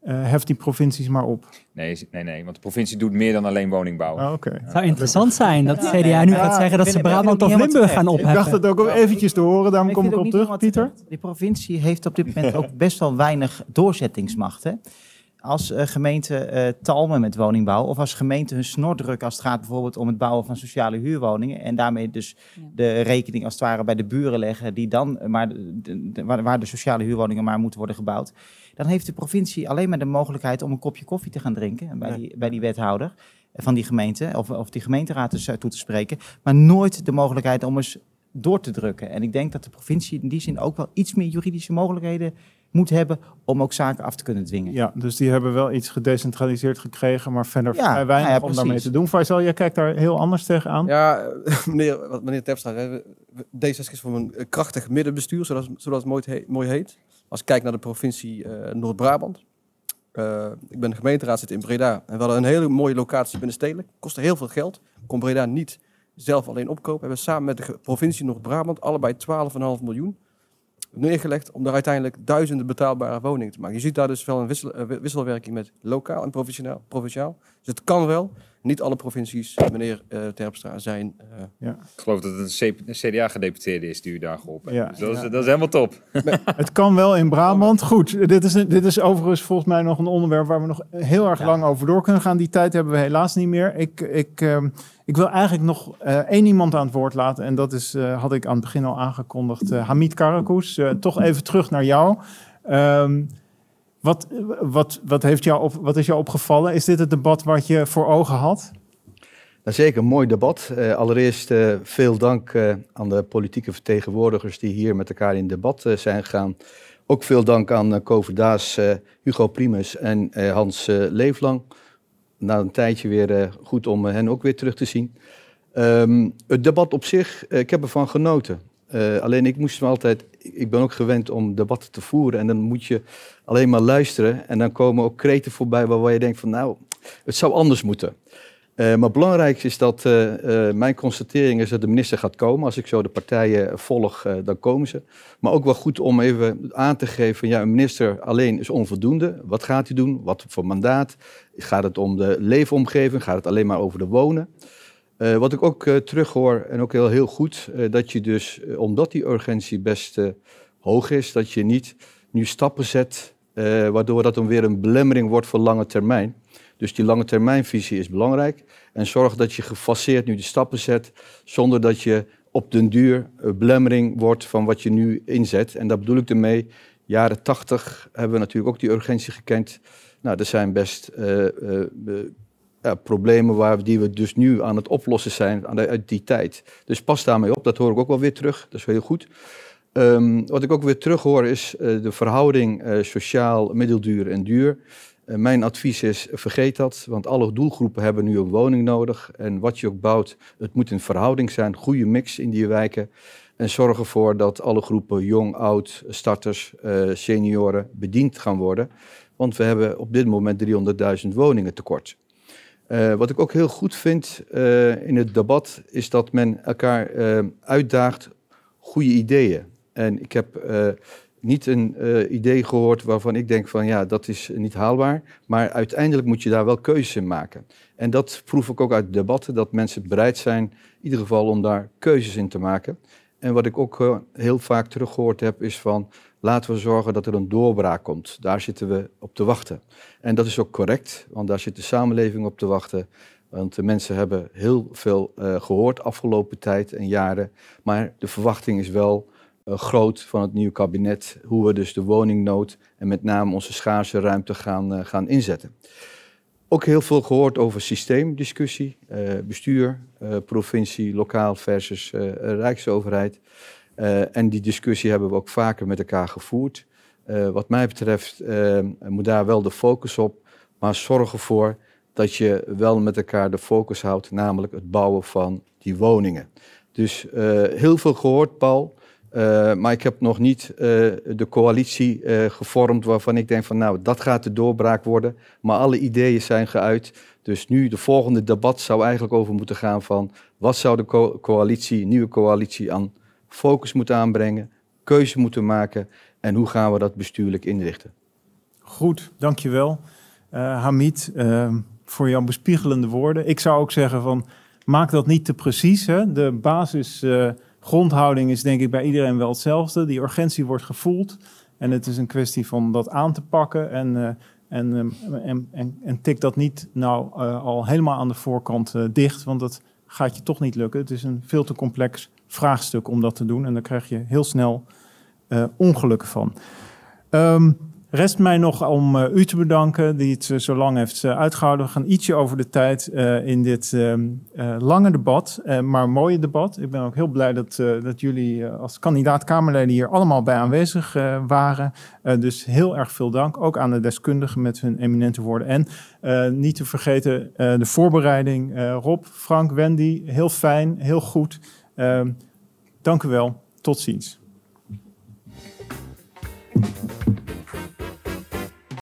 eh, hef die provincies maar op. Nee, nee, nee, want de provincie doet meer dan alleen woningbouw. Ah, Oké. Het zou interessant zijn dat de Ja, CDA nu ja, gaat zeggen dat ze Brabant of Limburg gaan terecht. Ik opheffen. dacht het ook eventjes te horen, daarom Ik kom ik op terug, Pieter. Die provincie heeft op dit moment ook best wel weinig doorzettingsmacht. Hè? Als eh, gemeente eh, talmen met woningbouw of als gemeente hun snor drukken als het gaat bijvoorbeeld om het bouwen van sociale huurwoningen en daarmee dus de rekening als het ware bij de buren leggen die dan maar de, de- de- waar, waar de sociale huurwoningen maar moeten worden gebouwd, dan heeft de provincie alleen maar de mogelijkheid om een kopje koffie te gaan drinken bij, die, bij die wethouder van die gemeente of, of die gemeenteraad dus, eh, toe te spreken, maar nooit de mogelijkheid om eens door te drukken. En ik denk dat de provincie in die zin ook wel iets meer juridische mogelijkheden moet hebben om ook zaken af te kunnen dwingen. Ja, dus die hebben wel iets gedecentraliseerd gekregen, maar verder Ja, vrij weinig ja, om daarmee te doen. Faisal, jij kijkt daar heel anders tegenaan. Ja, meneer, wat meneer Terpstra, hè, we- we- D66 is voor een eh, krachtig middenbestuur, zoals, zoals het mooi, he- mooi heet. Als ik kijk naar de provincie eh, Noord-Brabant. eh, ik ben de gemeenteraad zit in Breda. En we hadden een hele mooie locatie binnenstedelijk. Kostte heel veel geld. Kon Breda niet zelf alleen opkopen. We hebben samen met de provincie Noord-Brabant allebei 12,5 miljoen neergelegd om daar uiteindelijk duizenden betaalbare woningen te maken. Je ziet daar dus wel een wissel, eh, wisselwerking met lokaal en provinciaal. provinciaal. Dus het kan wel. Niet alle provincies, meneer eh, Terpstra, zijn... eh, Ja. Ik geloof dat het een, CDA-gedeputeerde is die u daar geholpen heeft. Ja. Dus dat, is, Ja. dat is helemaal top. Het kan wel in Brabant. Goed, dit is, dit is overigens volgens mij nog een onderwerp waar we nog heel erg lang over door kunnen gaan. Die tijd hebben we helaas niet meer. Ik, ik, ehm, ik wil eigenlijk nog eh, één iemand aan het woord laten. En dat is, eh, had ik aan het begin al aangekondigd, eh, Hamid Karakous. Toch even terug naar jou. Ehm, wat, wat, wat, heeft jou op, wat is jou opgevallen? Is dit het debat wat je voor ogen had? Nou, zeker, mooi debat. Allereerst veel dank aan de politieke vertegenwoordigers die hier met elkaar in debat zijn gegaan. Ook veel dank aan uh, Daas, Hugo Primus en Hans Leeflang. Na een tijdje weer eh, goed om eh, hen ook weer terug te zien. Ehm, het debat op zich, eh, ik heb ervan genoten. Alleen ik moest me altijd, ik ben ook gewend om debatten te voeren en dan moet je alleen maar luisteren en dan komen ook kreten voorbij waar je denkt van nou, het zou anders moeten. Uh, maar belangrijk is dat uh, uh, mijn constatering is dat de minister gaat komen. Als ik zo de partijen volg, dan komen ze. Maar ook wel goed om even aan te geven, ja, een minister alleen is onvoldoende. Wat gaat hij doen? Wat voor mandaat? Gaat het om de leefomgeving? Gaat het alleen maar over de wonen? Wat ik ook terughoor, en ook heel, heel goed, dat je dus, omdat die urgentie best hoog is, dat je niet nu stappen zet, waardoor dat dan weer een belemmering wordt voor lange termijn. Dus die lange termijnvisie is belangrijk. En zorg dat je gefaseerd nu de stappen zet, zonder dat je op den duur belemmering wordt van wat je nu inzet. En daar bedoel ik ermee, jaren tachtig hebben we natuurlijk ook die urgentie gekend. Nou, er zijn best ja, problemen waar, die we dus nu aan het oplossen zijn uit die tijd. Dus pas daarmee op, dat hoor ik ook wel weer terug. Dat is heel goed. Um, wat ik ook weer terug hoor is uh, de verhouding sociaal, middelduur en duur. Uh, mijn advies is, vergeet dat, want alle doelgroepen hebben nu een woning nodig. En wat je ook bouwt, het moet een verhouding zijn, goede mix in die wijken. En zorg ervoor dat alle groepen, jong, oud, starters, uh, senioren, bediend gaan worden. Want we hebben op dit moment 300.000 woningen tekort. Uh, wat ik ook heel goed vind uh, in het debat, is dat men elkaar uitdaagt goede ideeën. En ik heb niet een uh, idee gehoord waarvan ik denk van ja, dat is niet haalbaar. Maar uiteindelijk moet je daar wel keuzes in maken. En dat proef ik ook uit debatten, dat mensen bereid zijn in ieder geval om daar keuzes in te maken. En wat ik ook uh, heel vaak teruggehoord heb is van laten we zorgen dat er een doorbraak komt. Daar zitten we op te wachten. En dat is ook correct, want daar zit de samenleving op te wachten. Want de mensen hebben heel veel uh, gehoord afgelopen tijd en jaren. Maar de verwachting is wel groot van het nieuwe kabinet. Hoe we dus de woningnood en met name onze schaarse ruimte gaan, uh, gaan inzetten. Ook heel veel gehoord over systeemdiscussie. Uh, bestuur, provincie, lokaal versus rijksoverheid. en die discussie hebben we ook vaker met elkaar gevoerd. wat mij betreft moet daar wel de focus op. Maar zorg ervoor dat je wel met elkaar de focus houdt, namelijk het bouwen van die woningen. Dus eh, heel veel gehoord, Paul. Eh, maar ik heb nog niet eh, de coalitie eh, gevormd waarvan ik denk van nou, dat gaat de doorbraak worden. Maar alle ideeën zijn geuit. Dus nu de volgende debat zou eigenlijk over moeten gaan van wat zou de co- coalitie, nieuwe coalitie aan focus moeten aanbrengen, keuze moeten maken en hoe gaan we dat bestuurlijk inrichten. Goed, dankjewel. Hamid, voor jouw bespiegelende woorden. Ik zou ook zeggen van, maak dat niet te precies. Hè? De basis grondhouding is denk ik bij iedereen wel hetzelfde. Die urgentie wordt gevoeld. En het is een kwestie van dat aan te pakken. En, eh, en, eh, en, en, en tik dat niet nou eh, al helemaal aan de voorkant dicht. Want dat gaat je toch niet lukken. Het is een veel te complex vraagstuk om dat te doen. En daar krijg je heel snel ongelukken van. Ehm, rest mij nog om eh, u te bedanken die het eh, zo lang heeft eh, uitgehouden. We gaan ietsje over de tijd in dit ehm, eh, lange debat, maar mooie debat. Ik ben ook heel blij dat, dat jullie als kandidaat-Kamerleden hier allemaal bij aanwezig waren. Dus heel erg veel dank, ook aan de deskundigen met hun eminente woorden. En niet te vergeten de voorbereiding. Rob, Frank, Wendy, heel fijn, heel goed. Ehm, dank u wel. Tot ziens.